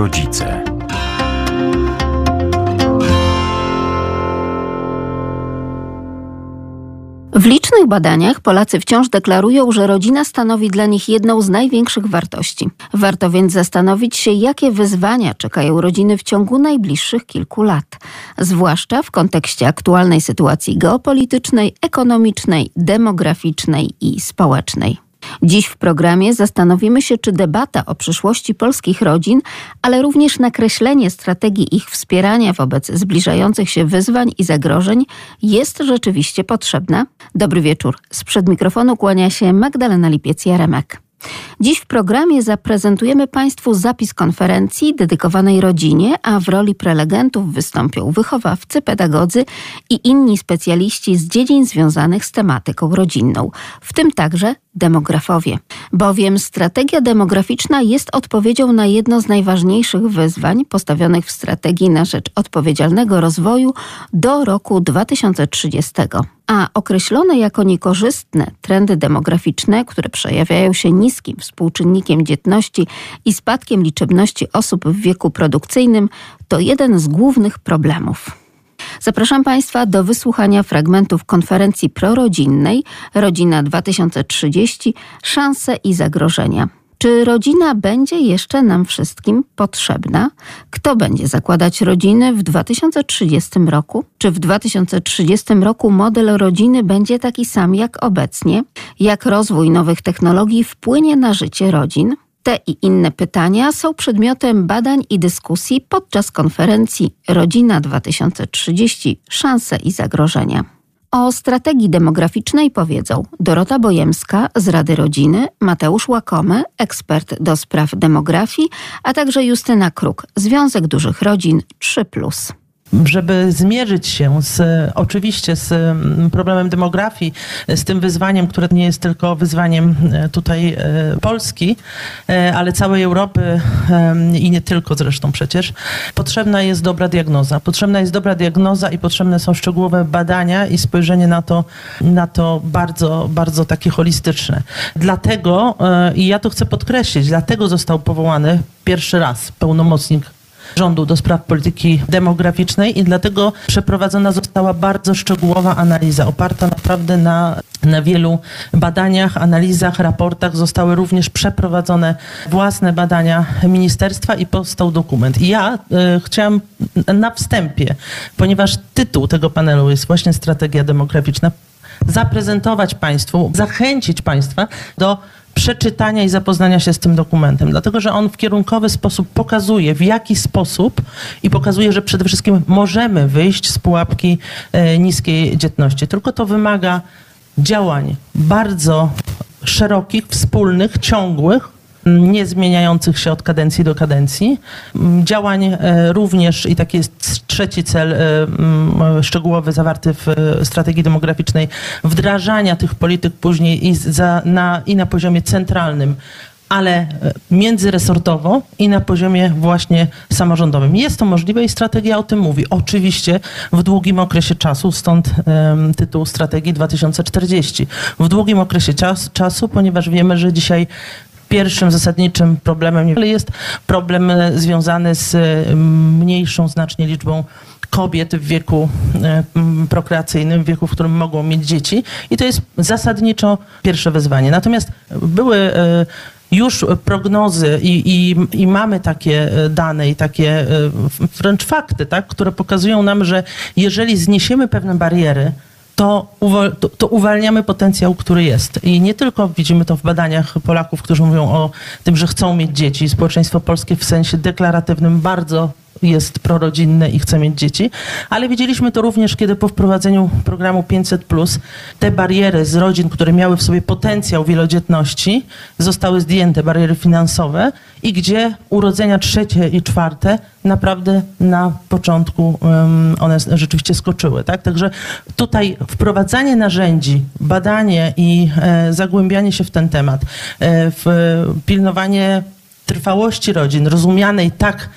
rodzice. W licznych badaniach Polacy wciąż deklarują, że rodzina stanowi dla nich jedną z największych wartości. Warto więc zastanowić się, jakie wyzwania czekają rodziny w ciągu najbliższych kilku lat, zwłaszcza w kontekście aktualnej sytuacji geopolitycznej, ekonomicznej, demograficznej i społecznej. Dziś w programie zastanowimy się, czy debata o przyszłości polskich rodzin, ale również nakreślenie strategii ich wspierania wobec zbliżających się wyzwań i zagrożeń jest rzeczywiście potrzebna. Dobry wieczór. Sprzed mikrofonu kłania się Magdalena Lipiec-Jaremek. Dziś w programie zaprezentujemy Państwu zapis konferencji dedykowanej rodzinie, a w roli prelegentów wystąpią wychowawcy, pedagodzy i inni specjaliści z dziedzin związanych z tematyką rodzinną, w tym także demografowie. Bowiem strategia demograficzna jest odpowiedzią na jedno z najważniejszych wyzwań postawionych w strategii na rzecz odpowiedzialnego rozwoju do roku 2030 a określone jako niekorzystne trendy demograficzne, które przejawiają się niskim współczynnikiem dzietności i spadkiem liczebności osób w wieku produkcyjnym, to jeden z głównych problemów. Zapraszam Państwa do wysłuchania fragmentów konferencji prorodzinnej Rodzina 2030 Szanse i zagrożenia czy rodzina będzie jeszcze nam wszystkim potrzebna? Kto będzie zakładać rodziny w 2030 roku? Czy w 2030 roku model rodziny będzie taki sam jak obecnie? Jak rozwój nowych technologii wpłynie na życie rodzin? Te i inne pytania są przedmiotem badań i dyskusji podczas konferencji Rodzina 2030 Szanse i zagrożenia. O strategii demograficznej powiedzą Dorota Bojemska z Rady Rodziny, Mateusz Łakomy, ekspert do spraw demografii, a także Justyna Kruk, Związek Dużych Rodzin 3 żeby zmierzyć się z, oczywiście z mm, problemem demografii, z tym wyzwaniem, które nie jest tylko wyzwaniem e, tutaj e, Polski, e, ale całej Europy i nie tylko zresztą przecież, potrzebna jest dobra diagnoza. Potrzebna jest dobra diagnoza i potrzebne są szczegółowe badania i spojrzenie na to, na to bardzo, bardzo takie holistyczne. Dlatego, i ja to chcę podkreślić, dlatego został powołany pierwszy raz pełnomocnik rządu do spraw polityki demograficznej i dlatego przeprowadzona została bardzo szczegółowa analiza, oparta naprawdę na, na wielu badaniach, analizach, raportach. Zostały również przeprowadzone własne badania ministerstwa i powstał dokument. I ja y, chciałam na wstępie, ponieważ tytuł tego panelu jest właśnie strategia demograficzna, zaprezentować Państwu, zachęcić Państwa do przeczytania i zapoznania się z tym dokumentem, dlatego że on w kierunkowy sposób pokazuje, w jaki sposób i pokazuje, że przede wszystkim możemy wyjść z pułapki e, niskiej dzietności. Tylko to wymaga działań bardzo szerokich, wspólnych, ciągłych, nie zmieniających się od kadencji do kadencji. Działań e, również, i taki jest trzeci cel e, szczegółowy zawarty w e, strategii demograficznej, wdrażania tych polityk później i, za, na, i na poziomie centralnym, ale międzyresortowo i na poziomie właśnie samorządowym. Jest to możliwe i strategia o tym mówi. Oczywiście w długim okresie czasu, stąd um, tytuł strategii 2040. W długim okresie czas, czasu, ponieważ wiemy, że dzisiaj pierwszym zasadniczym problemem jest problem e, związany z mniejszą znacznie liczbą kobiet w wieku e, prokreacyjnym, w wieku, w którym mogą mieć dzieci. I to jest zasadniczo pierwsze wyzwanie. Natomiast były e, już prognozy i, i, i, mamy takie dane i takie wręcz fakty, tak, które pokazują nam, że jeżeli zniesiemy pewne bariery, to, to, to, uwalniamy potencjał, który jest. I nie tylko widzimy to w badaniach Polaków, którzy mówią o tym, że chcą mieć dzieci. Społeczeństwo polskie w sensie deklaratywnym bardzo jest prorodzinne i chce mieć dzieci, ale widzieliśmy to również, kiedy po wprowadzeniu programu 500 te bariery z rodzin, które miały w sobie potencjał wielodzietności, zostały zdjęte, bariery finansowe i gdzie urodzenia trzecie i czwarte naprawdę na początku one rzeczywiście skoczyły. Tak? Także tutaj wprowadzanie narzędzi, badanie i e, zagłębianie się w ten temat, e, w pilnowanie trwałości rodzin, rozumianej tak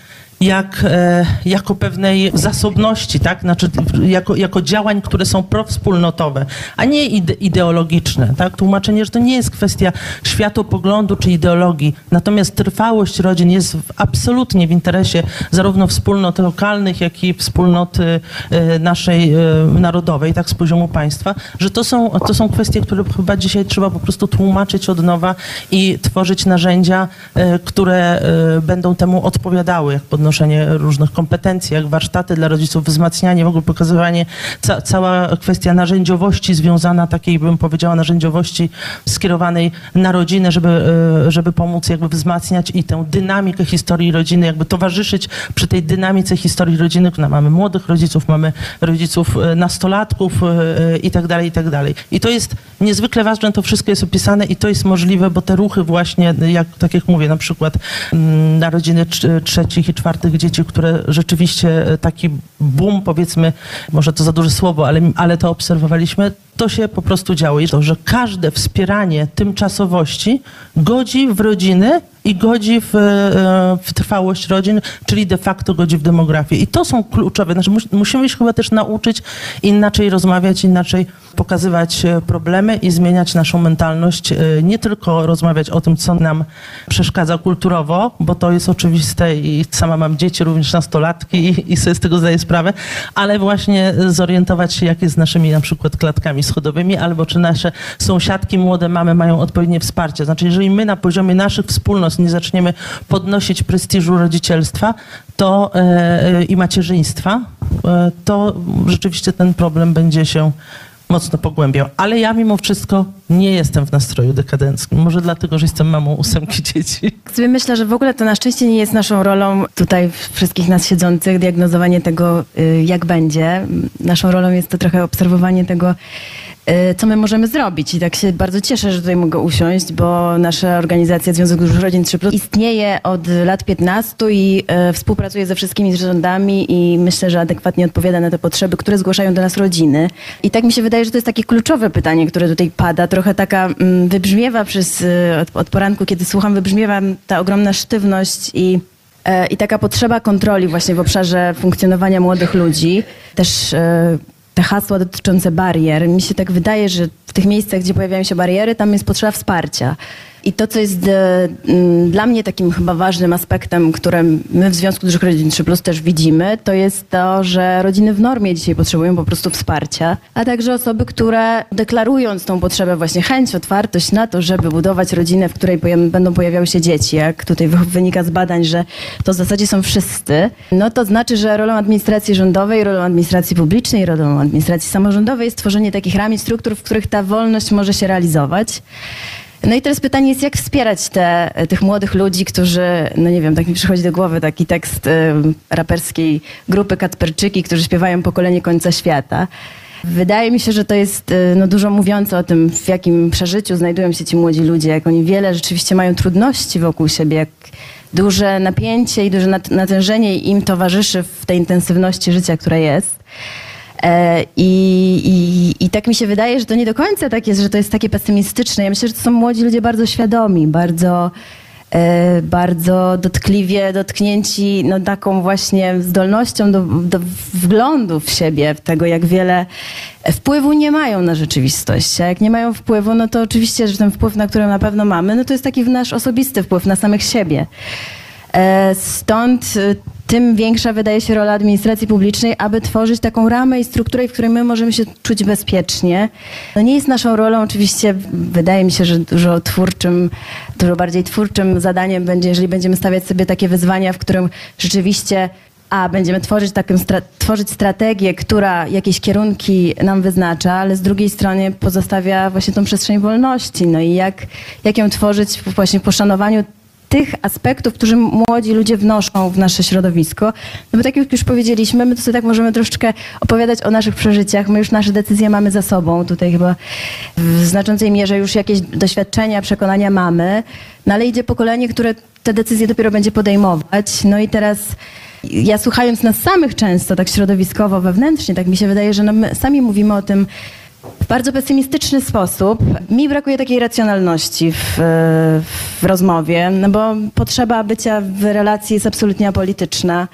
jak, e, jako pewnej zasobności, tak? Znaczy, jako, jako działań, które są prowspólnotowe, a nie ide ideologiczne. Tak? Tłumaczenie, że to nie jest kwestia światopoglądu czy ideologii, natomiast trwałość rodzin jest w, absolutnie w interesie zarówno wspólnot lokalnych, jak i wspólnoty e, naszej e, narodowej, tak z poziomu państwa, że to są, to są kwestie, które chyba dzisiaj trzeba po prostu tłumaczyć od nowa i tworzyć narzędzia, które będą temu odpowiadały, jak podnoszenie różnych kompetencji, jak warsztaty dla rodziców, wzmacnianie, w ogóle pokazywanie, ca, cała kwestia narzędziowości związana, takiej bym powiedziała, narzędziowości skierowanej na rodzinę, żeby, e, żeby pomóc jakby wzmacniać i tę dynamikę historii rodziny, jakby towarzyszyć przy tej dynamice historii rodziny, która mamy młodych rodziców, mamy rodziców nastolatków i tak dalej, i tak dalej. I to jest niezwykle ważne, to wszystko jest opisane i to jest możliwe, bo te ruchy właśnie, jak, tak jak mówię, na przykład mm, narodziny trzecich i czwartych dzieci, które rzeczywiście e, taki boom, powiedzmy, może to za duże słowo, ale, ale to obserwowaliśmy, to się po prostu działo. I to, że każde wspieranie tymczasowości godzi w rodziny i godzi w, e, w, trwałość rodzin, czyli de facto godzi w demografię. I to są kluczowe. Znaczy, musimy się chyba też nauczyć inaczej rozmawiać, inaczej pokazywać e, problemy i zmieniać naszą mentalność. E, nie tylko rozmawiać o tym, co nam przeszkadza kulturowo, bo to jest oczywiste i sama mam dzieci, również nastolatki i, i sobie z tego zdaję sprawę, ale właśnie zorientować się, jak jest z naszymi na przykład klatkami schodowymi, albo czy nasze sąsiadki, młode mamy mają odpowiednie wsparcie. Znaczy, jeżeli my na poziomie naszych wspólnot nie zaczniemy podnosić prestiżu rodzicielstwa to, e, i macierzyństwa, e, to rzeczywiście ten problem będzie się mocno pogłębiał. Ale ja mimo wszystko nie jestem w nastroju dekadenckim. Może dlatego, że jestem mamą ósemki dzieci. Myślę, że w ogóle to na szczęście nie jest naszą rolą tutaj wszystkich nas siedzących diagnozowanie tego, y, jak będzie. Naszą rolą jest to trochę obserwowanie tego, co my możemy zrobić. I tak się bardzo cieszę, że tutaj mogę usiąść, bo nasza organizacja Związek Dużych Rodzin 3 istnieje od lat 15 i y, współpracuje ze wszystkimi rządami i myślę, że adekwatnie odpowiada na te potrzeby, które zgłaszają do nas rodziny. I tak mi się wydaje, że to jest takie kluczowe pytanie, które tutaj pada. Trochę taka mm, wybrzmiewa przez, y, od, od poranku, kiedy słucham, wybrzmiewa ta ogromna sztywność i i taka potrzeba kontroli właśnie w obszarze funkcjonowania młodych ludzi, też te hasła dotyczące barier. Mi się tak wydaje, że w tych miejscach, gdzie pojawiają się bariery, tam jest potrzeba wsparcia. I to, co jest e, dla mnie takim chyba ważnym aspektem, którym my w Związku Dużych Rodzin 3 Plus też widzimy, to jest to, że rodziny w normie dzisiaj potrzebują po prostu wsparcia, a także osoby, które deklarując tą potrzebę, właśnie chęć, otwartość na to, żeby budować rodzinę, w której będą pojawiały się dzieci, jak tutaj wynika z badań, że to w zasadzie są wszyscy, no to znaczy, że rolą administracji rządowej, rolą administracji publicznej, rolą administracji samorządowej jest tworzenie takich ram i struktur, w których ta wolność może się realizować. No i teraz pytanie jest, jak wspierać te, tych młodych ludzi, którzy, no nie wiem, tak mi przychodzi do głowy taki tekst y, raperskiej grupy Katperczyki, którzy śpiewają pokolenie końca świata. Wydaje mi się, że to jest y, no, dużo mówiące o tym, w jakim przeżyciu znajdują się ci młodzi ludzie, jak oni wiele rzeczywiście mają trudności wokół siebie, jak duże napięcie i duże natężenie im towarzyszy w tej intensywności życia, która jest. E, I, i, I tak mi się wydaje, że to nie do końca tak jest, że to jest takie pesymistyczne. Ja myślę, że to są młodzi ludzie bardzo świadomi, bardzo, e, bardzo dotkliwie dotknięci no, taką właśnie zdolnością do, do wglądu w siebie, w tego, jak wiele wpływu nie mają na rzeczywistość. A jak nie mają wpływu, no to oczywiście, że ten wpływ, na który na pewno mamy, no to jest taki nasz osobisty wpływ na samych siebie. E, stąd tym większa wydaje się rola administracji publicznej, aby tworzyć taką ramę i strukturę, w której my możemy się czuć bezpiecznie. No nie jest naszą rolą, oczywiście wydaje mi się, że dużo twórczym, dużo bardziej twórczym zadaniem będzie, jeżeli będziemy stawiać sobie takie wyzwania, w którym rzeczywiście a będziemy tworzyć taką stra tworzyć strategię, która jakieś kierunki nam wyznacza, ale z drugiej strony pozostawia właśnie tą przestrzeń wolności. No i jak, jak ją tworzyć właśnie w poszanowaniu tych aspektów, które młodzi ludzie wnoszą w nasze środowisko. No bo tak jak już powiedzieliśmy, my sobie tak możemy troszeczkę opowiadać o naszych przeżyciach. My już nasze decyzje mamy za sobą. Tutaj chyba w znaczącej mierze już jakieś doświadczenia, przekonania mamy. No ale idzie pokolenie, które te decyzje dopiero będzie podejmować. No i teraz ja słuchając nas samych często, tak środowiskowo, wewnętrznie, tak mi się wydaje, że no my sami mówimy o tym, w bardzo pesymistyczny sposób. Mi brakuje takiej racjonalności w, w rozmowie, no bo potrzeba bycia w relacji jest absolutnie apolityczna.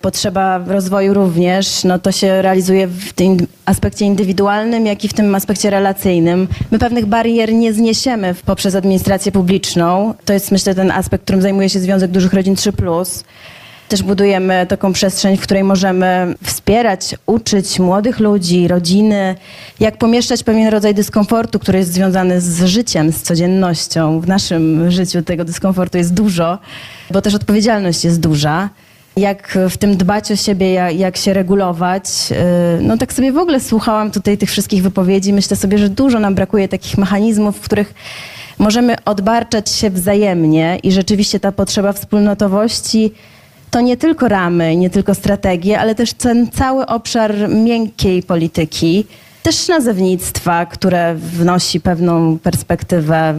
Potrzeba rozwoju również, no to się realizuje w tym aspekcie indywidualnym, jak i w tym aspekcie relacyjnym. My pewnych barier nie zniesiemy poprzez administrację publiczną. To jest myślę ten aspekt, którym zajmuje się Związek Dużych Rodzin 3+. Też budujemy taką przestrzeń, w której możemy wspierać, uczyć młodych ludzi, rodziny, jak pomieszczać pewien rodzaj dyskomfortu, który jest związany z życiem, z codziennością. W naszym życiu tego dyskomfortu jest dużo, bo też odpowiedzialność jest duża. Jak w tym dbać o siebie, jak, jak się regulować. No tak sobie w ogóle słuchałam tutaj tych wszystkich wypowiedzi. Myślę sobie, że dużo nam brakuje takich mechanizmów, w których możemy odbarczać się wzajemnie i rzeczywiście ta potrzeba wspólnotowości to nie tylko ramy, nie tylko strategie, ale też ten cały obszar miękkiej polityki, też nazewnictwa, które wnosi pewną perspektywę.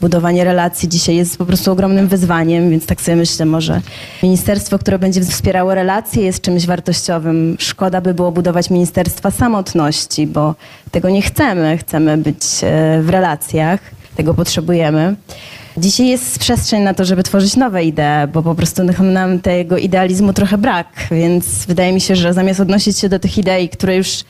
Budowanie relacji dzisiaj jest po prostu ogromnym wyzwaniem, więc tak sobie myślę, może ministerstwo, które będzie wspierało relacje jest czymś wartościowym. Szkoda by było budować ministerstwa samotności, bo tego nie chcemy. Chcemy być e, w relacjach, tego potrzebujemy. Dzisiaj jest przestrzeń na to, żeby tworzyć nowe idee, bo po prostu nam tego idealizmu trochę brak, więc wydaje mi się, że zamiast odnosić się do tych idei, które już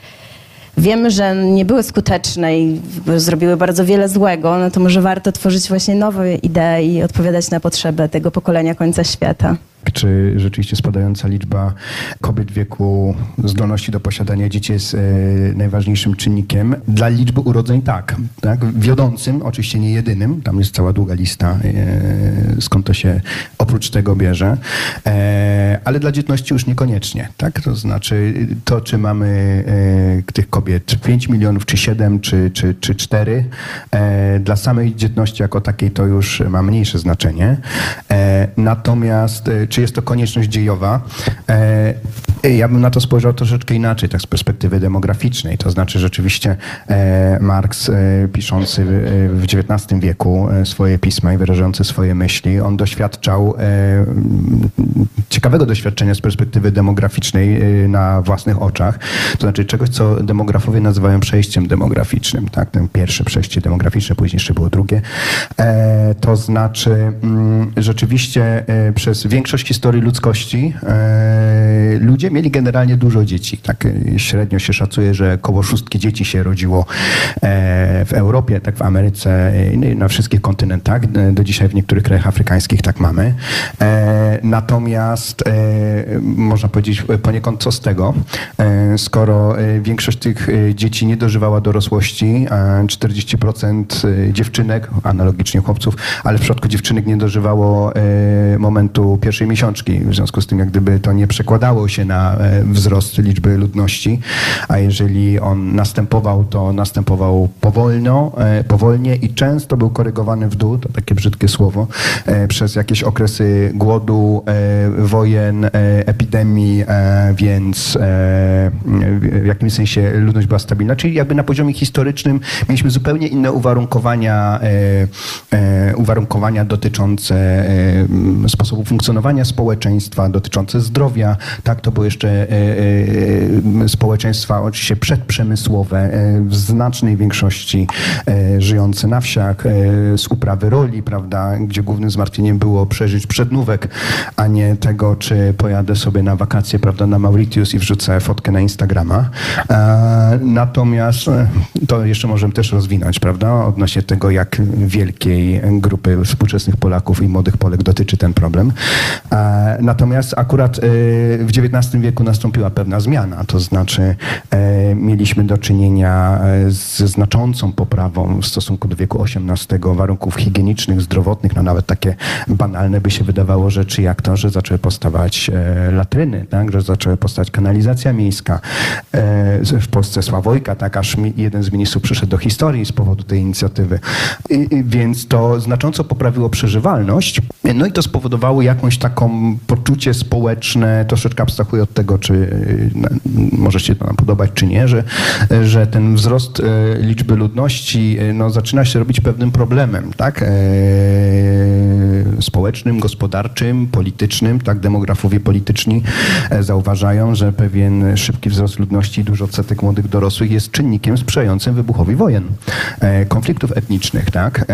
wiemy, że nie były skuteczne i zrobiły bardzo wiele złego, no to może warto tworzyć właśnie nowe idee i odpowiadać na potrzeby tego pokolenia końca świata czy rzeczywiście spadająca liczba kobiet w wieku zdolności do posiadania dzieci jest e, najważniejszym czynnikiem. Dla liczby urodzeń tak, tak. Wiodącym, oczywiście nie jedynym, tam jest cała długa lista, e, skąd to się oprócz tego bierze, e, ale dla dzietności już niekoniecznie. Tak? To znaczy to, czy mamy tych kobiet 5 milionów, czy 7, czy, czy, czy 4, dla samej dzietności jako takiej to już ma mniejsze znaczenie. Natomiast czy jest to konieczność dziejowa. E, ja bym na to spojrzał troszeczkę inaczej, tak z perspektywy demograficznej. To znaczy rzeczywiście e, Marx, e, piszący w XIX wieku swoje pisma i wyrażający swoje myśli, on doświadczał ciekawego doświadczenia z perspektywy demograficznej na własnych oczach. To znaczy czegoś, co demografowie nazywają przejściem demograficznym. Tak? Ten pierwsze przejście demograficzne, później jeszcze było drugie. To znaczy rzeczywiście przez większość historii ludzkości e, ludzie mieli generalnie dużo dzieci. Tak e, średnio się szacuje, że około szóstki dzieci się rodziło e, w Europie, tak w Ameryce, na wszystkich kontynentach. Do dzisiaj w niektórych krajach afrykańskich tak mamy. Natomiast można powiedzieć poniekąd co z tego, skoro większość tych dzieci nie dożywała dorosłości, 40% dziewczynek, analogicznie chłopców, ale w przypadku dziewczynek nie dożywało momentu pierwszej miesiączki. W związku z tym, jak gdyby to nie przekładało się na e, wzrost liczby ludności, a jeżeli on następował, to następował powolno, e, powolnie i często był korygowany w dół, to takie brzydkie słowo, e, przez jakieś okresy głodu, wojen, epidemii, więc w jakimś sensie ludność była stabilna. Czyli jakby na poziomie historycznym mieliśmy zupełnie inne uwarunkowania, uwarunkowania dotyczące sposobu funkcjonowania społeczeństwa, dotyczące zdrowia. Tak, to były jeszcze e, e, społeczeństwa oczywiście przedprzemysłowe, e, w znacznej większości żyjące na wsiach, z uprawy roli, prawda, gdzie głównym zmartwieniem było przeżyć przednówek, a nie tego, czy pojadę sobie na wakacje, prawda, na Mauritius i wrzucę fotkę na Instagrama. Natomiast to jeszcze możemy też rozwinąć, prawda, odnośnie tego, jak wielkiej grupy współczesnych Polaków i młodych Polek dotyczy ten problem. Natomiast akurat e, w XIX wieku nastąpiła pewna zmiana, to znaczy e, mieliśmy do czynienia e, ze znaczącą poprawą w stosunku do wieku XVIII warunków higienicznych, zdrowotnych, no nawet takie banalne by się wydawało rzeczy jak to, że zaczęły powstawać latryny, tak? że zaczęła powstać kanalizacja miejska. W Polsce Sławojka, tak aż jeden z ministrów przyszedł do historii z powodu tej inicjatywy. Więc to znacząco poprawiło przeżywalność, no i to spowodowało jakąś taką poczucie społeczne, troszeczkę abstrahuję od tego, czy y, może się to nam podobać, czy nie, że, że ten wzrost y, liczby ludności y, no, zaczyna się robić pewnym problemem, tak? E, społecznym, gospodarczym, politycznym, tak? Demografowie polityczni e, zauważają, że pewien szybki wzrost ludności i duży odsetek młodych dorosłych jest czynnikiem sprzyjającym wybuchowi wojen, e, konfliktów etnicznych, tak?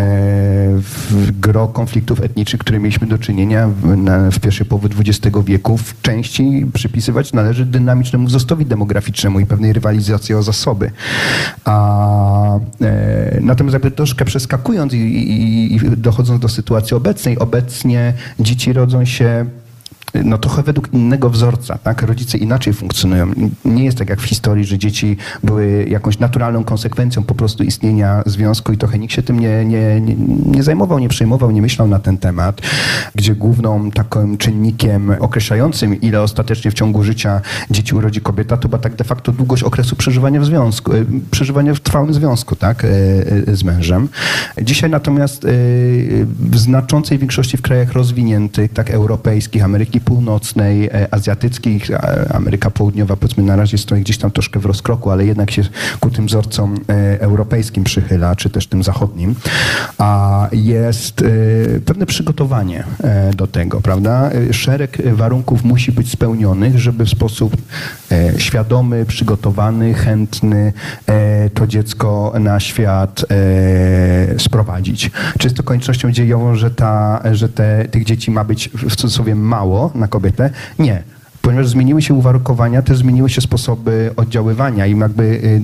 Gro konfliktów etnicznych, które mieliśmy do czynienia na, w pierwszej połowie XX wieku, w części przypisywać należy dynamicznemu wzrostowi demograficznemu i pewnej rywalizacji o zasoby. A, e, natomiast jakby troszkę przeskakując i, i, i dochodząc do sytuacji obecnej, obecnie dzieci rodzą się no trochę według innego wzorca, tak? Rodzice inaczej funkcjonują. Nie jest tak jak w historii, że dzieci były jakąś naturalną konsekwencją po prostu istnienia związku i trochę nikt się tym nie, nie, nie, nie zajmował, nie przejmował, nie myślał na ten temat, gdzie główną takim czynnikiem określającym, ile ostatecznie w ciągu życia dzieci urodzi kobieta, to była tak de facto długość okresu przeżywania w związku, e, przeżywania w trwałym związku, tak? e, e, Z mężem. Dzisiaj natomiast w znaczącej większości w krajach rozwiniętych, tak europejskich, Ameryki Północnej, e, azjatyckich, a Ameryka Południowa powiedzmy na razie stoi gdzieś tam troszkę w rozkroku, ale jednak się ku tym wzorcom e, europejskim przychyla, czy też tym zachodnim, a jest e, pewne przygotowanie e, do tego, prawda? E, Szereg warunków musi być spełnionych, żeby w sposób e, świadomy, przygotowany, chętny e, to dziecko na świat e, sprowadzić. Czy jest to koniecznością dziejową, że, ta, że te, tych dzieci ma być w cudzysłowie mało na kobietę? Nie. Ponieważ zmieniły się uwarunkowania, też zmieniły się sposoby oddziaływania i jakby y,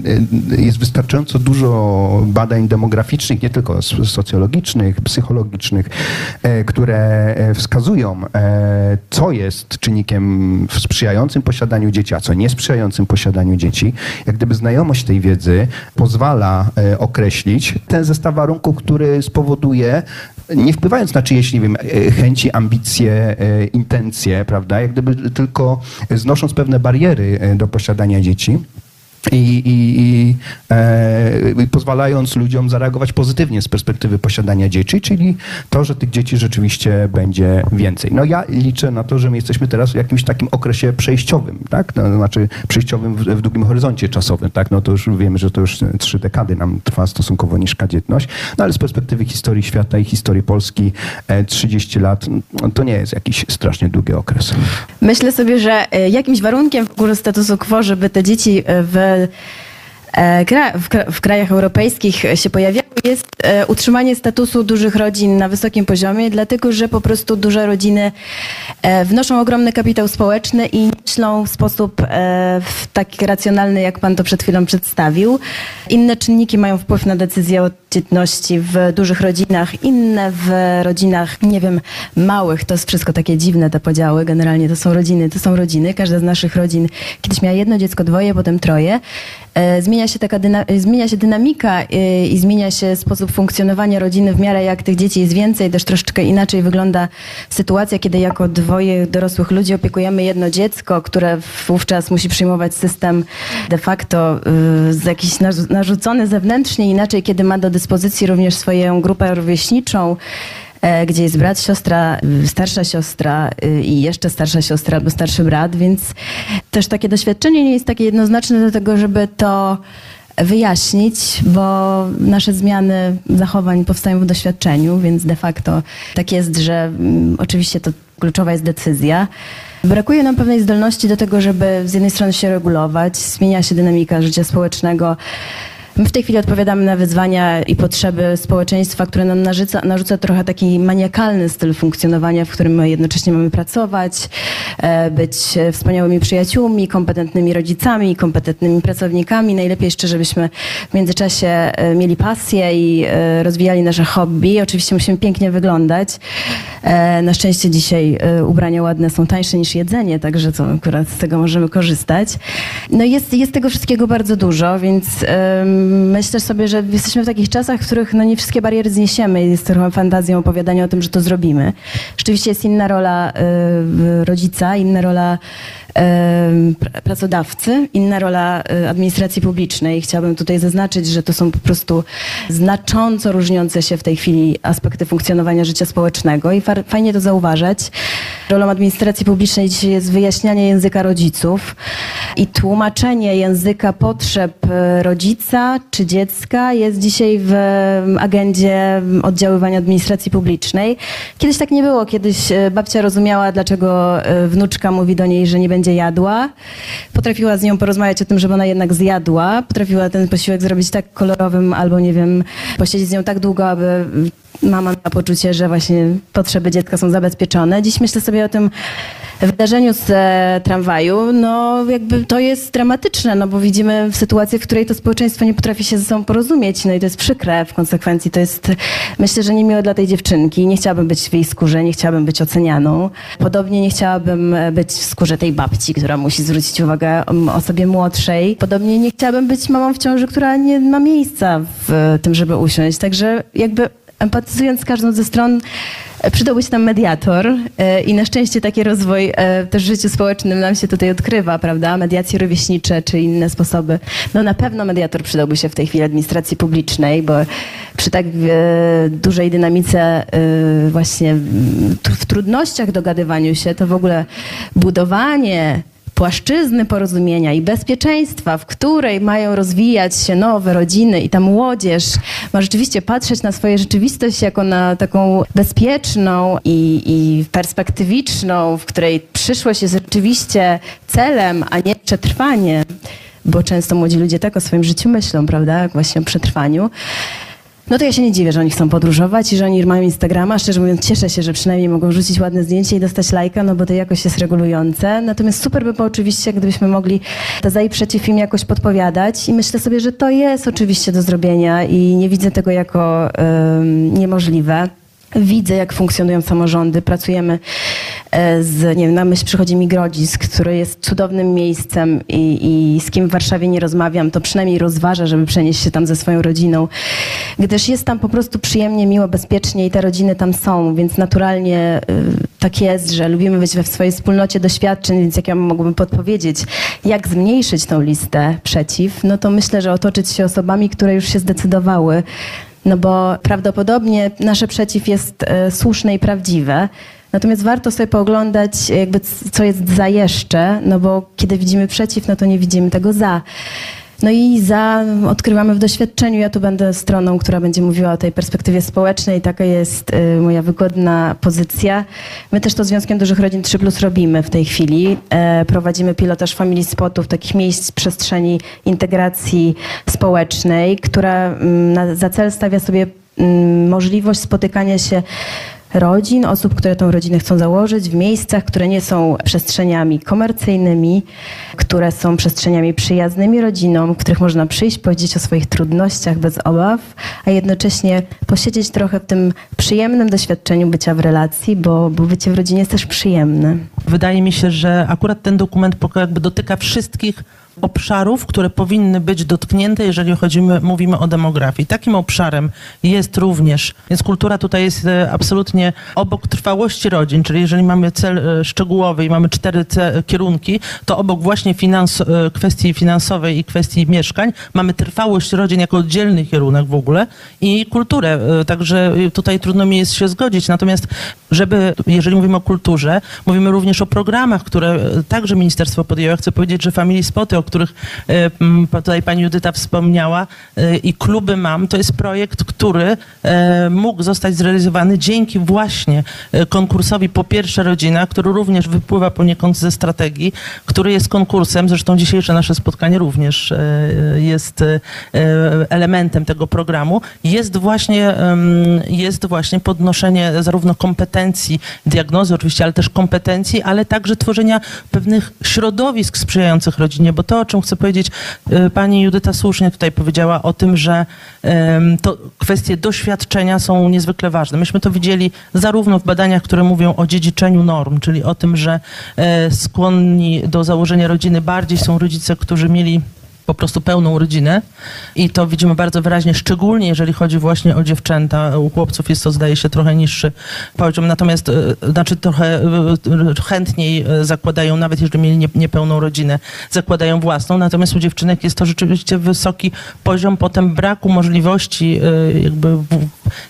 y, jest wystarczająco dużo badań demograficznych, nie tylko socjologicznych, psychologicznych, e, które e, wskazują, e, co jest czynnikiem sprzyjającym posiadaniu dzieci, a co niesprzyjającym posiadaniu dzieci. Jak gdyby znajomość tej wiedzy pozwala określić ten zestaw warunków, który spowoduje, nie wpływając na czyjeś, nie wiem, e, chęci, ambicje, e, intencje, prawda, jak gdyby tylko znosząc pewne bariery e, do posiadania dzieci. I, i, i, e, i pozwalając ludziom zareagować pozytywnie z perspektywy posiadania dzieci, czyli to, że tych dzieci rzeczywiście będzie więcej. No ja liczę na to, że my jesteśmy teraz w jakimś takim okresie przejściowym, tak? No, znaczy przejściowym w, w długim horyzoncie czasowym, tak? No to już wiemy, że to już trzy dekady nam trwa stosunkowo niska dzietność, no ale z perspektywy historii świata i historii Polski e, 30 lat no, to nie jest jakiś strasznie długi okres. Myślę sobie, że e, jakimś warunkiem w ogóle statusu quo, żeby te dzieci e, w, e, kra- w, kra- w krajach europejskich się pojawiały, jest e, utrzymanie statusu dużych rodzin na wysokim poziomie, dlatego że po prostu duże rodziny e, wnoszą ogromny kapitał społeczny i myślą w sposób e, taki racjonalny, jak pan to przed chwilą przedstawił. Inne czynniki mają wpływ na decyzję o dzietności w dużych rodzinach, inne w rodzinach, nie wiem, małych. To jest wszystko takie dziwne, te podziały. Generalnie to są rodziny, to są rodziny. Każda z naszych rodzin kiedyś miała jedno dziecko, dwoje, potem troje. E, Zmienia się taka dyna- zmienia się dynamika e, i zmienia się sposób funkcjonowania rodziny w miarę jak tych dzieci jest więcej, też troszeczkę inaczej wygląda sytuacja, kiedy jako dwoje dorosłych ludzi opiekujemy jedno dziecko, które wówczas musi przyjmować system de facto y, jakiś narzu- narzucony zewnętrznie, inaczej kiedy ma do dyspozycji również swoją grupę rówieśniczą, e, gdzie jest brat, siostra, y, starsza siostra y, i jeszcze starsza siostra albo starszy brat, więc też takie doświadczenie nie jest takie jednoznaczne do tego, żeby to wyjaśnić, bo nasze zmiany zachowań powstają w doświadczeniu, więc de facto tak jest, że mm, oczywiście to kluczowa jest decyzja. Brakuje nam pewnej zdolności do tego, żeby z jednej strony się regulować, zmienia się dynamika życia społecznego. My w tej chwili odpowiadamy na wyzwania i potrzeby społeczeństwa, które nam narzuca, narzuca trochę taki maniakalny styl funkcjonowania, w którym my jednocześnie mamy pracować, e, być wspaniałymi przyjaciółmi, kompetentnymi rodzicami, kompetentnymi pracownikami. Najlepiej jeszcze, żebyśmy w międzyczasie e, mieli pasję i e, rozwijali nasze hobby. Oczywiście musimy pięknie wyglądać. Na szczęście dzisiaj ubrania ładne są tańsze niż jedzenie, także to akurat z tego możemy korzystać. No jest, jest tego wszystkiego bardzo dużo, więc em, myślę sobie, że jesteśmy w takich czasach, w których no nie wszystkie bariery zniesiemy. Jest trochę fantazją opowiadania o tym, że to zrobimy. Rzeczywiście jest inna rola e, rodzica, inna rola pracodawcy, inna rola e, administracji publicznej. Chciałabym tutaj zaznaczyć, że to są po prostu znacząco różniące się w tej chwili aspekty funkcjonowania życia społecznego i fajnie to zauważać. Rolą administracji publicznej dzisiaj jest wyjaśnianie języka rodziców i tłumaczenie języka potrzeb e, rodzica czy dziecka jest dzisiaj w agendzie oddziaływania administracji publicznej. Kiedyś tak nie było. Kiedyś e, babcia rozumiała, dlaczego wnuczka mówi do niej, że nie będzie jadła. Potrafiła z nią porozmawiać o tym, żeby ona jednak zjadła. Potrafiła ten posiłek zrobić tak kolorowym albo, nie wiem, posiedzieć z nią tak długo, aby mama miała poczucie, że właśnie potrzeby dziecka są zabezpieczone. Dziś myślę sobie o tym wydarzeniu z e, tramwaju, no jakby to jest dramatyczne, no bo widzimy sytuację, w której to społeczeństwo nie potrafi się ze sobą porozumieć, no i to jest przykre w konsekwencji. To jest, myślę, że niemiłe dla tej dziewczynki. Nie chciałabym być w jej skórze, nie chciałabym być ocenianą. Podobnie nie chciałabym e, być w skórze tej babci, która musi zwrócić uwagę osobie młodszej. Podobnie nie chciałabym być mamą w ciąży, która nie ma miejsca w e, tym, żeby usiąść. Także jakby empatyzując z każdą ze stron, e, przydałby się tam mediator e, i na szczęście taki rozwój e, też w życiu społecznym nam się tutaj odkrywa, prawda? Mediacje rówieśnicze czy inne sposoby. No na pewno mediator przydałby się w tej chwili administracji publicznej, bo przy tak dużej dynamice właśnie w trudnościach dogadywaniu się, to w ogóle budowanie płaszczyzny porozumienia i bezpieczeństwa, w której mają rozwijać się nowe rodziny i ta młodzież ma rzeczywiście patrzeć na swoją rzeczywistość jako na taką bezpieczną i, i perspektywiczną, w której przyszłość jest rzeczywiście celem, a nie przetrwanie, bo często młodzi ludzie tak o swoim życiu myślą, prawda, właśnie o przetrwaniu. No to ja się nie dziwię, że oni chcą podróżować i że oni mają Instagrama. Szczerze mówiąc, cieszę się, że przynajmniej mogą rzucić ładne zdjęcie i dostać lajka, no bo to jakoś jest regulujące. Natomiast super by było oczywiście, gdybyśmy mogli te za i przeciw im jakoś podpowiadać. I myślę sobie, że to jest oczywiście do zrobienia i nie widzę tego jako em, niemożliwe. Widzę, jak funkcjonują samorządy. Pracujemy e, z, nie wiem, na myśl przychodzi mi Grodzisk, który jest cudownym miejscem i, i z kim w Warszawie nie rozmawiam, to przynajmniej rozważa, żeby przenieść się tam ze swoją rodziną, gdyż jest tam po prostu przyjemnie, miło, bezpiecznie i te rodziny tam są, więc naturalnie y, tak jest, że lubimy być we swojej wspólnocie doświadczeń, więc jak ja mogłabym podpowiedzieć, jak zmniejszyć tą listę przeciw, no to myślę, że otoczyć się osobami, które już się zdecydowały, no bo prawdopodobnie nasze przeciw jest e, słuszne i prawdziwe. Natomiast warto sobie pooglądać, jakby co jest za jeszcze, no bo kiedy widzimy przeciw, no to nie widzimy tego za. No i za odkrywamy w doświadczeniu. Ja tu będę stroną, która będzie mówiła o tej perspektywie społecznej. Taka jest y, moja wygodna pozycja. My też to Związkiem Dużych Rodzin 3 Plus robimy w tej chwili. E, prowadzimy pilotaż family spotów, takich miejsc przestrzeni integracji społecznej, która mm, na, za cel stawia sobie mm, możliwość spotykania się rodzin, osób, które tą rodzinę chcą założyć w miejscach, które nie są przestrzeniami komercyjnymi, które są przestrzeniami przyjaznymi rodzinom, w których można przyjść, powiedzieć o swoich trudnościach bez obaw, a jednocześnie posiedzieć trochę w tym przyjemnym doświadczeniu bycia w relacji, bo, bo bycie w rodzinie jest też przyjemne. Wydaje mi się, że akurat ten dokument jakby dotyka wszystkich obszarów, które powinny być dotknięte, jeżeli chodzimy, mówimy o demografii. Takim obszarem jest również, więc kultura tutaj jest e, absolutnie obok trwałości rodzin, czyli jeżeli mamy cel e, szczegółowy i mamy cztery kierunki, to obok właśnie finans, e, kwestii finansowej i kwestii mieszkań mamy trwałość rodzin jako oddzielny kierunek w ogóle i kulturę. Także tutaj trudno mi jest się zgodzić. Natomiast, żeby, jeżeli mówimy o kulturze, mówimy również o programach, które także ministerstwo podjęło. Ja chcę powiedzieć, że Family Spoty, o których e, tutaj pani Judyta wspomniała e, i kluby mam, to jest projekt, który e, mógł zostać zrealizowany dzięki właśnie konkursowi Po Pierwsze Rodzina, który również wypływa poniekąd ze strategii, który jest konkursem, zresztą dzisiejsze nasze spotkanie również jest elementem tego programu, jest właśnie, jest właśnie podnoszenie zarówno kompetencji diagnozy oczywiście, ale też kompetencji, ale także tworzenia pewnych środowisk sprzyjających rodzinie, bo to, o czym chcę powiedzieć, e, pani Judyta słusznie tutaj powiedziała o tym, że to kwestie doświadczenia są niezwykle ważne. Myśmy to widzieli zarówno w badaniach, które mówią o dziedziczeniu norm, czyli o tym, że e, skłonni do założenia rodziny bardziej są rodzice, którzy mieli po prostu pełną rodzinę. I to widzimy bardzo wyraźnie, szczególnie jeżeli chodzi właśnie o dziewczęta. U chłopców jest to zdaje się trochę niższy poziom, natomiast e, znaczy trochę e, chętniej e, zakładają, nawet jeżeli mieli nie- niepełną rodzinę, zakładają własną, natomiast u dziewczynek jest to rzeczywiście wysoki poziom. Potem braku możliwości jakby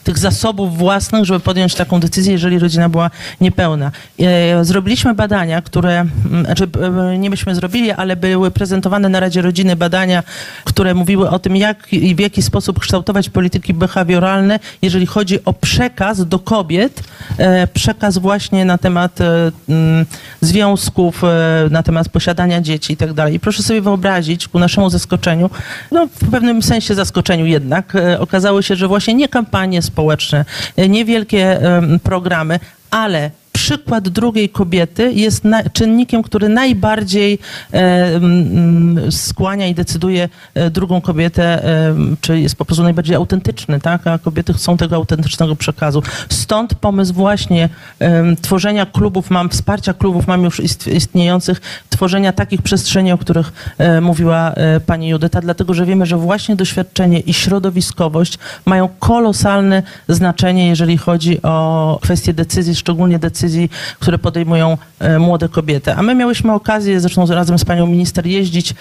tych zasobów własnych, żeby podjąć taką decyzję, jeżeli rodzina była niepełna. E, Zrobiliśmy badania, które, mm, znaczy e, nie byśmy zrobili, ale były prezentowane na Radzie Rodziny badania, które mówiły o tym, jak i w jaki sposób kształtować polityki behawioralne, jeżeli chodzi o przekaz do kobiet, e, przekaz właśnie na temat mm, związków, na temat posiadania dzieci i tak dalej. I proszę sobie wyobrazić, ku naszemu zaskoczeniu, no w pewnym sensie zaskoczeniu jednak, okazało się, że właśnie nie kampanie społeczne, e, niewielkie programy, ale przykład drugiej kobiety jest na, czynnikiem, który najbardziej e, mm, skłania i decyduje e, drugą kobietę, e, czy jest po prostu najbardziej autentyczny, tak? A kobiety chcą tego autentycznego przekazu. Stąd pomysł właśnie em, tworzenia klubów mam, wsparcia klubów mam już ist, istniejących, tworzenia takich przestrzeni, o których e, mówiła e, pani Judyta, dlatego że wiemy, że właśnie doświadczenie i środowiskowość mają kolosalne znaczenie, jeżeli chodzi o kwestie decyzji, szczególnie decyzji, które podejmują e, młode kobiety. A my miałyśmy okazję, zresztą razem z panią minister, jeździć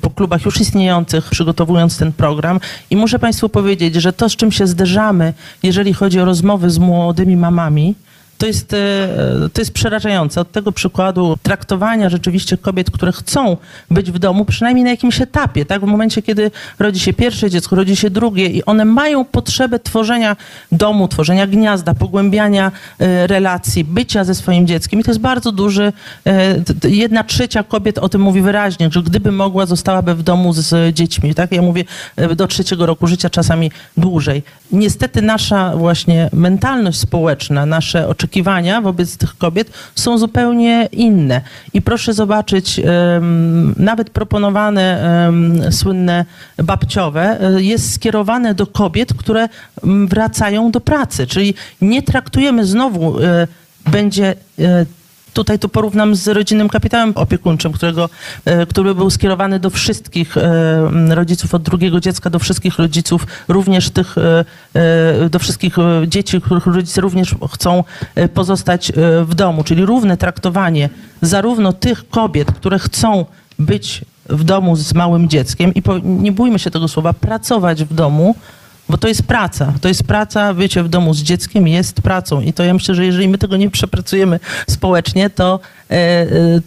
po klubach już istniejących, przygotowując ten program. I muszę państwu powiedzieć, że to, z czym się zderzamy, jeżeli chodzi o rozmowy z młodymi mamami, to jest, e, to jest przerażające. Od tego przykładu traktowania rzeczywiście kobiet, które chcą być w domu, przynajmniej na jakimś etapie, tak? W momencie, kiedy rodzi się pierwsze dziecko, rodzi się drugie i one mają potrzebę tworzenia domu, tworzenia gniazda, pogłębiania e, relacji, bycia ze swoim dzieckiem. I to jest bardzo duży, e, jedna trzecia kobiet o tym mówi wyraźnie, że gdyby mogła, zostałaby w domu z, dziećmi, tak? Ja mówię do trzeciego roku życia, czasami dłużej. Niestety nasza właśnie mentalność społeczna, nasze oczekiwania wobec tych kobiet są zupełnie inne. I proszę zobaczyć, nawet proponowane słynne babciowe e, jest skierowane do kobiet, które wracają do pracy. Czyli nie traktujemy znowu, e, będzie e, Tutaj to porównam z rodzinnym kapitałem opiekuńczym, którego, e, który był skierowany do wszystkich e, rodziców od drugiego dziecka, do wszystkich rodziców, również tych, e, do wszystkich dzieci, których rodzice również chcą pozostać w domu, czyli równe traktowanie zarówno tych kobiet, które chcą być w domu z małym dzieckiem i po, nie bójmy się tego słowa, pracować w domu, bo to jest praca. To jest praca, bycie w domu z dzieckiem jest pracą. I to ja myślę, że jeżeli my tego nie przepracujemy społecznie, to,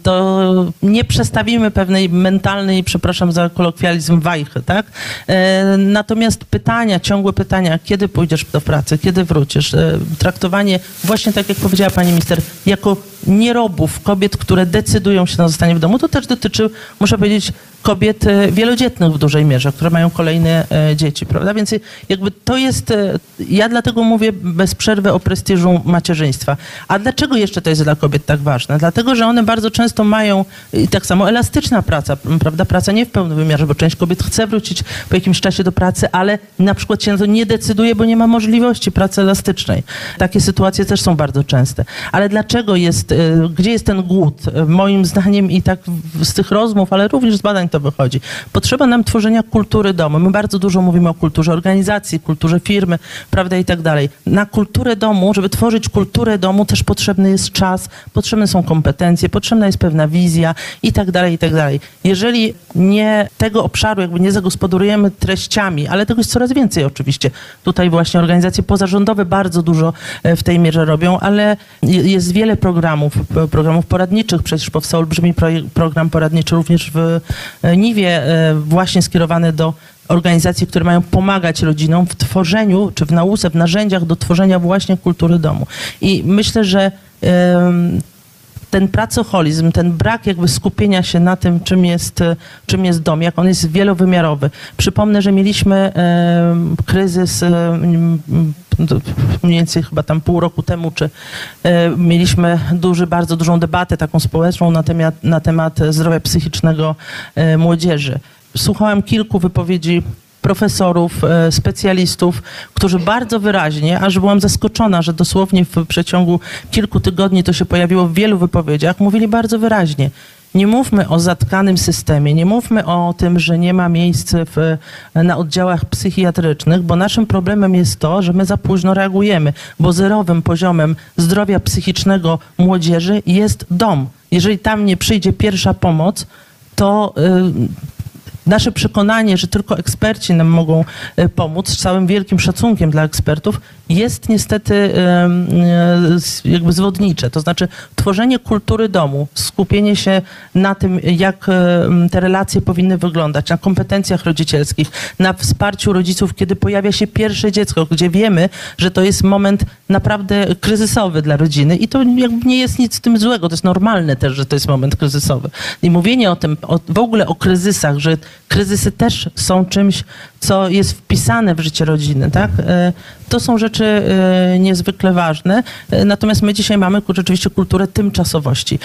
to nie przestawimy pewnej mentalnej, przepraszam za kolokwializm, wajchy, tak? E, Natomiast pytania, ciągłe pytania, kiedy pójdziesz do pracy, kiedy wrócisz, e, traktowanie właśnie tak jak powiedziała pani minister, jako nierobów, kobiet, które decydują się na zostanie w domu, to też dotyczy, muszę powiedzieć, kobiet e, wielodzietnych w dużej mierze, które mają kolejne e, dzieci, prawda? Więc jakby to jest, e, ja dlatego mówię bez przerwy o prestiżu macierzyństwa. A dlaczego jeszcze to jest dla kobiet tak ważne? Dlatego, że one bardzo często mają i tak samo elastyczna praca, prawda? Praca nie w pełnym wymiarze, bo część kobiet chce wrócić po jakimś czasie do pracy, ale na przykład się na to nie decyduje, bo nie ma możliwości pracy elastycznej. Takie sytuacje też są bardzo częste. Ale dlaczego jest, e, gdzie jest ten głód? E, Moim zdaniem i tak z tych rozmów, ale również z badań to wychodzi. Potrzeba nam tworzenia kultury domu. My bardzo dużo mówimy o kulturze organizacji, kulturze firmy, prawda, i tak dalej. Na kulturę domu, żeby tworzyć kulturę domu, też potrzebny jest czas, potrzebne są kompetencje, potrzebna jest pewna wizja i tak dalej, i tak dalej. Jeżeli nie tego obszaru jakby nie zagospodarujemy treściami, ale tego jest coraz więcej oczywiście. Tutaj właśnie organizacje pozarządowe bardzo dużo e, w tej mierze robią, ale je- jest wiele programów, programów poradniczych. Przecież powstał olbrzymi program poradniczy również w e, Niwie, e, właśnie skierowany do organizacji, które mają pomagać rodzinom w tworzeniu, czy w nauce, w narzędziach do tworzenia właśnie kultury domu. I myślę, że ten pracoholizm, ten brak jakby skupienia się na tym, czym jest, e, czym jest dom, jak on jest wielowymiarowy. Przypomnę, że mieliśmy em, kryzys to mniej więcej chyba tam pół roku temu, czy e, mieliśmy duży, bardzo dużą debatę taką społeczną na temat, na temat zdrowia psychicznego e, młodzieży. Słuchałam kilku wypowiedzi profesorów, e, specjalistów, którzy bardzo wyraźnie, aż byłam zaskoczona, że dosłownie w przeciągu kilku tygodni to się pojawiło w wielu wypowiedziach, mówili bardzo wyraźnie. nie mówmy o zatkanym systemie, nie mówmy o tym, że nie ma miejsc w, na oddziałach psychiatrycznych, bo naszym problemem jest to, że my za późno reagujemy, bo zerowym poziomem zdrowia psychicznego młodzieży jest dom. Jeżeli tam nie przyjdzie pierwsza pomoc, to y, nasze przekonanie, że tylko eksperci nam mogą e, pomóc, z całym wielkim szacunkiem dla ekspertów, jest niestety e, jakby zwodnicze. To znaczy tworzenie kultury domu, skupienie się na tym, jak te relacje powinny wyglądać, na kompetencjach rodzicielskich, na wsparciu rodziców, kiedy pojawia się pierwsze dziecko, gdzie wiemy, że to jest moment naprawdę kryzysowy dla rodziny i to jakby nie jest nic z tym złego, to jest normalne też, że to jest moment kryzysowy. I mówienie o tym, o, w ogóle o kryzysach, że kryzysy też są czymś, co jest wpisane w życie rodziny, tak? E, to są rzeczy e, niezwykle ważne. E, natomiast my dzisiaj mamy rzeczywiście kulturę tymczasowości,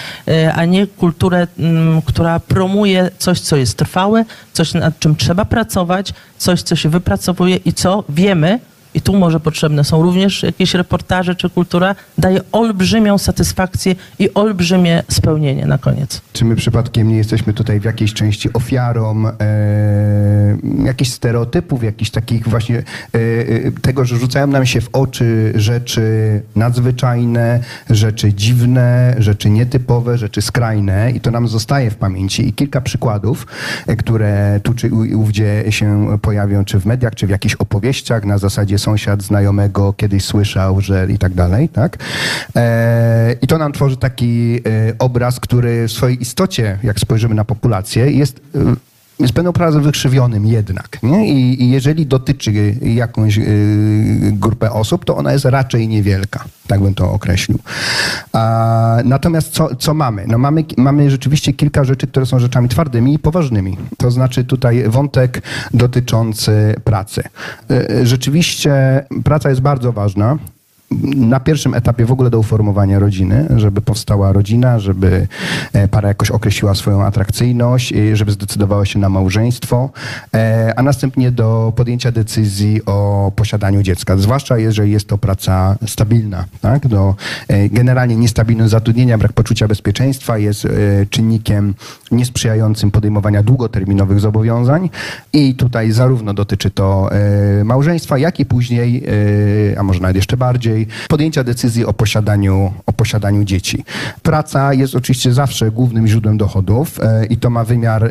a nie kulturę, mm, która promuje coś, co jest trwałe, coś, nad czym trzeba pracować, coś, co się wypracowuje i co wiemy, i tu może potrzebne są również jakieś reportaże czy kultura, daje olbrzymią satysfakcję i olbrzymie spełnienie na koniec. Czy my przypadkiem nie jesteśmy tutaj w jakiejś części ofiarą e, jakichś stereotypów, jakichś takich właśnie e, e, tego, że rzucają nam się w oczy rzeczy nadzwyczajne, rzeczy dziwne, rzeczy nietypowe, rzeczy skrajne i to nam zostaje w pamięci. I kilka przykładów, e, które tu czy ówdzie się pojawią, czy w mediach, czy w jakichś opowieściach na zasadzie sąsiad znajomego kiedyś słyszał, że i tak dalej, tak? E, I to nam tworzy taki e, obraz, który w swojej istocie, jak spojrzymy na populację, jest pewną obrazem wykrzywionym jednak. Nie? I, I, jeżeli dotyczy jakąś y, grupę osób, to ona jest raczej niewielka. Tak bym to określił. A, natomiast co, co mamy? No mamy? Mamy rzeczywiście kilka rzeczy, które są rzeczami twardymi i poważnymi. To znaczy tutaj wątek dotyczący pracy. Y, rzeczywiście praca jest bardzo ważna na pierwszym etapie w ogóle do uformowania rodziny, żeby powstała rodzina, żeby e, para jakoś określiła swoją atrakcyjność, żeby zdecydowała się na małżeństwo, e, a następnie do podjęcia decyzji o posiadaniu dziecka, zwłaszcza jeżeli jest to praca stabilna. Tak? E, generalnie niestabilność zatrudnienia, brak poczucia bezpieczeństwa jest czynnikiem niesprzyjającym podejmowania długoterminowych zobowiązań i tutaj zarówno dotyczy to małżeństwa, jak i później, a może nawet jeszcze bardziej, podjęcia decyzji o posiadaniu, o posiadaniu dzieci. Praca jest oczywiście zawsze głównym źródłem dochodów e, i to ma wymiar e,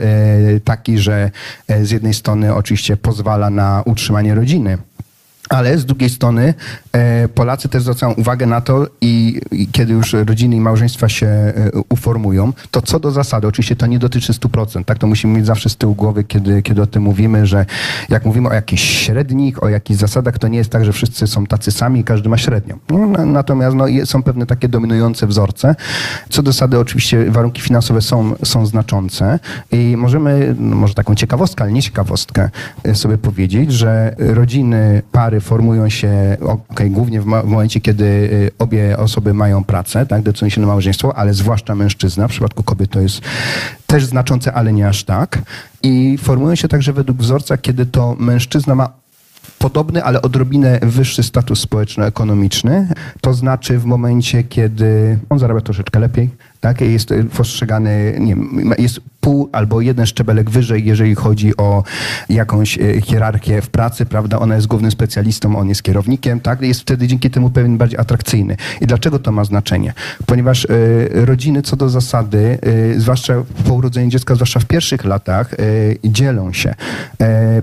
taki, że e, z jednej strony oczywiście pozwala na utrzymanie rodziny, ale z drugiej strony e, Polacy też zwracają uwagę na to i, i, kiedy już rodziny i małżeństwa się e, uformują, to co do zasady, oczywiście to nie dotyczy 100%, tak? To musimy mieć zawsze z tyłu głowy, kiedy, kiedy o tym mówimy, że jak mówimy o jakichś średnich, o jakichś zasadach, to nie jest tak, że wszyscy są tacy sami i każdy ma średnią. No, natomiast no, są pewne takie dominujące wzorce. Co do zasady oczywiście warunki finansowe są, są znaczące i możemy, no, może taką ciekawostkę, ale nie ciekawostkę e, sobie powiedzieć, że rodziny, pary pary formują się okay, głównie w, w, momencie, kiedy y, obie osoby mają pracę, tak, decydują się na małżeństwo, ale zwłaszcza mężczyzna, w przypadku kobiet to jest też znaczące, ale nie aż tak. I formują się także według wzorca, kiedy to mężczyzna ma podobny, ale odrobinę wyższy status społeczno-ekonomiczny. To znaczy w momencie, kiedy on zarabia troszeczkę lepiej, tak, jest postrzegany, nie wiem, jest pół albo jeden szczebelek wyżej, jeżeli chodzi o jakąś e, hierarchię w pracy, prawda? Ona jest głównym specjalistą, on jest kierownikiem, tak? Jest wtedy dzięki temu pewien bardziej atrakcyjny. I dlaczego to ma znaczenie? Ponieważ y, rodziny co do zasady, y, zwłaszcza po urodzeniu dziecka, zwłaszcza w pierwszych latach, y, dzielą się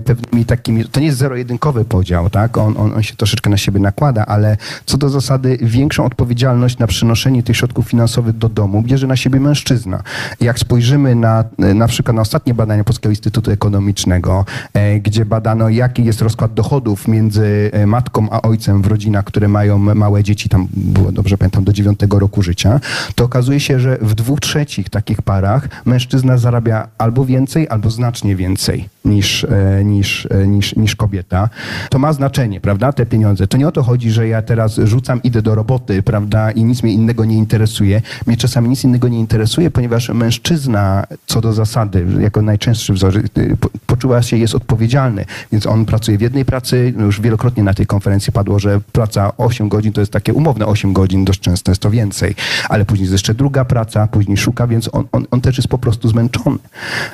pewnymi takimi, to nie jest zero-jedynkowy podział, tak? On, on, on się troszeczkę na siebie nakłada, ale co do zasady większą odpowiedzialność na przynoszenie tych środków finansowych do domu bierze na siebie mężczyzna. Jak spojrzymy na na przykład na ostatnie badania Polskiego Instytutu Ekonomicznego, e, gdzie badano, jaki jest rozkład dochodów między e, matką a ojcem w rodzinach, które mają małe dzieci, tam było dobrze pamiętam, do dziewiątego roku życia, to okazuje się, że w dwóch trzecich takich parach mężczyzna zarabia albo więcej, albo znacznie więcej niż, e, niż, niż, niż kobieta. To ma znaczenie, prawda, te pieniądze. To nie o to chodzi, że ja teraz rzucam, idę do roboty, prawda, i nic mnie innego nie interesuje. Mnie czasami nie nic innego nie interesuje, ponieważ mężczyzna co do zasady, jako najczęstszy wzór, y, po- poczuwa się, jest odpowiedzialny, więc on pracuje w jednej pracy, no już wielokrotnie na tej konferencji padło, że praca 8 godzin to jest takie umowne 8 godzin, dość często jest to więcej, ale później jest jeszcze druga praca, później szuka, więc on, on, on też jest po prostu zmęczony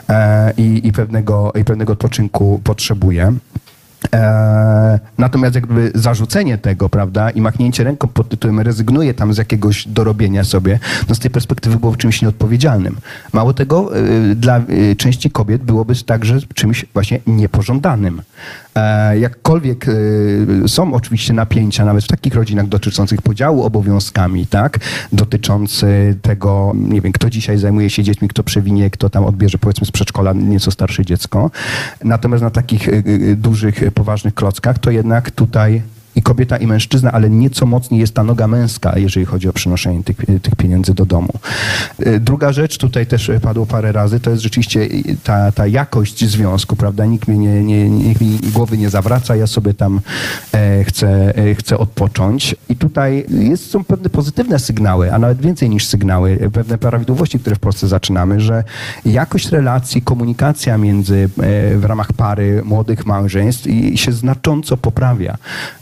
e, i, i, pewnego, i pewnego odpoczynku potrzebuje. E, natomiast jakby zarzucenie tego, prawda, i machnięcie ręką pod tytułem rezygnuję tam z jakiegoś dorobienia sobie, no z tej perspektywy było czymś nieodpowiedzialnym. Mało tego, e, dla e, części kobiet byłoby także czymś właśnie niepożądanym. E, jakkolwiek e, są oczywiście napięcia, nawet w takich rodzinach dotyczących podziału obowiązkami, tak, dotyczący tego, nie wiem, kto dzisiaj zajmuje się dziećmi, kto przewinie, kto tam odbierze powiedzmy z przedszkola nieco starsze dziecko. Natomiast na takich e, dużych, poważnych klockach, to jednak tutaj i kobieta, i mężczyzna, ale nieco mocniej jest ta noga męska, jeżeli chodzi o przynoszenie tych, tych pieniędzy do domu. E, Druga rzecz, tutaj też padło parę razy, to jest rzeczywiście ta, ta jakość związku, prawda? Nikt mi, nie, nie, nikt mi głowy nie zawraca, ja sobie tam e, chcę, e, chcę odpocząć. I tutaj jest, są pewne pozytywne sygnały, a nawet więcej niż sygnały, e, pewne prawidłowości, które w Polsce zaczynamy, że jakość relacji, komunikacja między e, w ramach pary młodych małżeństw i się znacząco poprawia.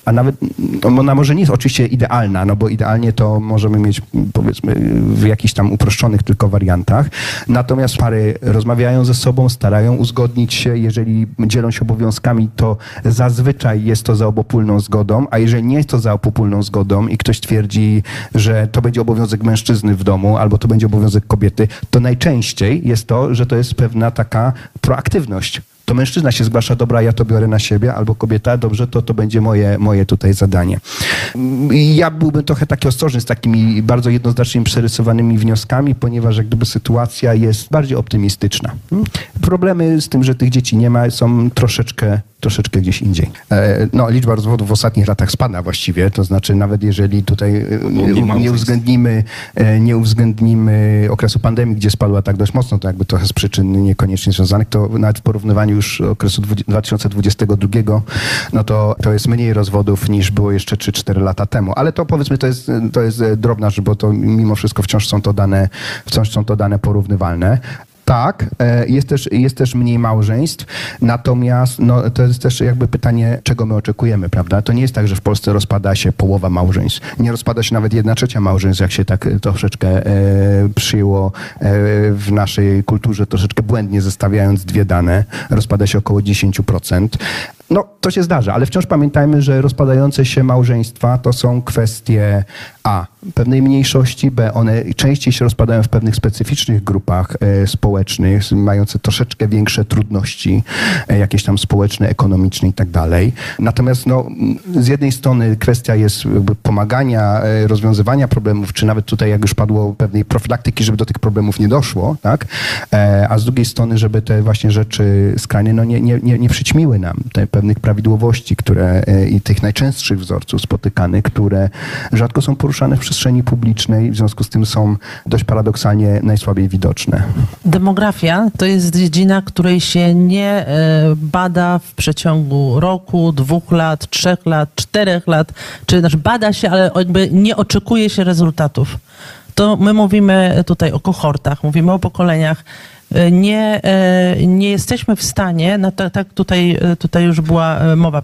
A nawet no, ona może nie jest oczywiście idealna, no bo idealnie to możemy mieć powiedzmy w jakichś tam uproszczonych tylko wariantach. Natomiast pary rozmawiają ze sobą, starają uzgodnić się. Jeżeli dzielą się obowiązkami, to zazwyczaj jest to za obopólną zgodą, a jeżeli nie jest to za obopólną zgodą i ktoś twierdzi, że to będzie obowiązek mężczyzny w domu albo to będzie obowiązek kobiety, to najczęściej jest to, że to jest pewna taka proaktywność to mężczyzna się zgłasza, dobra, ja to biorę na siebie, albo kobieta, dobrze, to to będzie moje, moje tutaj zadanie. I Ja byłbym trochę taki ostrożny z takimi bardzo jednoznacznie przerysowanymi wnioskami, ponieważ jak gdyby sytuacja jest bardziej optymistyczna. Problemy z tym, że tych dzieci nie ma, są troszeczkę troszeczkę gdzieś indziej. E, No, liczba rozwodów w ostatnich latach spada właściwie, to znaczy nawet jeżeli tutaj e, nie, uwzględnimy, e, nie uwzględnimy okresu pandemii, gdzie spadła tak dość mocno, to jakby trochę z przyczyn niekoniecznie związanych, to nawet w porównywaniu już okresu 2022, no to, to jest mniej rozwodów niż było jeszcze 3-4 lata temu. Ale to powiedzmy, to jest, to jest drobna rzecz, bo to mimo wszystko wciąż są to dane, wciąż są to dane porównywalne. Tak, e, jest też, jest też mniej małżeństw, natomiast no, to jest też jakby pytanie, czego my oczekujemy, prawda? To nie jest tak, że w Polsce rozpada się połowa małżeństw. Nie rozpada się nawet jedna trzecia małżeństw, jak się tak e, troszeczkę e, przyjęło e, w naszej kulturze, troszeczkę błędnie zestawiając dwie dane. Rozpada się około 10%. No, to się zdarza, ale wciąż pamiętajmy, że rozpadające się małżeństwa to są kwestie A. pewnej mniejszości, B. one częściej się rozpadają w pewnych specyficznych grupach e, społecznych, mające troszeczkę większe trudności, e, jakieś tam społeczne, ekonomiczne i tak dalej. Natomiast no, z jednej strony kwestia jest pomagania, e, rozwiązywania problemów, czy nawet tutaj, jak już padło, pewnej profilaktyki, żeby do tych problemów nie doszło, tak? E, a z drugiej strony, żeby te właśnie rzeczy skrajne no, nie, nie, nie, nie przyćmiły nam te pewnych prawidłowości, które e, i tych najczęstszych wzorców spotykanych, które rzadko są poruszane poruszane w przestrzeni publicznej, w związku z tym są dość paradoksalnie najsłabiej widoczne. Demografia to jest dziedzina, której się nie e, bada w przeciągu roku, dwóch lat, trzech lat, czterech lat, czy znaczy bada się, ale jakby nie oczekuje się rezultatów. To my mówimy tutaj o kohortach, mówimy o pokoleniach e, nie, e, nie jesteśmy w stanie, no tak, tak tutaj, tutaj już była mowa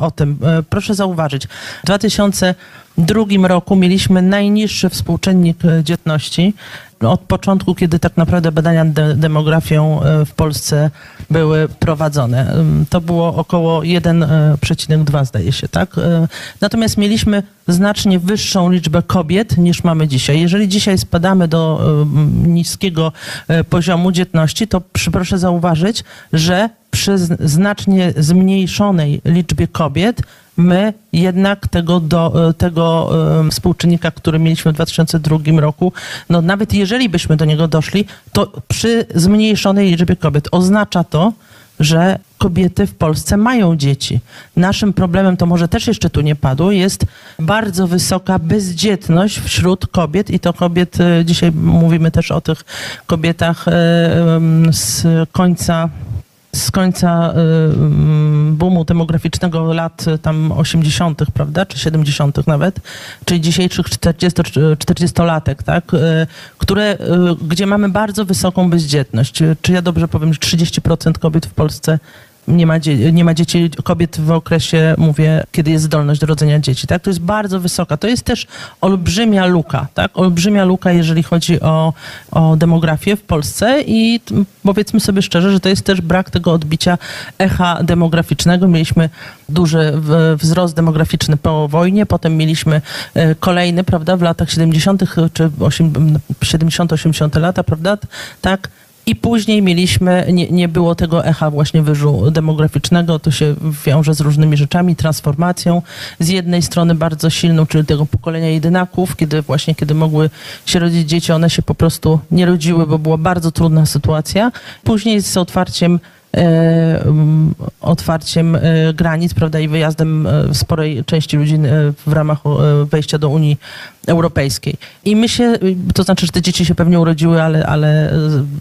o tym, proszę zauważyć, 2000 drugim roku mieliśmy najniższy współczynnik e, dzietności. Od początku, kiedy tak naprawdę badania de demografią e, w Polsce były prowadzone. To było około 1,2 e, zdaje się, tak? Natomiast mieliśmy znacznie wyższą liczbę kobiet niż mamy dzisiaj. Jeżeli dzisiaj spadamy do niskiego poziomu dzietności, to proszę zauważyć, że przy znacznie zmniejszonej liczbie kobiet my jednak tego, do, e, tego em, współczynnika, który mieliśmy w 2002 roku, no nawet jeżeli byśmy do niego doszli, to przy zmniejszonej liczbie kobiet oznacza to, że kobiety w Polsce mają dzieci. Naszym problemem, to może też jeszcze tu nie padło, jest bardzo wysoka bezdzietność wśród kobiet i to kobiet, e, dzisiaj mówimy też o tych kobietach e, z końca z końca y, mm, boomu demograficznego lat y, tam 80., prawda, czy 70. nawet, czyli dzisiejszych 40, 40-latek, tak, y, które, y, gdzie mamy bardzo wysoką bezdzietność. Czy ja dobrze powiem, że 30% kobiet w Polsce nie ma, nie ma dzieci, kobiet w okresie, mówię, kiedy jest zdolność do rodzenia dzieci, tak? To jest bardzo wysoka. To jest też olbrzymia luka, tak? Olbrzymia luka, jeżeli chodzi o, o demografię w Polsce i powiedzmy sobie szczerze, że to jest też brak tego odbicia echa demograficznego. Mieliśmy duży wzrost demograficzny po wojnie, potem mieliśmy e, kolejny, prawda, w latach 70. czy 70-80 lata, prawda, tak? I później mieliśmy, nie, nie było tego echa właśnie wyżu demograficznego, to się wiąże z różnymi rzeczami, transformacją. Z jednej strony bardzo silną, czyli tego pokolenia jedynaków, kiedy właśnie, kiedy mogły się rodzić dzieci, one się po prostu nie rodziły, bo była bardzo trudna sytuacja. Później z otwarciem e, mm, otwarciem e, granic, prawda, i wyjazdem e, sporej części ludzi w ramach wejścia do Unii Europejskiej. I my się, to znaczy, że te dzieci się pewnie urodziły, ale, ale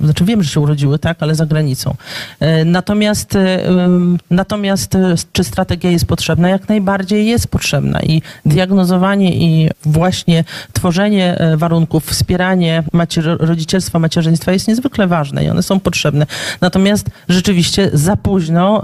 znaczy wiem, że się urodziły, tak, ale za granicą. E, Natomiast, e, natomiast e, czy strategia jest potrzebna? Jak najbardziej jest potrzebna i diagnozowanie i właśnie tworzenie warunków, wspieranie macier- rodzicielstwa, macierzyństwa jest niezwykle ważne i one są potrzebne. Natomiast rzeczywiście za późno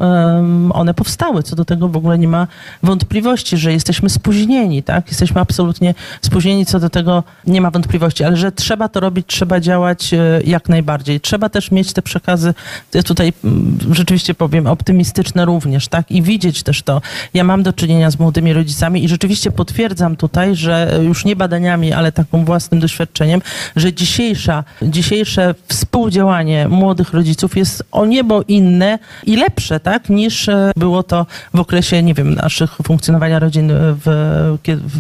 one powstały. Co do tego w ogóle nie ma wątpliwości, że jesteśmy spóźnieni, tak? Jesteśmy absolutnie spóźnieni, co do tego nie ma wątpliwości, ale że trzeba to robić, trzeba działać e, jak najbardziej. Trzeba też mieć te przekazy, ja tutaj mm, rzeczywiście powiem, optymistyczne również, tak? I widzieć też to. Ja mam do czynienia z młodymi rodzicami i rzeczywiście potwierdzam tutaj, że już nie badaniami, ale takim własnym doświadczeniem, że dzisiejsza, dzisiejsze współdziałanie młodych rodziców jest o niebo inne i lepsze, tak? Niż e, było to w okresie, nie wiem, naszych funkcjonowania rodzin, e, w,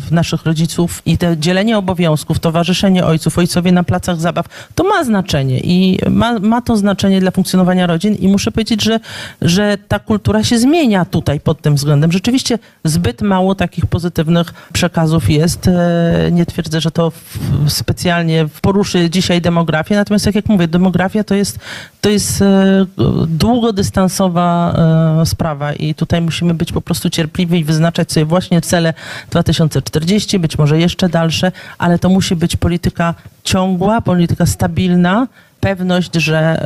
w naszych rodziców i te dzielenie obowiązków, towarzyszenie ojców, ojcowie na placach zabaw, to ma znaczenie i ma, ma to znaczenie dla funkcjonowania rodzin i muszę powiedzieć, że, że ta kultura się zmienia tutaj pod tym względem. Rzeczywiście zbyt mało takich pozytywnych przekazów jest. E, Nie twierdzę, że to specjalnie poruszy dzisiaj demografię, natomiast tak jak mówię, demografia to jest, to jest e, długodystansowa e, sprawa i tutaj musimy być po prostu cierpliwi i wyznaczać sobie właśnie cele 2040, być może jeszcze dalsze, ale to musi być polityka ciągła, polityka stabilna, pewność, że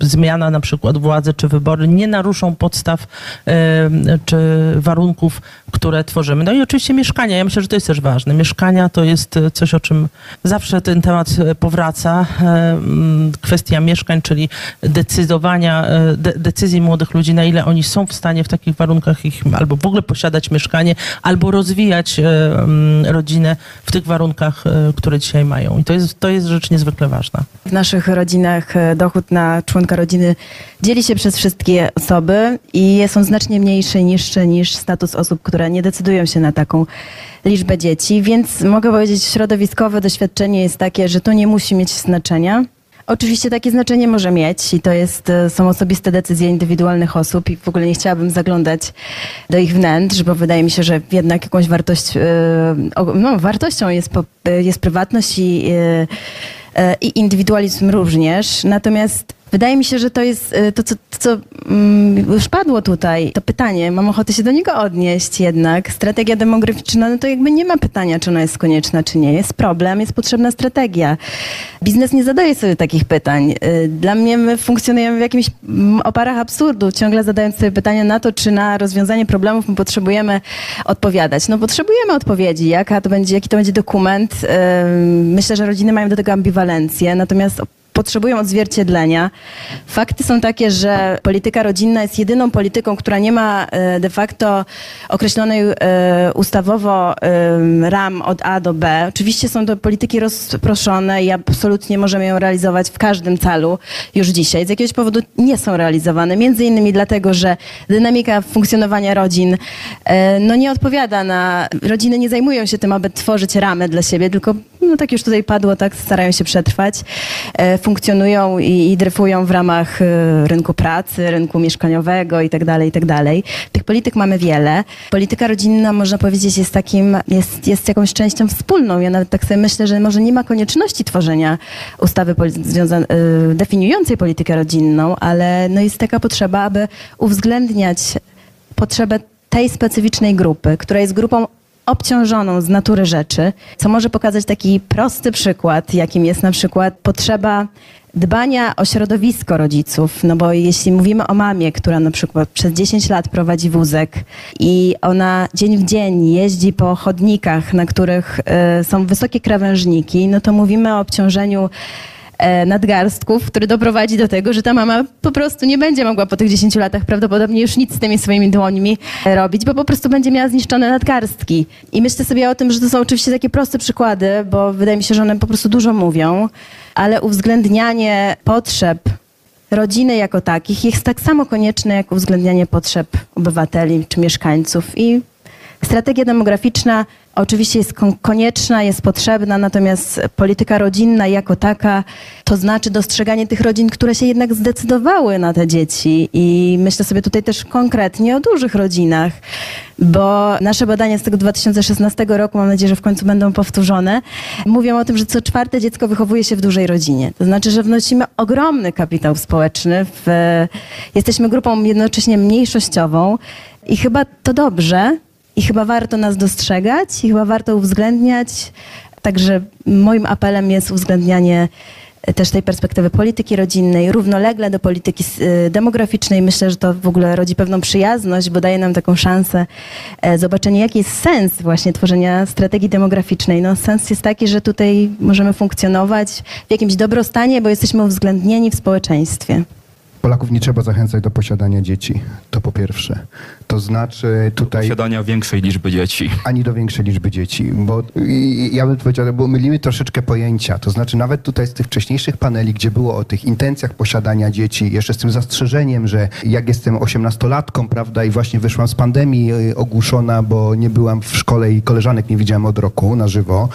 zmiana na przykład władzy czy wybory nie naruszą podstaw czy warunków, które tworzymy. No i oczywiście mieszkania. Ja myślę, że to jest też ważne. Mieszkania to jest e, coś, o czym zawsze ten temat e, powraca. Kwestia mieszkań, czyli decydowania, e, de, decyzji młodych ludzi, na ile oni są w stanie w takich warunkach ich albo w ogóle posiadać mieszkanie, albo rozwijać rodzinę w tych warunkach, które dzisiaj mają. I to jest, to jest rzecz niezwykle ważna. W naszych rodzinach dochód na członka rodziny dzieli się przez wszystkie osoby i jest on znacznie mniejszy, niższy niż status osób, które nie decydują się na taką liczbę dzieci, więc mogę powiedzieć, środowiskowe doświadczenie jest takie, że to nie musi mieć znaczenia. Oczywiście takie znaczenie może mieć i to jest, e, są osobiste decyzje indywidualnych osób i w ogóle nie chciałabym zaglądać do ich wnętrz, bo wydaje mi się, że jednak jakąś wartość, e, no, wartością jest, e, jest prywatność i, i indywidualizm również. Natomiast wydaje mi się, że to jest e, to, co, to, co mm, już padło tutaj, to pytanie, mam ochotę się do niego odnieść jednak. Strategia demograficzna, no to jakby nie ma pytania, czy ona jest konieczna, czy nie. Jest problem, jest potrzebna strategia. Biznes nie zadaje sobie takich pytań. E, Dla mnie my funkcjonujemy w jakimś mm, oparach absurdu, ciągle zadając sobie pytania na to, czy na rozwiązanie problemów my potrzebujemy odpowiadać. No potrzebujemy odpowiedzi, jaka to będzie, jaki to będzie dokument. Ym, Myślę, że rodziny mają do tego ambiwalencję, natomiast potrzebują odzwierciedlenia. Fakty są takie, że polityka rodzinna jest jedyną polityką, która nie ma e, de facto określonej e, ustawowo em, ram od A do B. Oczywiście są to polityki rozproszone i absolutnie możemy ją realizować w każdym celu już dzisiaj. Z jakiegoś powodu nie są realizowane. Między innymi dlatego, że dynamika funkcjonowania rodzin e, no nie odpowiada na... Rodziny nie zajmują się tym, aby tworzyć ramę dla siebie, tylko no tak już tutaj padło, tak starają się przetrwać, e, funkcjonują i, i dryfują w ramach e, rynku pracy, rynku mieszkaniowego i tak dalej, i tak. Tych polityk mamy wiele. Polityka rodzinna, można powiedzieć, jest takim, jest, jest jakąś częścią wspólną. Ja nawet tak sobie myślę, że może nie ma konieczności tworzenia ustawy e, definiującej politykę rodzinną, ale no jest taka potrzeba, aby uwzględniać potrzebę tej specyficznej grupy, która jest grupą obciążoną z natury rzeczy, co może pokazać taki prosty przykład, jakim jest na przykład potrzeba dbania o środowisko rodziców. No bo jeśli mówimy o mamie, która na przykład przez 10 lat prowadzi wózek i ona dzień w dzień jeździ po chodnikach, na których e, są wysokie krawężniki, no to mówimy o obciążeniu nadgarstków, który doprowadzi do tego, że ta mama po prostu nie będzie mogła po tych 10 latach prawdopodobnie już nic z tymi swoimi dłońmi e, robić, bo po prostu będzie miała zniszczone nadgarstki. I myślę sobie o tym, że to są oczywiście takie proste przykłady, bo wydaje mi się, że one po prostu dużo mówią, ale uwzględnianie potrzeb rodziny jako takich jest tak samo konieczne jak uwzględnianie potrzeb obywateli czy mieszkańców. I strategia demograficzna oczywiście jest kon- konieczna, jest potrzebna, natomiast polityka rodzinna jako taka to znaczy dostrzeganie tych rodzin, które się jednak zdecydowały na te dzieci. I myślę sobie tutaj też konkretnie o dużych rodzinach, bo nasze badania z tego 2016 roku, mam nadzieję, że w końcu będą powtórzone, mówią o tym, że co czwarte dziecko wychowuje się w dużej rodzinie. To znaczy, że wnosimy ogromny kapitał społeczny. W, jesteśmy grupą jednocześnie mniejszościową i chyba to dobrze i chyba warto nas dostrzegać i chyba warto uwzględniać. Także moim apelem jest uwzględnianie też tej perspektywy polityki rodzinnej, równolegle do polityki y, demograficznej. Myślę, że to w ogóle rodzi pewną przyjazność, bo daje nam taką szansę e, zobaczenia, jaki jest sens właśnie tworzenia strategii demograficznej. No, sens jest taki, że tutaj możemy funkcjonować w jakimś dobrostanie, bo jesteśmy uwzględnieni w społeczeństwie. Polaków nie trzeba zachęcać do posiadania dzieci. To po pierwsze. To znaczy tutaj Posiadania większej liczby dzieci. ani do większej liczby dzieci, bo ja bym powiedział, bo mylimy troszeczkę pojęcia. To znaczy nawet tutaj z tych wcześniejszych paneli, gdzie było o tych intencjach posiadania dzieci, jeszcze z tym zastrzeżeniem, że jak jestem osiemnastolatką, prawda, i właśnie wyszłam z pandemii y, ogłuszona, bo nie byłam w szkole i koleżanek nie widziałam od roku na żywo.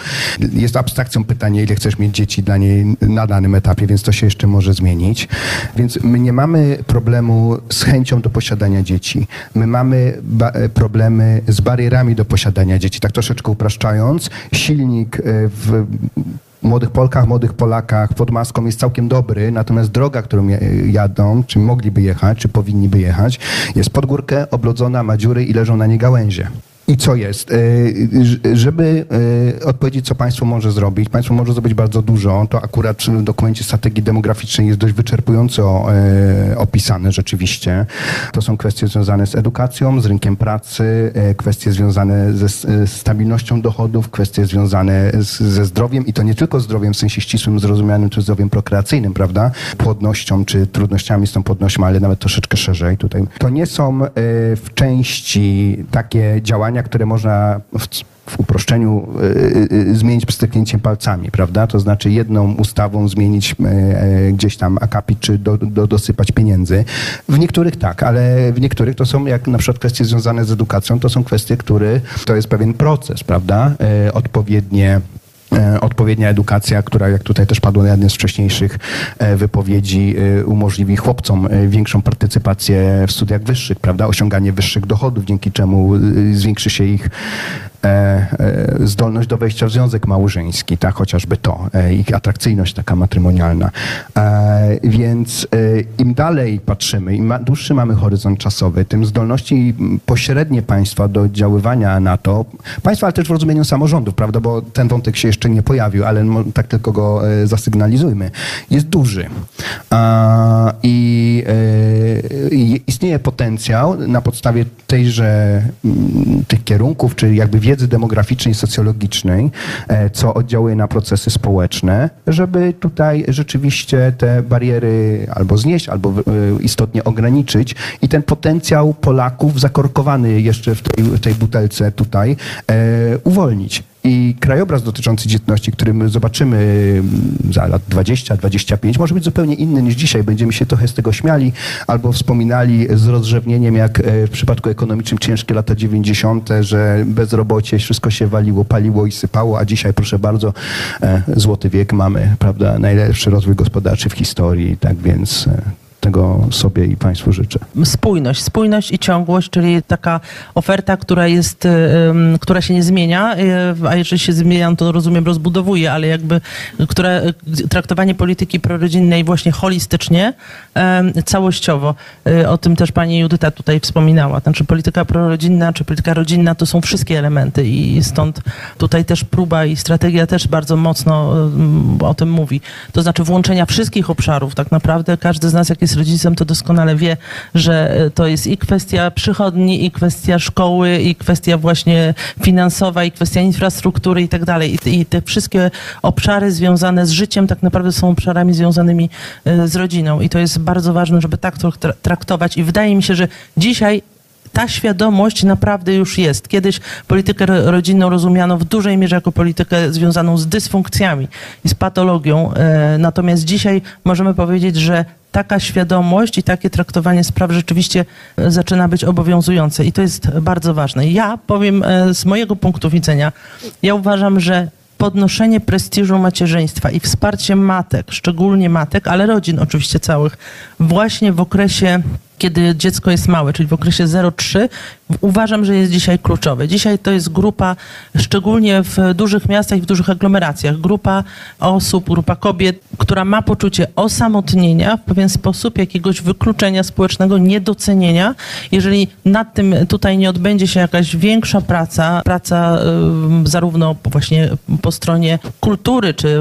Jest abstrakcją pytanie, ile chcesz mieć dzieci dla niej na danym etapie, więc to się jeszcze może zmienić. Więc my nie mamy problemu z chęcią do posiadania dzieci. My mamy ba- e, problemy z barierami do posiadania dzieci. Tak troszeczkę upraszczając, silnik e, w młodych Polkach, młodych Polakach pod maską jest całkiem dobry, natomiast droga, którą ja- jadą, czy mogliby jechać, czy powinniby jechać, jest pod górkę, oblodzona, ma dziury i leżą na nie gałęzie. I co jest? E, Żeby e, odpowiedzieć, co państwo może zrobić, państwo może zrobić bardzo dużo. To akurat w dokumencie strategii demograficznej jest dość wyczerpująco e, opisane rzeczywiście. To są kwestie związane z edukacją, z rynkiem pracy, kwestie związane ze stabilnością dochodów, kwestie związane z, ze zdrowiem i to nie tylko zdrowiem w sensie ścisłym, zrozumianym, czy zdrowiem prokreacyjnym, prawda? Płodnością, czy trudnościami z tą płodnością, ale nawet troszeczkę szerzej tutaj. To nie są w części takie działania, które można w, w uproszczeniu e, e, zmienić pstryknięciem palcami, prawda? To znaczy jedną ustawą zmienić gdzieś tam akapit, czy do, do, dosypać pieniędzy. W niektórych tak, ale w niektórych to są, jak na przykład kwestie związane z edukacją, to są kwestie, które to jest pewien proces, prawda? Odpowiednie odpowiednia edukacja, która jak tutaj też padło na jednej z wcześniejszych e, wypowiedzi, e, umożliwi chłopcom e, większą partycypację w studiach wyższych, prawda? Osiąganie wyższych dochodów, dzięki czemu e, zwiększy się ich e, e, zdolność do wejścia w związek małżeński, tak? Chociażby to, e, ich atrakcyjność taka matrymonialna. E, Więc e, im dalej patrzymy, im dłuższy mamy horyzont czasowy, tym zdolności pośrednie państwa do oddziaływania na to, państwa, ale też w rozumieniu samorządów, prawda, bo ten wątek się jeszcze nie pojawił, ale tak tylko go e, zasygnalizujmy, jest duży. I e, istnieje potencjał na podstawie tejże tych kierunków, czy jakby wiedzy demograficznej, socjologicznej, e, co oddziałuje na procesy społeczne, żeby tutaj rzeczywiście te bariery albo znieść, albo e, istotnie ograniczyć i ten potencjał Polaków zakorkowany jeszcze w tej, w tej butelce tutaj e, uwolnić. I krajobraz dotyczący dzietności, który my zobaczymy mm, za lat 20-25, może być zupełnie inny niż dzisiaj. Będziemy się trochę z tego śmiali albo wspominali z rozrzewnieniem, jak e, w przypadku ekonomicznym ciężkie lata 90., że bezrobocie, wszystko się waliło, paliło i sypało, a dzisiaj, proszę bardzo, e, złoty wiek mamy, prawda, najlepszy rozwój gospodarczy w historii, tak więc e, tego sobie i Państwu życzę. Spójność, spójność i ciągłość, czyli taka oferta, która jest, ym, która się nie zmienia, y, a jeżeli się zmienia, to rozumiem, rozbudowuje, ale jakby, które y, traktowanie polityki prorodzinnej właśnie holistycznie, całościowo. Y, O tym też pani Judyta tutaj wspominała. Znaczy polityka prorodzinna, czy polityka rodzinna to są wszystkie elementy i stąd tutaj też próba i strategia też bardzo mocno o tym mówi. To znaczy włączenia wszystkich obszarów. Tak naprawdę każdy z nas, jak jest rodzicem, to doskonale wie, że e, to jest i kwestia przychodni, i kwestia szkoły, i kwestia właśnie finansowa, i kwestia infrastruktury i tak dalej. I te- wszystkie obszary związane z życiem tak naprawdę są obszarami związanymi e, z rodziną. I to jest bardzo ważne, żeby tak to tra- traktować. I wydaje mi się, że dzisiaj ta świadomość naprawdę już jest. Kiedyś politykę ro- rodzinną rozumiano w dużej mierze jako politykę związaną z dysfunkcjami i z patologią. E, Natomiast dzisiaj możemy powiedzieć, że taka świadomość i takie traktowanie spraw rzeczywiście e, zaczyna być obowiązujące i to jest bardzo ważne. Ja powiem e, z mojego punktu widzenia, ja uważam, że podnoszenie prestiżu macierzyństwa i wsparcie matek, szczególnie matek, ale rodzin oczywiście całych, właśnie w okresie, kiedy dziecko jest małe, czyli w okresie 0-3, uważam, że jest dzisiaj kluczowe. Dzisiaj to jest grupa, szczególnie w dużych miastach i w dużych aglomeracjach, grupa osób, grupa kobiet, która ma poczucie osamotnienia w pewien sposób, jakiegoś wykluczenia społecznego, niedocenienia. Jeżeli nad tym tutaj nie odbędzie się jakaś większa praca, praca zarówno właśnie po stronie kultury, czy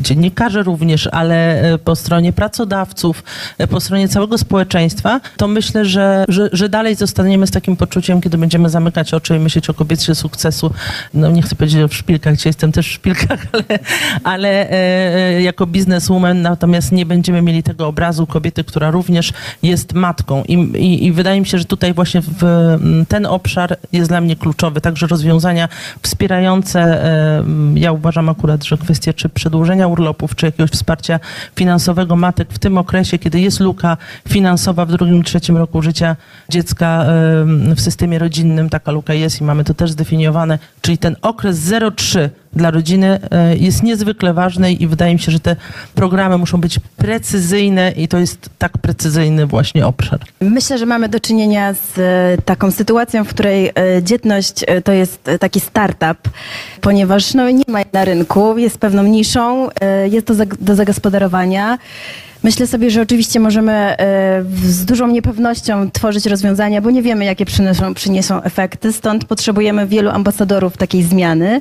dziennikarzy również, ale e, po stronie pracodawców, e, po stronie całego społeczeństwa, to myślę, że, że, że dalej zostaniemy z takim poczuciem, kiedy będziemy zamykać oczy i myśleć o kobiecie sukcesu. No nie chcę powiedzieć o szpilkach, gdzie jestem też w szpilkach, ale, ale e, e, jako bizneswoman natomiast nie będziemy mieli tego obrazu kobiety, która również jest matką. I, i, i wydaje mi się, że tutaj właśnie w, m, ten obszar jest dla mnie kluczowy. Także rozwiązania wspierające, e, m, ja uważam akurat, że kwestie czy przedłużenia urlopów, czy jakiegoś wsparcia finansowego matek w tym okresie, kiedy jest luka finansowa w drugim, trzecim roku życia dziecka w systemie rodzinnym, taka luka jest i mamy to też zdefiniowane, czyli ten okres 0,3 dla rodziny e, jest niezwykle ważny i wydaje mi się, że te programy muszą być precyzyjne i to jest tak precyzyjny właśnie obszar. Myślę, że mamy do czynienia z e, taką sytuacją, w której e, dzietność to jest taki startup, ponieważ no, nie ma jej na rynku, jest pewną niszą, jest to do zagospodarowania. Myślę sobie, że oczywiście możemy e, z dużą niepewnością tworzyć rozwiązania, bo nie wiemy, jakie przyniosą, przyniosą efekty, stąd potrzebujemy wielu ambasadorów takiej zmiany.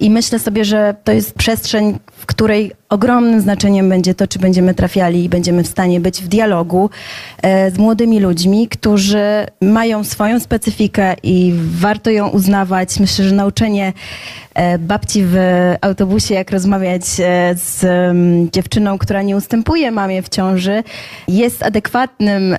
I myślę sobie, że to jest przestrzeń, w której ogromnym znaczeniem będzie to, czy będziemy trafiali i będziemy w stanie być w dialogu e, z młodymi ludźmi, którzy mają swoją specyfikę i warto ją uznawać. Myślę, że nauczenie e, babci w autobusie, jak rozmawiać e, z mm, dziewczyną, która nie ustępuje mamie w ciąży, jest adekwatnym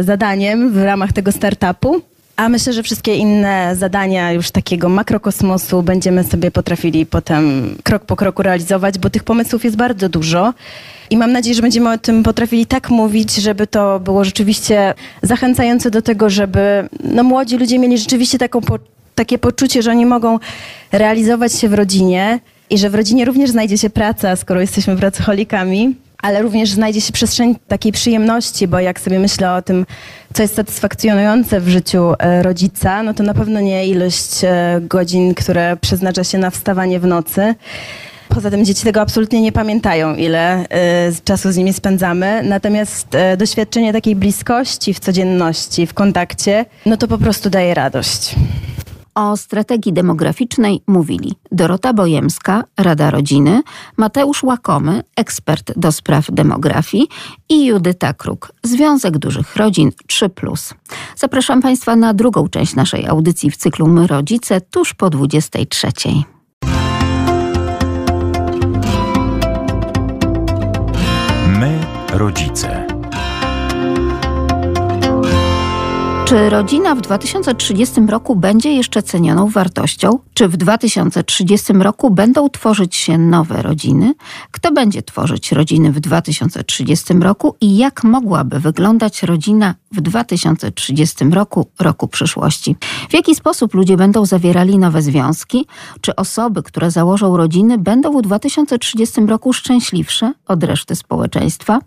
zadaniem w ramach tego startupu. A myślę, że wszystkie inne zadania już takiego makrokosmosu będziemy sobie potrafili potem krok po kroku realizować, bo tych pomysłów jest bardzo dużo. I mam nadzieję, że będziemy o tym potrafili tak mówić, żeby to było rzeczywiście zachęcające do tego, żeby no, młodzi ludzie mieli rzeczywiście taką po, takie poczucie, że oni mogą realizować się w rodzinie i że w rodzinie również znajdzie się praca, skoro jesteśmy pracocholikami ale również znajdzie się przestrzeń takiej przyjemności, bo jak sobie myślę o tym, co jest satysfakcjonujące w życiu e, rodzica, no to na pewno nie ilość e, godzin, które przeznacza się na wstawanie w nocy. Poza tym dzieci tego absolutnie nie pamiętają, ile z czasu z nimi spędzamy. Natomiast e, doświadczenie takiej bliskości w codzienności, w kontakcie, no to po prostu daje radość. O strategii demograficznej mówili Dorota Bojemska, Rada Rodziny, Mateusz Łakomy, ekspert do spraw demografii i Judyta Kruk, Związek Dużych Rodzin 3+. Zapraszam Państwa na drugą część naszej audycji w cyklu My Rodzice tuż po 23. My, rodzice. Czy rodzina w 2030 roku będzie jeszcze cenioną wartością? Czy w 2030 roku będą tworzyć się nowe rodziny? Kto będzie tworzyć rodziny w 2030 roku i jak mogłaby wyglądać rodzina w 2030 roku, roku przyszłości? W jaki sposób ludzie będą zawierali nowe związki? Czy osoby, które założą rodziny, będą w 2030 roku szczęśliwsze od reszty społeczeństwa?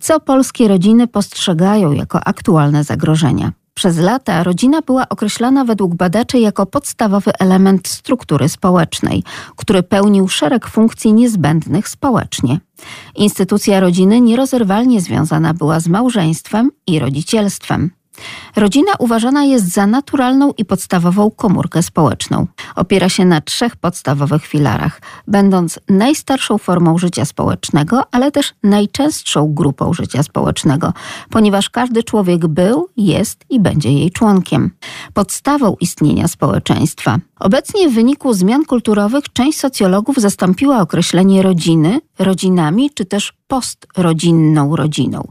Co polskie rodziny postrzegają jako aktualne zagrożenia? Przez lata rodzina była określana według badaczy jako podstawowy element struktury społecznej, który pełnił szereg funkcji niezbędnych społecznie. Instytucja rodziny nierozerwalnie związana była z małżeństwem i rodzicielstwem. Rodzina uważana jest za naturalną i podstawową komórkę społeczną. Opiera się na trzech podstawowych filarach, będąc najstarszą formą życia społecznego, ale też najczęstszą grupą życia społecznego, ponieważ każdy człowiek był, jest i będzie jej członkiem. Podstawą istnienia społeczeństwa. Obecnie w wyniku zmian kulturowych część socjologów zastąpiła określenie rodziny rodzinami czy też postrodzinną rodziną.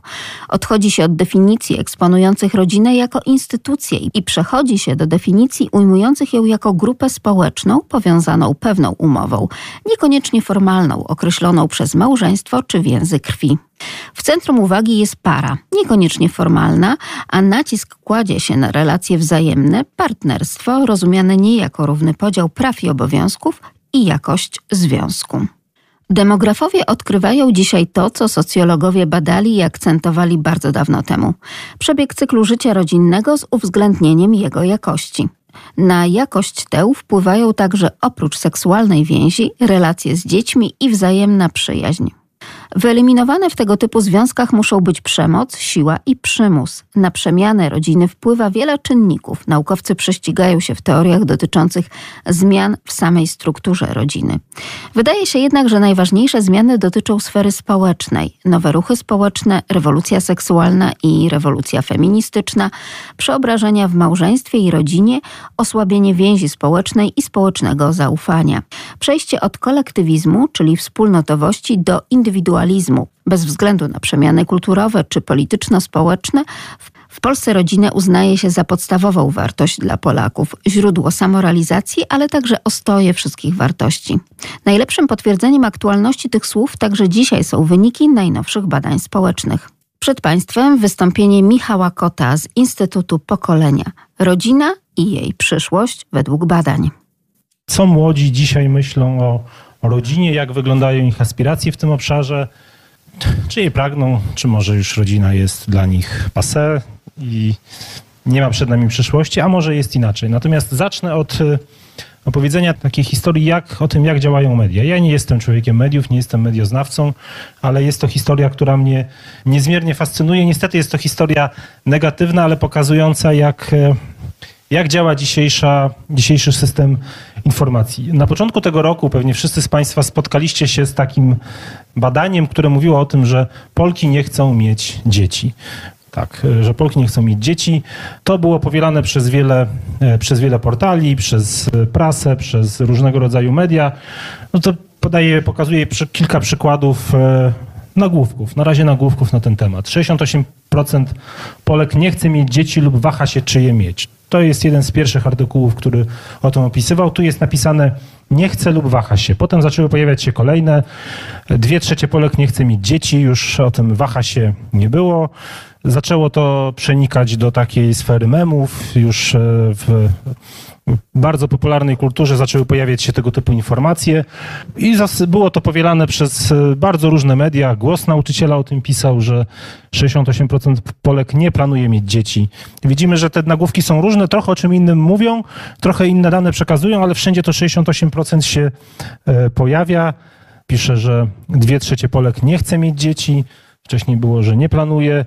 Odchodzi się od definicji eksponujących rodzinę jako instytucję i przechodzi się do definicji ujmujących ją jako grupę społeczną powiązaną pewną umową, niekoniecznie formalną, określoną przez małżeństwo czy więzy krwi. W centrum uwagi jest para, niekoniecznie formalna, a nacisk kładzie się na relacje wzajemne, partnerstwo, rozumiane nie jako równy podział praw i obowiązków i jakość związku. Demografowie odkrywają dzisiaj to, co socjologowie badali i akcentowali bardzo dawno temu: przebieg cyklu życia rodzinnego z uwzględnieniem jego jakości. Na jakość tę wpływają także oprócz seksualnej więzi relacje z dziećmi i wzajemna przyjaźń. Wyeliminowane w tego typu związkach muszą być przemoc, siła i przymus. Na przemianę rodziny wpływa wiele czynników. Naukowcy prześcigają się w teoriach dotyczących zmian w samej strukturze rodziny. Wydaje się jednak, że najważniejsze zmiany dotyczą sfery społecznej. Nowe ruchy społeczne, rewolucja seksualna i rewolucja feministyczna, przeobrażenia w małżeństwie i rodzinie, osłabienie więzi społecznej i społecznego zaufania. Przejście od kolektywizmu, czyli wspólnotowości, do indywidualizmu bez względu na przemiany kulturowe czy polityczno-społeczne, w Polsce rodzinę uznaje się za podstawową wartość dla Polaków, źródło samorealizacji, ale także ostoje wszystkich wartości. Najlepszym potwierdzeniem aktualności tych słów także dzisiaj są wyniki najnowszych badań społecznych. Przed Państwem wystąpienie Michała Kota z Instytutu Pokolenia Rodzina i jej przyszłość według badań. Co młodzi dzisiaj myślą o rodzinie, jak wyglądają ich aspiracje w tym obszarze, czy je pragną, czy może już rodzina jest dla nich passe i nie ma przed nami przyszłości, a może jest inaczej. Natomiast zacznę od y, opowiedzenia takiej historii jak, o tym, jak działają media. Ja nie jestem człowiekiem mediów, nie jestem medioznawcą, ale jest to historia, która mnie niezmiernie fascynuje. Niestety jest to historia negatywna, ale pokazująca, jak y, jak działa dzisiejsza, dzisiejszy system informacji. Na początku tego roku pewnie wszyscy z Państwa spotkaliście się z takim badaniem, które mówiło o tym, że Polki nie chcą mieć dzieci. Tak, że Polki nie chcą mieć dzieci. To było powielane przez wiele, e, przez wiele portali, przez prasę, przez różnego rodzaju media. No to podaje, pokazuje kilka przykładów e, nagłówków, na razie nagłówków na ten temat. 68% Polek nie chce mieć dzieci lub waha się, czy je mieć. To jest jeden z pierwszych artykułów, który o tym opisywał. Tu jest napisane nie chce lub waha się. Potem zaczęły pojawiać się kolejne. Dwie trzecie Polek nie chce mieć dzieci, już o tym waha się nie było. Zaczęło to przenikać do takiej sfery memów, już e, w bardzo popularnej kulturze zaczęły pojawiać się tego typu informacje i było to powielane przez e, bardzo różne media. Głos nauczyciela o tym pisał, że 68% Polek nie planuje mieć dzieci. Widzimy, że te nagłówki są różne, trochę o czym innym mówią, trochę inne dane przekazują, ale wszędzie to 68% się e, pojawia. Pisze, że dwie trzecie Polek nie chce mieć dzieci, wcześniej było, że nie planuje.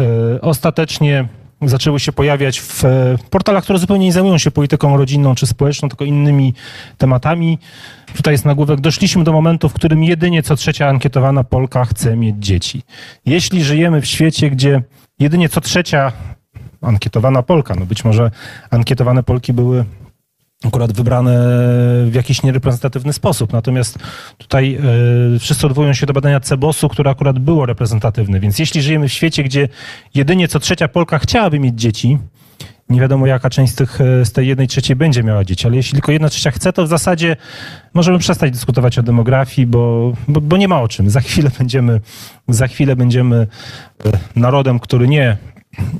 E, ostatecznie zaczęły się pojawiać w e, portalach, które zupełnie nie zajmują się polityką rodzinną czy społeczną, tylko innymi tematami. Tutaj jest nagłówek. Doszliśmy do momentu, w którym jedynie co trzecia ankietowana Polka chce mieć dzieci. Jeśli żyjemy w świecie, gdzie jedynie co trzecia ankietowana Polka, no być może ankietowane Polki były akurat wybrane w jakiś niereprezentatywny sposób. Natomiast tutaj y, wszyscy odwołują się do badania Cebosu, które akurat było reprezentatywne. Więc jeśli żyjemy w świecie, gdzie jedynie co trzecia Polka chciałaby mieć dzieci, nie wiadomo jaka część z, tych, e, z tej jednej trzeciej będzie miała dzieci, ale jeśli tylko jedna trzecia chce, to w zasadzie możemy przestać dyskutować o demografii, bo, bo, bo nie ma o czym. Za chwilę będziemy, za chwilę będziemy e, narodem, który nie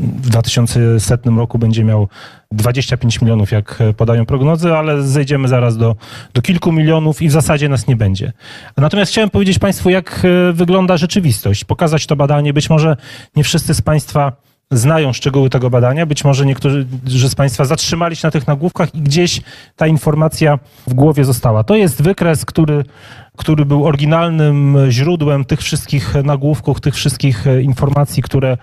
w 2100 roku będzie miał 25 milionów, jak podają prognozy, ale zejdziemy zaraz do, do kilku milionów i w zasadzie nas nie będzie. Natomiast chciałem powiedzieć Państwu, jak e, wygląda rzeczywistość, pokazać to badanie. Być może nie wszyscy z Państwa znają szczegóły tego badania, być może niektórzy z Państwa zatrzymali się na tych nagłówkach i gdzieś ta informacja w głowie została. To jest wykres, który który był oryginalnym źródłem tych wszystkich nagłówków, tych wszystkich e, informacji, które,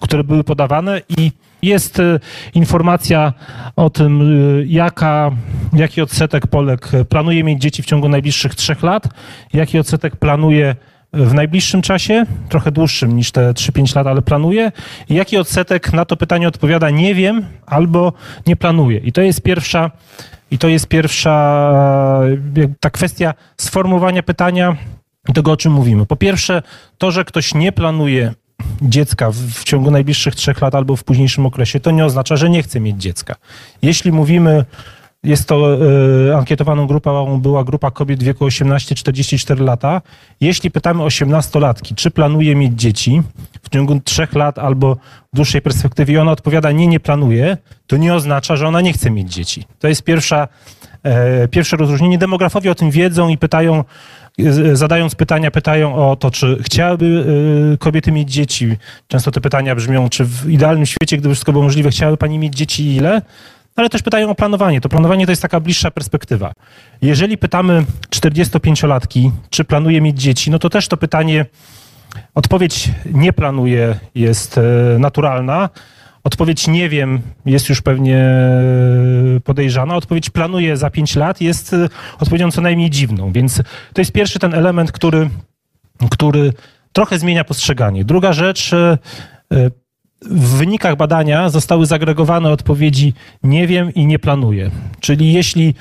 które były podawane i jest e, informacja o tym, e, jaka, jaki odsetek Polek planuje mieć dzieci w ciągu najbliższych trzech lat, jaki odsetek planuje w najbliższym czasie, trochę dłuższym niż te 3-5 lat, ale planuje. I jaki odsetek na to pytanie odpowiada nie wiem albo nie planuje. I to jest pierwsza i to jest pierwsza ta kwestia sformułowania pytania tego, o czym mówimy. Po pierwsze, to, że ktoś nie planuje dziecka w, w ciągu najbliższych trzech lat albo w późniejszym okresie, to nie oznacza, że nie chce mieć dziecka. Jeśli mówimy jest to y, ankietowaną grupą, była grupa kobiet w wieku 18-44 lata. Jeśli pytamy 18-latki, czy planuje mieć dzieci w ciągu 3 lat albo dłuższej perspektywie i ona odpowiada nie, nie planuje, to nie oznacza, że ona nie chce mieć dzieci. To jest pierwsza, e, pierwsze rozróżnienie. Demografowie o tym wiedzą i pytają, zadając pytania, pytają o to, czy chciałyby kobiety mieć dzieci. Często te pytania brzmią, czy w idealnym świecie, gdyby wszystko było możliwe, chciałaby pani mieć dzieci ile? Ale też pytają o planowanie. To planowanie to jest taka bliższa perspektywa. Jeżeli pytamy 45-latki, czy planuje mieć dzieci, no to też to pytanie, odpowiedź nie planuje jest e, naturalna. Odpowiedź nie wiem jest już pewnie podejrzana. Odpowiedź planuje za 5 lat jest e, odpowiedzią co najmniej dziwną. Więc to jest pierwszy ten element, który, który trochę zmienia postrzeganie. Druga rzecz, e, w wynikach badania zostały zagregowane odpowiedzi nie wiem i nie planuję. Czyli jeśli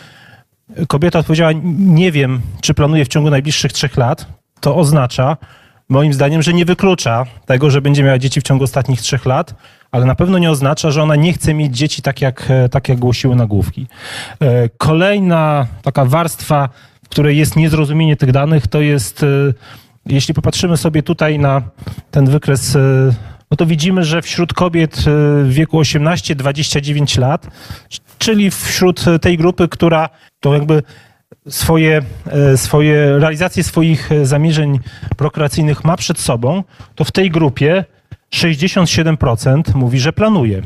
kobieta odpowiedziała nie wiem, czy planuje w ciągu najbliższych trzech lat, to oznacza, moim zdaniem, że nie wyklucza tego, że będzie miała dzieci w ciągu ostatnich trzech lat, ale na pewno nie oznacza, że ona nie chce mieć dzieci tak jak, tak jak głosiły nagłówki. E, kolejna taka warstwa, w której jest niezrozumienie tych danych, to jest, e, jeśli popatrzymy sobie tutaj na ten wykres e, no to widzimy, że wśród kobiet e, w wieku 18-29 lat, czyli wśród tej grupy, która to jakby swoje, e, swoje realizację swoich zamierzeń prokreacyjnych ma przed sobą, to w tej grupie 67% mówi, że planuje.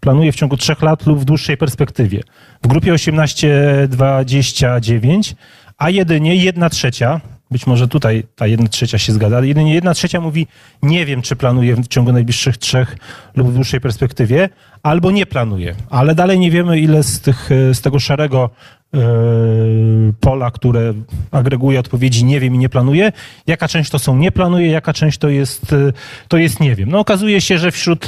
Planuje w ciągu 3 lat lub w dłuższej perspektywie. W grupie 18-29, a jedynie 1 trzecia, być może tutaj ta jedna trzecia się zgadza, ale jedynie jedna trzecia mówi, nie wiem, czy planuje w ciągu najbliższych trzech lub w dłuższej perspektywie, albo nie planuje. Ale dalej nie wiemy, ile z, tych, z tego szarego yy, pola, które agreguje odpowiedzi nie wiem i nie planuje, jaka część to są nie planuje, jaka część to jest, yy, to jest nie wiem. No okazuje się, że wśród,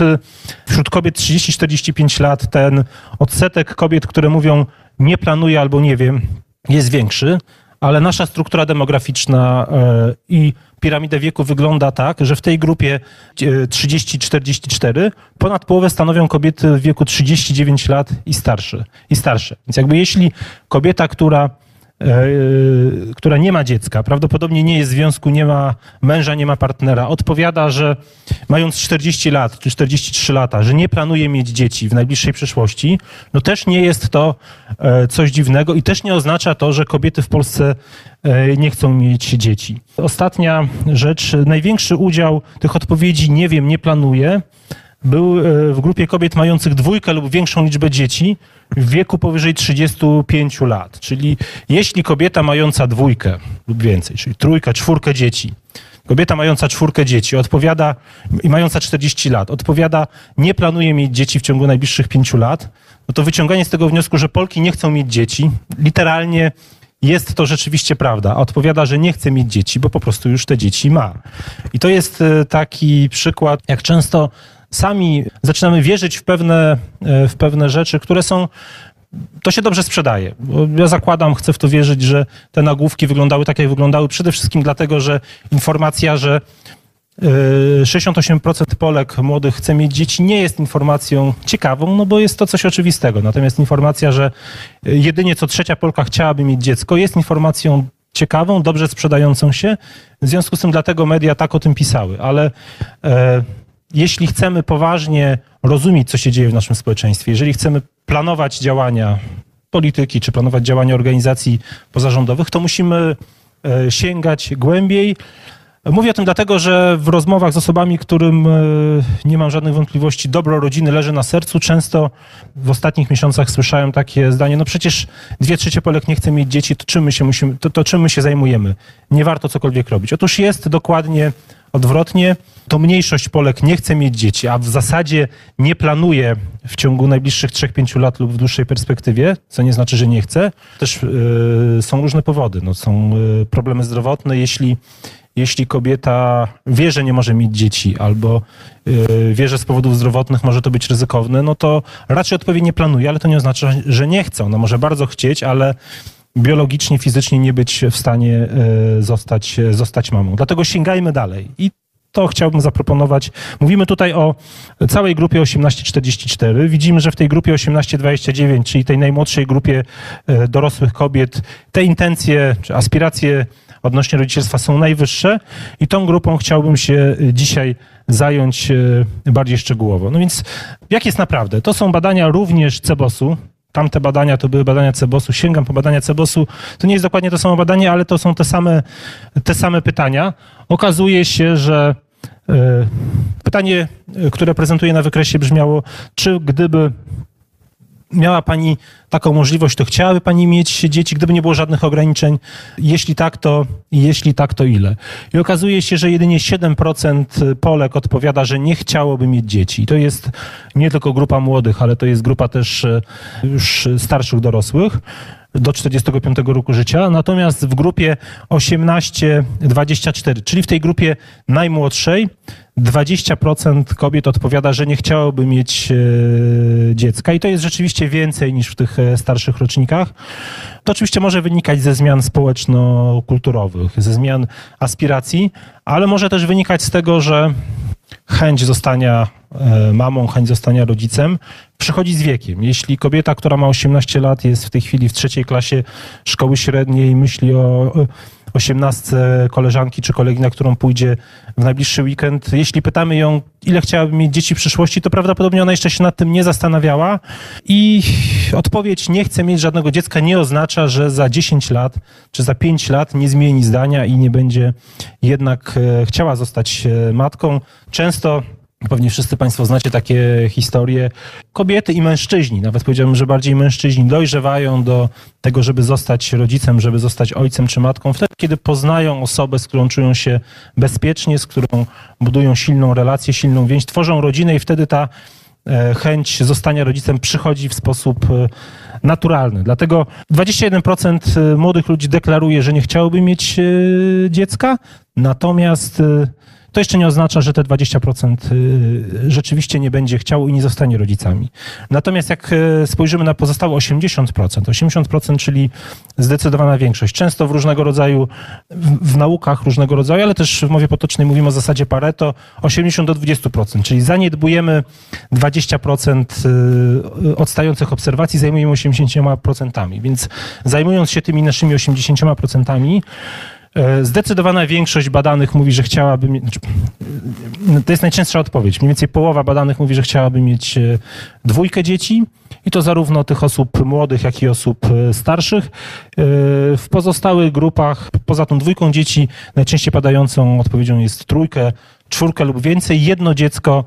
wśród kobiet 30-45 lat ten odsetek kobiet, które mówią nie planuje albo nie wiem, jest większy ale nasza struktura demograficzna e, i piramida wieku wygląda tak, że w tej grupie 30-44 e, ponad połowę stanowią kobiety w wieku 39 lat i starsze. I starsze. Więc jakby jeśli kobieta, która która nie ma dziecka, prawdopodobnie nie jest w związku, nie ma męża, nie ma partnera, odpowiada, że mając 40 lat czy 43 lata, że nie planuje mieć dzieci w najbliższej przyszłości, no też nie jest to e, coś dziwnego i też nie oznacza to, że kobiety w Polsce e, nie chcą mieć dzieci. Ostatnia rzecz, największy udział tych odpowiedzi nie wiem, nie planuję, był w grupie kobiet mających dwójkę lub większą liczbę dzieci, w wieku powyżej 35 lat. Czyli jeśli kobieta mająca dwójkę lub więcej, czyli trójkę, czwórkę dzieci, kobieta mająca czwórkę dzieci odpowiada i mająca 40 lat, odpowiada, nie planuje mieć dzieci w ciągu najbliższych pięciu lat, no to wyciąganie z tego wniosku, że Polki nie chcą mieć dzieci, literalnie jest to rzeczywiście prawda, odpowiada, że nie chce mieć dzieci, bo po prostu już te dzieci ma. I to jest e, taki przykład, jak często sami zaczynamy wierzyć w pewne, e, w pewne rzeczy, które są to się dobrze sprzedaje. Ja zakładam, chcę w to wierzyć, że te nagłówki wyglądały tak, jak wyglądały, przede wszystkim dlatego, że informacja, że y, 68% Polek młodych chce mieć dzieci, nie jest informacją ciekawą, no bo jest to coś oczywistego. Natomiast informacja, że y, jedynie co trzecia Polka chciałaby mieć dziecko, jest informacją ciekawą, dobrze sprzedającą się. W związku z tym dlatego media tak o tym pisały. Ale e, jeśli chcemy poważnie rozumieć, co się dzieje w naszym społeczeństwie, jeżeli chcemy planować działania polityki czy planować działania organizacji pozarządowych, to musimy e, sięgać głębiej. Mówię o tym dlatego, że w rozmowach z osobami, którym e, nie mam żadnych wątpliwości, dobro rodziny leży na sercu, często w ostatnich miesiącach słyszałem takie zdanie, no przecież dwie trzecie Polek nie chce mieć dzieci, to czym my się, musimy, to, to czym my się zajmujemy? Nie warto cokolwiek robić. Otóż jest dokładnie odwrotnie. To mniejszość Polek nie chce mieć dzieci, a w zasadzie nie planuje w ciągu najbliższych 3-5 lat lub w dłuższej perspektywie, co nie znaczy, że nie chce. Też yy, są różne powody. No, są yy, problemy zdrowotne. Jeśli, jeśli kobieta wie, że nie może mieć dzieci albo yy, wie, że z powodów zdrowotnych może to być ryzykowne, no to raczej odpowiednio planuje, ale to nie oznacza, że nie chce. Ona może bardzo chcieć, ale biologicznie, fizycznie nie być w stanie e, zostać, zostać mamą. Dlatego sięgajmy dalej. I to chciałbym zaproponować. Mówimy tutaj o całej grupie 18-44. Widzimy, że w tej grupie 18-29, czyli tej najmłodszej grupie e, dorosłych kobiet, te intencje czy aspiracje odnośnie rodzicielstwa są najwyższe i tą grupą chciałbym się dzisiaj zająć bardziej szczegółowo. No więc jak jest naprawdę? To są badania również CEBOS-u, Tamte badania to były badania Cebosu. Sięgam po badania Cebosu. To nie jest dokładnie to samo badanie, ale to są te same, te same pytania. Okazuje się, że y, pytanie, które prezentuję na wykresie brzmiało, czy gdyby miała Pani taką możliwość, to chciałaby Pani mieć dzieci, gdyby nie było żadnych ograniczeń? Jeśli tak, to jeśli tak, to ile? I okazuje się, że jedynie 7% Polek odpowiada, że nie chciałoby mieć dzieci. I to jest nie tylko grupa młodych, ale to jest grupa też e, już starszych dorosłych do 45 roku życia, natomiast w grupie 18-24, czyli w tej grupie najmłodszej, 20% kobiet odpowiada, że nie chciałoby mieć e, dziecka i to jest rzeczywiście więcej niż w tych e, starszych rocznikach. To oczywiście może wynikać ze zmian społeczno-kulturowych, ze zmian aspiracji, ale może też wynikać z tego, że chęć zostania e, mamą, chęć zostania rodzicem przychodzi z wiekiem. Jeśli kobieta, która ma 18 lat, jest w tej chwili w trzeciej klasie szkoły średniej, myśli o osiemnastce koleżanki czy kolegi, na którą pójdzie w najbliższy weekend. Jeśli pytamy ją, ile chciałaby mieć dzieci w przyszłości, to prawdopodobnie ona jeszcze się nad tym nie zastanawiała i odpowiedź nie chce mieć żadnego dziecka nie oznacza, że za 10 lat czy za 5 lat nie zmieni zdania i nie będzie jednak e, chciała zostać e, matką. Często Pewnie wszyscy Państwo znacie takie historie. Kobiety i mężczyźni, nawet powiedziałbym, że bardziej mężczyźni, dojrzewają do tego, żeby zostać rodzicem, żeby zostać ojcem czy matką, wtedy, kiedy poznają osobę, z którą czują się bezpiecznie, z którą budują silną relację, silną więź, tworzą rodzinę i wtedy ta e, chęć zostania rodzicem przychodzi w sposób e, naturalny. Dlatego 21% e, młodych ludzi deklaruje, że nie chciałoby mieć dziecka, natomiast to jeszcze nie oznacza, że te 20% y, rzeczywiście nie będzie chciało i nie zostanie rodzicami. Natomiast jak y, spojrzymy na pozostałe 80%, 80%, czyli zdecydowana większość, często w różnego rodzaju, w, naukach różnego rodzaju, ale też w mowie potocznej mówimy o zasadzie Pareto, 80 do 20%, czyli zaniedbujemy 20% y, odstających obserwacji, zajmujemy 80%, więc zajmując się tymi naszymi 80%, E, zdecydowana większość badanych mówi, że chciałaby mieć. Znaczy, e, to jest najczęstsza odpowiedź. Mniej więcej połowa badanych mówi, że chciałaby mieć e, dwójkę dzieci. I to zarówno tych osób młodych, jak i osób starszych. W pozostałych grupach, poza tą dwójką dzieci, najczęściej padającą odpowiedzią jest trójkę, czwórkę lub więcej. Jedno dziecko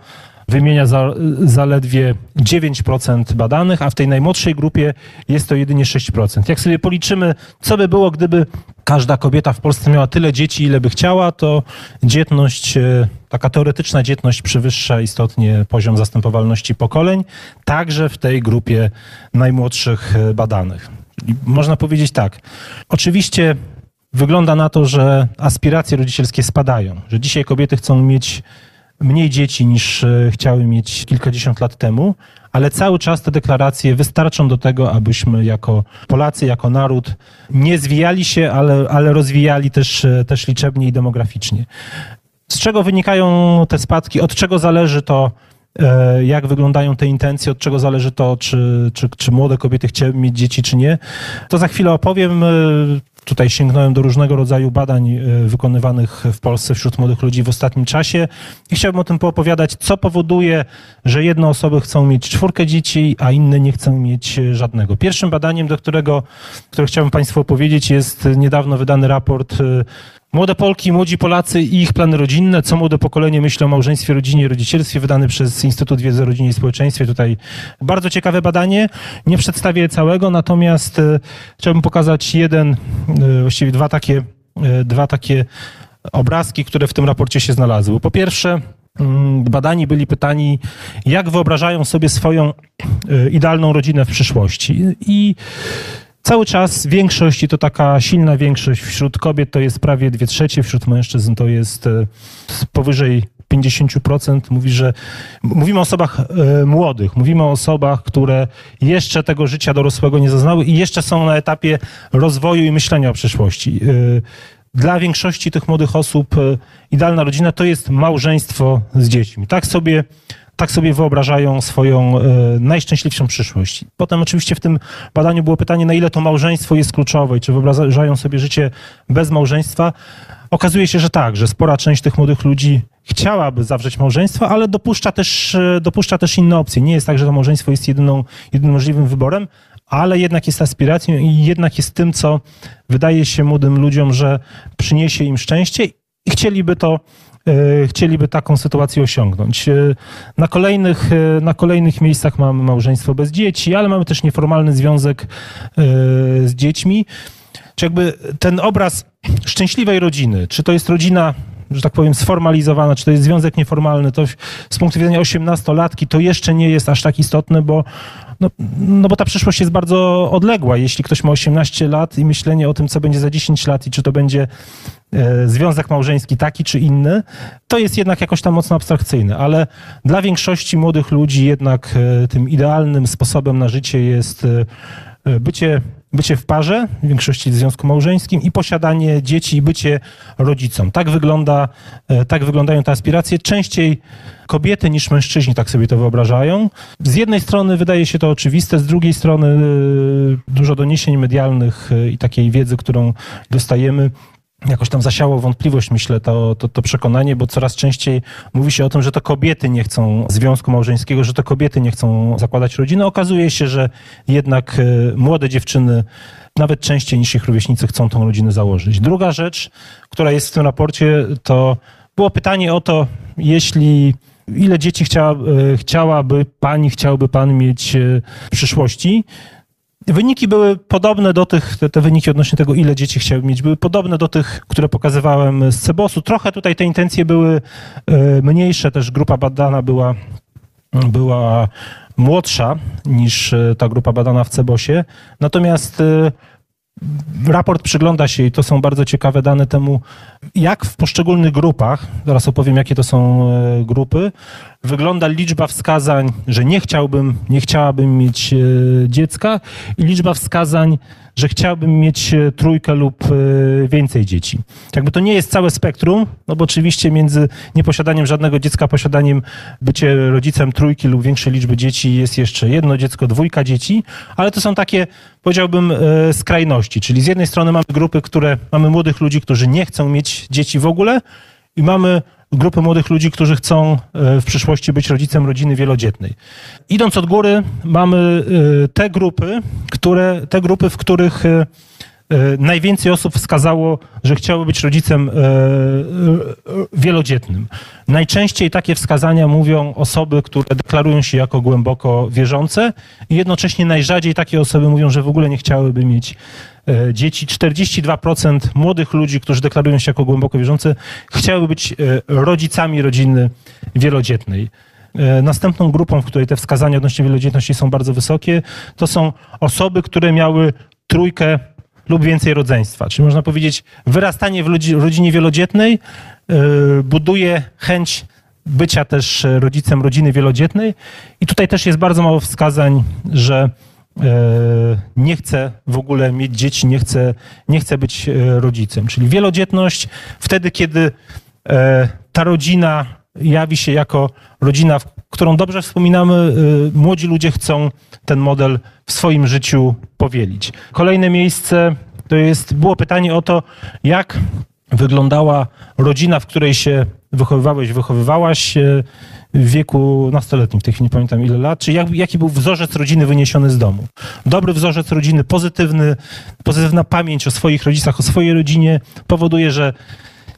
wymienia za, zaledwie 9% badanych, a w tej najmłodszej grupie jest to jedynie 6%. Jak sobie policzymy, co by było, gdyby każda kobieta w Polsce miała tyle dzieci, ile by chciała, to dzietność, e, taka teoretyczna dzietność przewyższa istotnie poziom zastępowalności pokoleń, także w tej grupie najmłodszych e, badanych. Można powiedzieć tak, oczywiście wygląda na to, że aspiracje rodzicielskie spadają, że dzisiaj kobiety chcą mieć mniej dzieci niż e, chciały mieć kilkadziesiąt lat temu, ale cały czas te deklaracje wystarczą do tego, abyśmy jako Polacy, jako naród nie zwijali się, ale, ale rozwijali też, e, też liczebnie i demograficznie. Z czego wynikają te spadki? Od czego zależy to, e, jak wyglądają te intencje? Od czego zależy to, czy, czy, czy młode kobiety chciały mieć dzieci, czy nie? To za chwilę opowiem. Tutaj sięgnąłem do różnego rodzaju badań e, wykonywanych w Polsce wśród młodych ludzi w ostatnim czasie i chciałbym o tym poopowiadać, co powoduje, że jedne osoby chcą mieć czwórkę dzieci, a inne nie chcą mieć e, żadnego. Pierwszym badaniem, do którego, które chciałbym Państwu opowiedzieć, jest niedawno wydany raport e, Młode Polki, młodzi Polacy i ich plany rodzinne. Co młode pokolenie myśli o małżeństwie, rodzinie i rodzicielstwie, wydany przez Instytut Wiedzy o Rodzinie i Społeczeństwie. Tutaj bardzo ciekawe badanie. Nie przedstawię całego, natomiast e, chciałbym pokazać jeden, e, właściwie dwa takie, e, dwa takie obrazki, które w tym raporcie się znalazły. Po pierwsze, mm, badani byli pytani, jak wyobrażają sobie swoją idealną rodzinę w przyszłości. I Cały czas większość, i to taka silna większość wśród kobiet to jest prawie dwie trzecie, wśród mężczyzn to jest e, powyżej 50%. Mówi, że mówimy o osobach e, młodych, mówimy o osobach, które jeszcze tego życia dorosłego nie zaznały i jeszcze są na etapie rozwoju i myślenia o przyszłości. E, Dla większości tych młodych osób idealna rodzina to jest małżeństwo z dziećmi. Tak sobie tak sobie wyobrażają swoją e, najszczęśliwszą przyszłość. Potem oczywiście w tym badaniu było pytanie, na ile to małżeństwo jest kluczowe i czy wyobrażają sobie życie bez małżeństwa. Okazuje się, że tak, że spora część tych młodych ludzi chciałaby zawrzeć małżeństwo, ale dopuszcza też, e, dopuszcza też inne opcje. Nie jest tak, że to małżeństwo jest jedyną, jedynym możliwym wyborem, ale jednak jest aspiracją i jednak jest tym, co wydaje się młodym ludziom, że przyniesie im szczęście i chcieliby to chcieliby taką sytuację osiągnąć. E, Na kolejnych, e, na kolejnych miejscach mamy małżeństwo bez dzieci, ale mamy też nieformalny związek e, z dziećmi. Czy jakby ten obraz szczęśliwej rodziny, czy to jest rodzina, że tak powiem, sformalizowana, czy to jest związek nieformalny, to z punktu widzenia osiemnastolatki to jeszcze nie jest aż tak istotne, bo no, no bo ta przyszłość jest bardzo odległa. Jeśli ktoś ma 18 lat i myślenie o tym, co będzie za 10 lat i czy to będzie e, związek małżeński taki czy inny, to jest jednak jakoś tam mocno abstrakcyjne, ale dla większości młodych ludzi jednak e, tym idealnym sposobem na życie jest e, bycie, bycie w parze, w większości w związku małżeńskim i posiadanie dzieci i bycie rodzicą. Tak, wygląda, e, tak wyglądają te aspiracje. Częściej kobiety niż mężczyźni tak sobie to wyobrażają. Z jednej strony wydaje się to oczywiste, z drugiej strony e, dużo doniesień medialnych e, i takiej wiedzy, którą dostajemy, jakoś tam zasiało wątpliwość, myślę, to, to, to przekonanie, bo coraz częściej mówi się o tym, że to kobiety nie chcą związku małżeńskiego, że to kobiety nie chcą zakładać rodziny. Okazuje się, że jednak e, młode dziewczyny nawet częściej niż ich rówieśnicy chcą tą rodzinę założyć. Druga rzecz, która jest w tym raporcie, to było pytanie o to, jeśli ile dzieci chciała, chciałaby pani, chciałby pan mieć e, w przyszłości. Wyniki były podobne do tych, te, te wyniki odnośnie tego, ile dzieci chciały mieć, były podobne do tych, które pokazywałem z Cebosu. Trochę tutaj te intencje były e, mniejsze, też grupa badana była, była młodsza niż e, ta grupa badana w Cebosie. Natomiast e, raport przygląda się, i to są bardzo ciekawe dane temu, jak w poszczególnych grupach, zaraz opowiem, jakie to są e, grupy, wygląda liczba wskazań, że nie chciałbym, nie chciałabym mieć e, dziecka i liczba wskazań, że chciałbym mieć e, trójkę lub e, więcej dzieci. Jakby to nie jest całe spektrum, no bo oczywiście między nieposiadaniem żadnego dziecka, posiadaniem bycie rodzicem trójki lub większej liczby dzieci jest jeszcze jedno dziecko, dwójka dzieci, ale to są takie, powiedziałbym, e, skrajności. Czyli z jednej strony mamy grupy, które, mamy młodych ludzi, którzy nie chcą mieć dzieci w ogóle i mamy grupy młodych ludzi, którzy chcą e, w przyszłości być rodzicem rodziny wielodzietnej. Idąc od góry, mamy e, te grupy, które, te grupy, w których e, najwięcej osób wskazało, że chciały być rodzicem e, e, wielodzietnym. Najczęściej takie wskazania mówią osoby, które deklarują się jako głęboko wierzące i jednocześnie najrzadziej takie osoby mówią, że w ogóle nie chciałyby mieć e, dzieci. 42% młodych ludzi, którzy deklarują się jako głęboko wierzące, chciałyby być e, rodzicami rodziny wielodzietnej. E, Następną grupą, w której te wskazania odnośnie wielodzietności są bardzo wysokie, to są osoby, które miały trójkę lub więcej rodzeństwa. Czyli można powiedzieć, wyrastanie w rodzinie wielodzietnej e, buduje chęć bycia też e, rodzicem rodziny wielodzietnej. I tutaj też jest bardzo mało wskazań, że e, nie chce w ogóle mieć dzieci, nie chce, nie chce być e, rodzicem. Czyli wielodzietność wtedy, kiedy ta rodzina jawi się jako rodzina, którą dobrze wspominamy. y, Młodzi ludzie chcą ten model w swoim życiu powielić. Kolejne miejsce to jest, było pytanie o to, jak wyglądała rodzina, w której się wychowywałeś, wychowywałaś e, w wieku nastoletnim, w tej chwili nie pamiętam ile lat, czy jak, jaki był wzorzec rodziny wyniesiony z domu. Dobry wzorzec rodziny, pozytywny, pozytywna pamięć o swoich rodzicach, o swojej rodzinie powoduje, że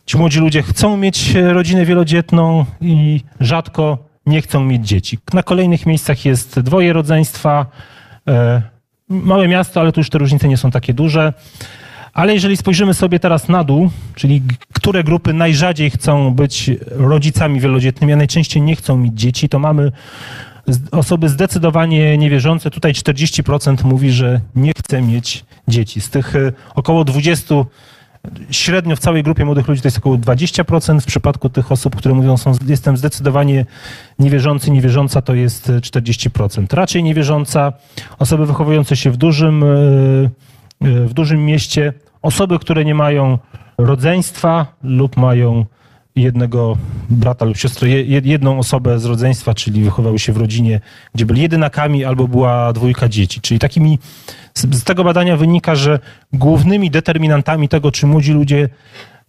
ci młodzi ludzie chcą mieć e, rodzinę wielodzietną i rzadko nie chcą mieć dzieci. Na kolejnych miejscach jest dwoje rodzeństwa, małe miasto, ale tu już te różnice nie są takie duże. Ale jeżeli spojrzymy sobie teraz na dół, czyli które grupy najrzadziej chcą być rodzicami wielodzietnymi, a najczęściej nie chcą mieć dzieci, to mamy osoby zdecydowanie niewierzące. Tutaj 40% mówi, że nie chce mieć dzieci. Z tych y, około 20 średnio w całej grupie młodych ludzi to jest około 20%. W przypadku tych osób, które mówią, są, jestem zdecydowanie niewierzący, niewierząca, to jest y, 40%. Raczej niewierząca, osoby wychowujące się w dużym, y, y, w dużym mieście, osoby, które nie mają rodzeństwa lub mają jednego brata lub siostrę, je- je- jedną osobę z rodzeństwa, czyli wychowały się w rodzinie, gdzie byli jedynakami albo była dwójka dzieci. Czyli takimi, z, tego badania wynika, że głównymi determinantami tego, czy młodzi ludzie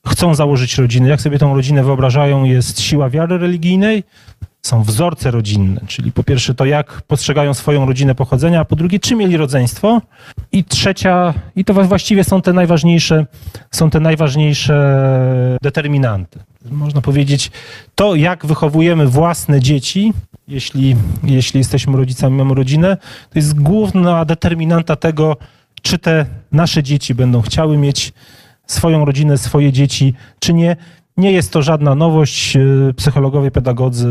chcą założyć rodzinę, jak sobie tą rodzinę wyobrażają, jest siła wiary religijnej, są wzorce rodzinne, czyli po pierwsze to, jak postrzegają swoją rodzinę pochodzenia, a po drugie, czy mieli rodzeństwo. I trzecia, i to właściwie są te najważniejsze, są te najważniejsze determinanty. Można powiedzieć, to jak wychowujemy własne dzieci, jeśli, jeśli jesteśmy rodzicami, mamy rodzinę, to jest główna determinanta tego, czy te nasze dzieci będą chciały mieć swoją rodzinę, swoje dzieci, czy nie. Nie jest to żadna nowość. Yy, Psychologowie, pedagodzy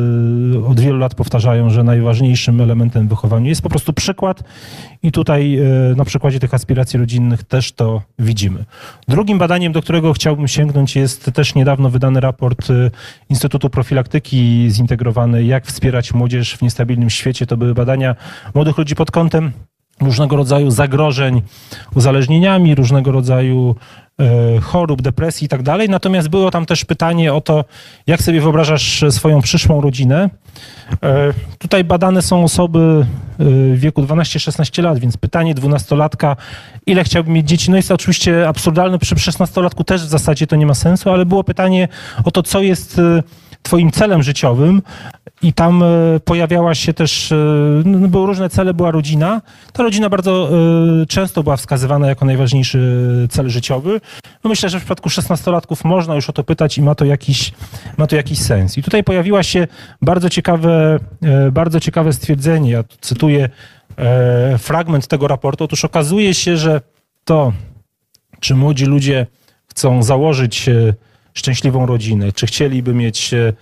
od wielu lat powtarzają, że najważniejszym elementem wychowania jest po prostu przykład i tutaj yy, na przykładzie tych aspiracji rodzinnych też to widzimy. Drugim badaniem, do którego chciałbym sięgnąć jest też niedawno wydany raport yy, Instytutu Profilaktyki Zintegrowanej Jak wspierać młodzież w niestabilnym świecie. To były badania młodych ludzi pod kątem różnego rodzaju zagrożeń uzależnieniami, różnego rodzaju e, chorób, depresji i tak dalej. Natomiast było tam też pytanie o to, jak sobie wyobrażasz swoją przyszłą rodzinę. E, Tutaj badane są osoby e, w wieku 12-16 lat, więc pytanie dwunastolatka, ile chciałby mieć dzieci, no jest to oczywiście absurdalne, przy 16-latku też w zasadzie to nie ma sensu, ale było pytanie o to, co jest e, twoim celem życiowym i tam e, pojawiała się też, e, no, były różne cele, była rodzina. Ta rodzina bardzo e, często była wskazywana jako najważniejszy cel życiowy. No myślę, że w przypadku 16-latków można już o to pytać i ma to jakiś, ma to jakiś sens. I tutaj pojawiła się bardzo ciekawe, bardzo ciekawe stwierdzenie, ja tu cytuję fragment tego raportu. Otóż okazuje się, że to, czy młodzi ludzie chcą założyć szczęśliwą rodzinę, czy chcieliby mieć e,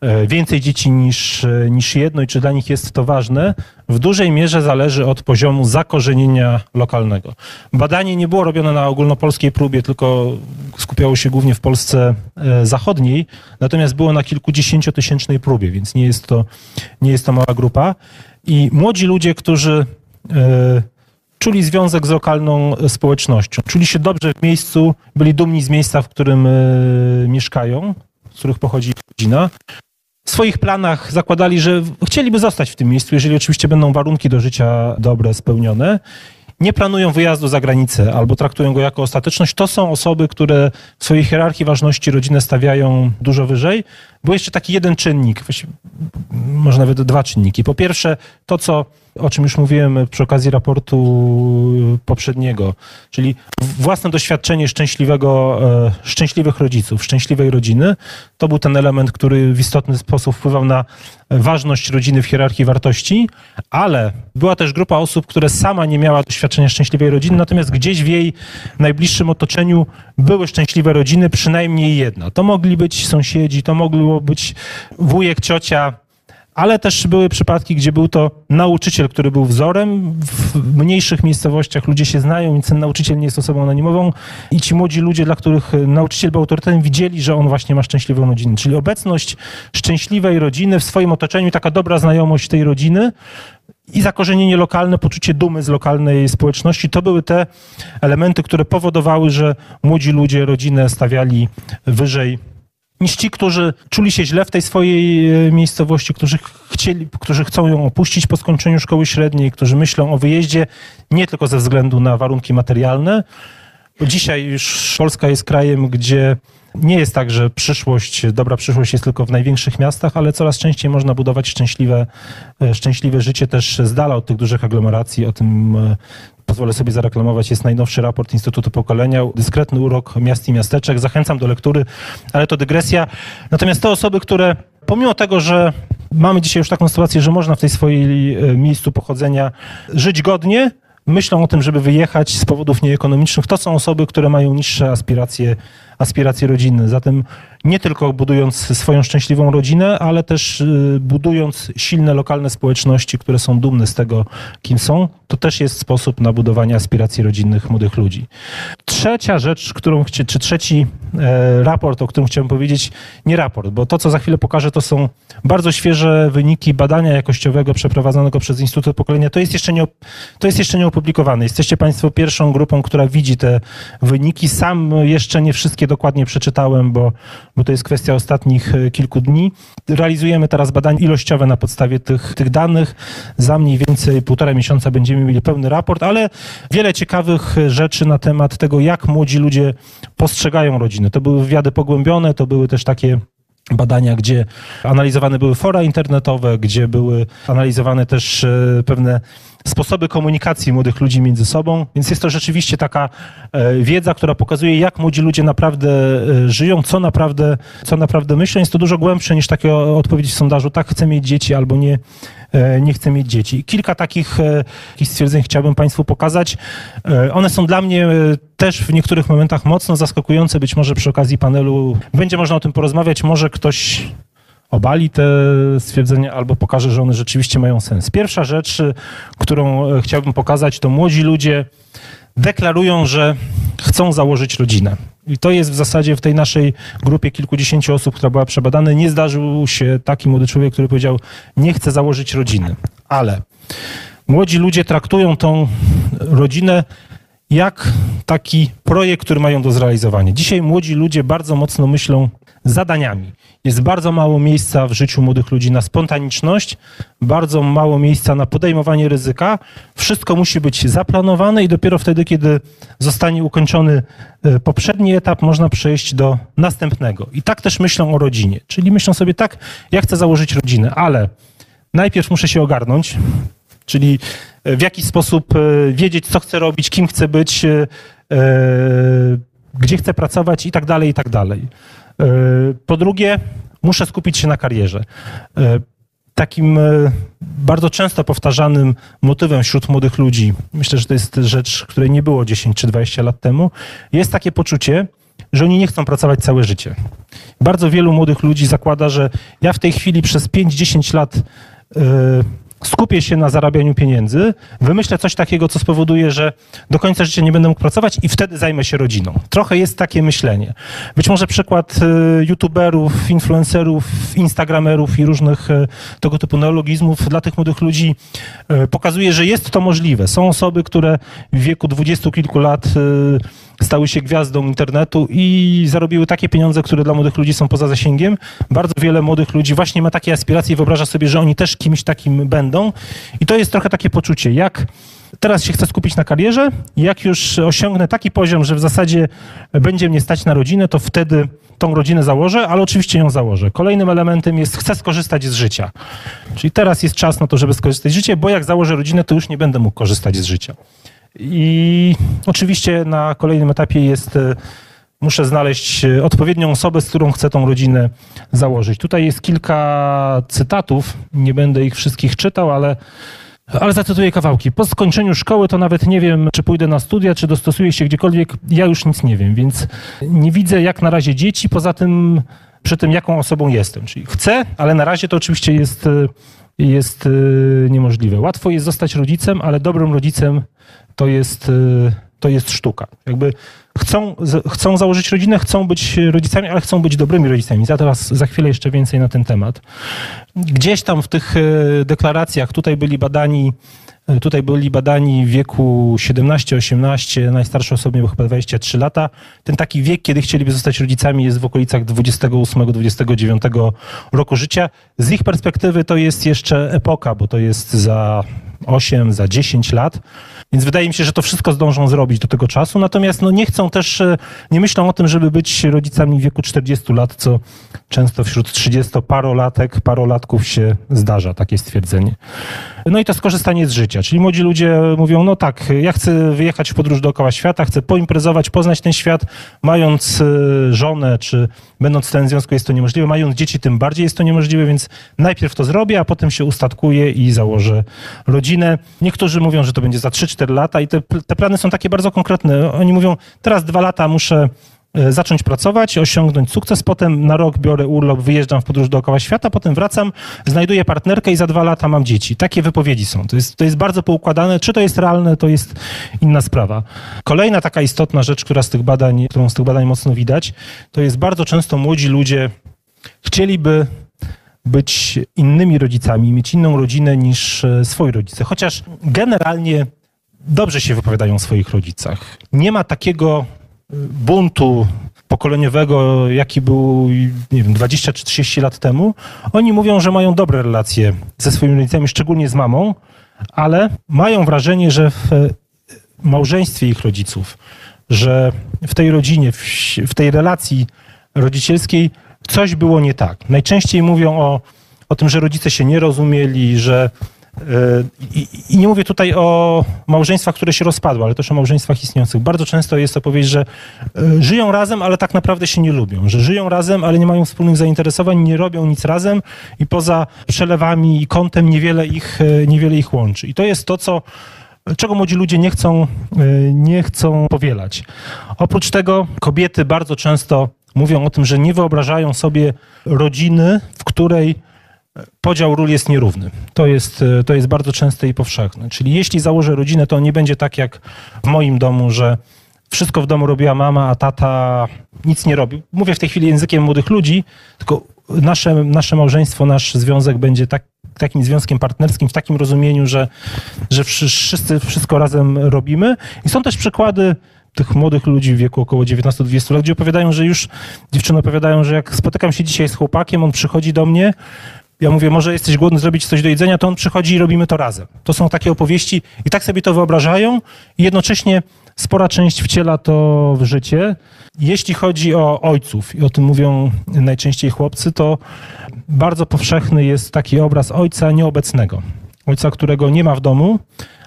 e, więcej dzieci niż, e, niż jedno i czy dla nich jest to ważne, w dużej mierze zależy od poziomu zakorzenienia lokalnego. Badanie nie było robione na ogólnopolskiej próbie, tylko skupiało się głównie w Polsce zachodniej, natomiast było na kilkudziesięciotysięcznej próbie, więc nie jest to, nie jest to mała grupa. I młodzi ludzie, którzy czuli związek z lokalną e, społecznością, czuli się dobrze w miejscu, byli dumni z miejsca, w którym e, mieszkają, z których pochodzi rodzina. W swoich planach zakładali, że chcieliby zostać w tym miejscu, jeżeli oczywiście będą warunki do życia dobre, spełnione. Nie planują wyjazdu za granicę albo traktują go jako ostateczność. To są osoby, które w swojej hierarchii ważności rodzinę stawiają dużo wyżej. Był jeszcze taki jeden czynnik, może nawet dwa czynniki. Po pierwsze, to co, o czym już mówiłem przy okazji raportu poprzedniego, czyli własne doświadczenie szczęśliwego, e, szczęśliwych rodziców, szczęśliwej rodziny, to był ten element, który w istotny sposób wpływał na ważność rodziny w hierarchii wartości, ale była też grupa osób, które sama nie miała doświadczenia szczęśliwej rodziny, natomiast gdzieś w jej najbliższym otoczeniu były szczęśliwe rodziny, przynajmniej jedna. To mogli być sąsiedzi, to mogło być wujek, ciocia, ale też były przypadki, gdzie był to nauczyciel, który był wzorem. W mniejszych miejscowościach ludzie się znają, więc ten nauczyciel nie jest osobą anonimową i ci młodzi ludzie, dla których nauczyciel był autorytetem, widzieli, że on właśnie ma szczęśliwą rodzinę. Czyli obecność szczęśliwej rodziny w swoim otoczeniu, taka dobra znajomość tej rodziny i zakorzenienie lokalne, poczucie dumy z lokalnej społeczności, to były te elementy, które powodowały, że młodzi ludzie rodzinę stawiali wyżej niż ci, którzy czuli się źle w tej swojej e, miejscowości, którzy chcieli, którzy chcą ją opuścić po skończeniu szkoły średniej, którzy myślą o wyjeździe nie tylko ze względu na warunki materialne, bo dzisiaj już Polska jest krajem, gdzie nie jest tak, że przyszłość, dobra przyszłość jest tylko w największych miastach, ale coraz częściej można budować szczęśliwe, e, szczęśliwe życie też z dala od tych dużych aglomeracji. O tym e, pozwolę sobie zareklamować. Jest najnowszy raport Instytutu Pokolenia, dyskretny urok miast i miasteczek. Zachęcam do lektury, ale to dygresja. Natomiast te osoby, które pomimo tego, że mamy dzisiaj już taką sytuację, że można w tej swojej e, miejscu pochodzenia żyć godnie, myślą o tym, żeby wyjechać z powodów nieekonomicznych, to są osoby, które mają niższe aspiracje, aspiracje rodzinne. Zatem nie tylko budując swoją szczęśliwą rodzinę, ale też y, budując silne lokalne społeczności, które są dumne z tego, kim są, to też jest sposób na budowanie aspiracji rodzinnych młodych ludzi. Trzecia rzecz, którą chcie, czy trzeci e, raport, o którym chciałem powiedzieć, nie raport, bo to, co za chwilę pokażę, to są bardzo świeże wyniki badania jakościowego przeprowadzonego przez Instytut Pokolenia. To jest jeszcze nie, to jest jeszcze nie opublikowane. Jesteście Państwo pierwszą grupą, która widzi te wyniki. Sam jeszcze nie wszystkie dokładnie przeczytałem, bo bo to jest kwestia ostatnich e, kilku dni. Realizujemy teraz badania ilościowe na podstawie tych, tych danych. Za mniej więcej półtora miesiąca będziemy mieli pełny raport, ale wiele ciekawych rzeczy na temat tego, jak młodzi ludzie postrzegają rodziny. To były wywiady pogłębione, to były też takie badania, gdzie analizowane były fora internetowe, gdzie były analizowane też e, pewne sposoby komunikacji młodych ludzi między sobą, więc jest to rzeczywiście taka e, wiedza, która pokazuje, jak młodzi ludzie naprawdę e, żyją, co naprawdę, co naprawdę myślą. Jest to dużo głębsze niż takie odpowiedzi w sondażu, tak, chcę mieć dzieci albo nie, e, nie chcę mieć dzieci. Kilka takich, stwierdzeń chciałbym Państwu pokazać. One są dla mnie też w niektórych momentach mocno zaskakujące. Być może przy okazji panelu będzie można o tym porozmawiać. Może ktoś obali te stwierdzenia albo pokaże, że one rzeczywiście mają sens. Pierwsza rzecz, którą e, chciałbym pokazać, to młodzi ludzie deklarują, że chcą założyć rodzinę. I to jest w zasadzie w tej naszej grupie kilkudziesięciu osób, która była przebadana, nie zdarzył się taki młody człowiek, który powiedział, nie chcę założyć rodziny. Ale młodzi ludzie traktują tą rodzinę jak taki projekt, który mają do zrealizowania. Dzisiaj młodzi ludzie bardzo mocno myślą zadaniami. Jest bardzo mało miejsca w życiu młodych ludzi na spontaniczność, bardzo mało miejsca na podejmowanie ryzyka. Wszystko musi być zaplanowane i dopiero wtedy, kiedy zostanie ukończony e, poprzedni etap, można przejść do następnego. I tak też myślą o rodzinie. Czyli myślą sobie tak, ja chcę założyć rodzinę, ale najpierw muszę się ogarnąć, czyli w jakiś sposób e, wiedzieć, co chcę robić, kim chcę być, e, gdzie chcę pracować i tak dalej, i tak dalej. E, po drugie, muszę skupić się na karierze. E, takim e, bardzo często powtarzanym motywem wśród młodych ludzi, myślę, że to jest rzecz, której nie było 10 czy 20 lat temu, jest takie poczucie, że oni nie chcą pracować całe życie. Bardzo wielu młodych ludzi zakłada, że ja w tej chwili przez 5-10 lat skupię się na zarabianiu pieniędzy, wymyślę coś takiego, co spowoduje, że do końca życia nie będę mógł pracować i wtedy zajmę się rodziną. Trochę jest takie myślenie. Być może przykład y, youtuberów, influencerów, instagramerów i różnych y, tego typu neologizmów dla tych młodych ludzi y, pokazuje, że jest to możliwe. Są osoby, które w wieku dwudziestu kilku lat stały się gwiazdą internetu i zarobiły takie pieniądze, które dla młodych ludzi są poza zasięgiem. Bardzo wiele młodych ludzi właśnie ma takie aspiracje i wyobraża sobie, że oni też kimś takim będą. I to jest trochę takie poczucie, jak teraz się chcę skupić na karierze, jak już osiągnę taki poziom, że w zasadzie będzie mnie stać na rodzinę, to wtedy tą rodzinę założę, ale oczywiście ją założę. Kolejnym elementem jest chcę skorzystać z życia. Czyli teraz jest czas na to, żeby skorzystać z życia, bo jak założę rodzinę, to już nie będę mógł korzystać z życia. I oczywiście na kolejnym etapie jest, e, muszę znaleźć e, odpowiednią osobę, z którą chcę tą rodzinę założyć. Tutaj jest kilka cytatów, nie będę ich wszystkich czytał, ale ale zacytuję kawałki. Po skończeniu szkoły to nawet nie wiem, czy pójdę na studia, czy dostosuję się gdziekolwiek. Ja już nic nie wiem, więc nie widzę jak na razie dzieci, poza tym przy tym, jaką osobą jestem. Czyli chcę, ale na razie to oczywiście jest, e, jest niemożliwe. Łatwo jest zostać rodzicem, ale dobrym rodzicem to jest, y, to jest sztuka. Jakby chcą, chcą założyć rodzinę, chcą być rodzicami, ale chcą być dobrymi rodzicami. Za teraz za chwilę jeszcze więcej na ten temat. Gdzieś tam w tych y, deklaracjach, tutaj byli badani Tutaj byli badani w wieku 17-18, najstarsze osoby miały chyba 23 lata. Ten taki wiek, kiedy chcieliby zostać rodzicami, jest w okolicach 28-29 roku życia. Z ich perspektywy to jest jeszcze epoka, bo to jest za 8, za 10 lat. Więc wydaje mi się, że to wszystko zdążą zrobić do tego czasu. Natomiast no, nie chcą też, e, nie myślą o tym, żeby być rodzicami w wieku 40 lat, co często wśród 30-parolatek, parolatków się zdarza, takie stwierdzenie. No i to skorzystanie z życia. Czyli młodzi ludzie mówią, no tak, ja chcę wyjechać w podróż dookoła świata, chcę poimprezować, poznać ten świat, mając e, żonę, czy będąc w tym związku jest to niemożliwe, mając dzieci tym bardziej jest to niemożliwe, więc najpierw to zrobię, a potem się ustatkuję i założę rodzinę. Niektórzy mówią, że to będzie za 3-4 lata i te, te plany są takie bardzo konkretne. Oni mówią, teraz dwa lata muszę zacząć pracować, osiągnąć sukces, potem na rok biorę urlop, wyjeżdżam w podróż dookoła świata, potem wracam, znajduję partnerkę i za dwa lata mam dzieci. Takie wypowiedzi są. To jest, to jest bardzo poukładane. Czy to jest realne, to jest inna sprawa. Kolejna taka istotna rzecz, która z tych badań, którą z tych badań mocno widać, to jest bardzo często młodzi ludzie chcieliby być innymi rodzicami, mieć inną rodzinę niż e, swoi rodzice. Chociaż generalnie dobrze się wypowiadają o swoich rodzicach. Nie ma takiego buntu pokoleniowego, jaki był nie wiem, 20 czy 30 lat temu. Oni mówią, że mają dobre relacje ze swoimi rodzicami, szczególnie z mamą, ale mają wrażenie, że w e, małżeństwie ich rodziców, że w tej rodzinie, w, tej relacji rodzicielskiej coś było nie tak. Najczęściej mówią o, o tym, że rodzice się nie rozumieli, że i, I, nie mówię tutaj o małżeństwach, które się rozpadły, ale też o małżeństwach istniejących. Bardzo często jest to powiedzieć, że e, żyją razem, ale tak naprawdę się nie lubią, że żyją razem, ale nie mają wspólnych zainteresowań, nie robią nic razem i poza przelewami i kątem niewiele ich, e, niewiele ich łączy. I to jest to, co czego młodzi ludzie nie chcą, e, nie chcą powielać. Oprócz tego kobiety bardzo często mówią o tym, że nie wyobrażają sobie rodziny, w której podział ról jest nierówny. To jest, e, to jest bardzo częste i powszechne. Czyli jeśli założę rodzinę, to nie będzie tak jak w moim domu, że wszystko w domu robiła mama, a tata nic nie robił. Mówię w tej chwili językiem młodych ludzi, tylko nasze, nasze małżeństwo, nasz związek będzie tak, takim związkiem partnerskim w takim rozumieniu, że, że wszyscy wszystko razem robimy. I są też przykłady tych młodych ludzi w wieku około 19-20 lat, gdzie opowiadają, że już dziewczyny opowiadają, że jak spotykam się dzisiaj z chłopakiem, on przychodzi do mnie, ja mówię, może jesteś głodny zrobić coś do jedzenia, to on przychodzi i robimy to razem. To są takie opowieści i tak sobie to wyobrażają i jednocześnie spora część wciela to w życie. Jeśli chodzi o ojców, i o tym mówią najczęściej chłopcy, to bardzo powszechny jest taki obraz ojca nieobecnego. Ojca, którego nie ma w domu,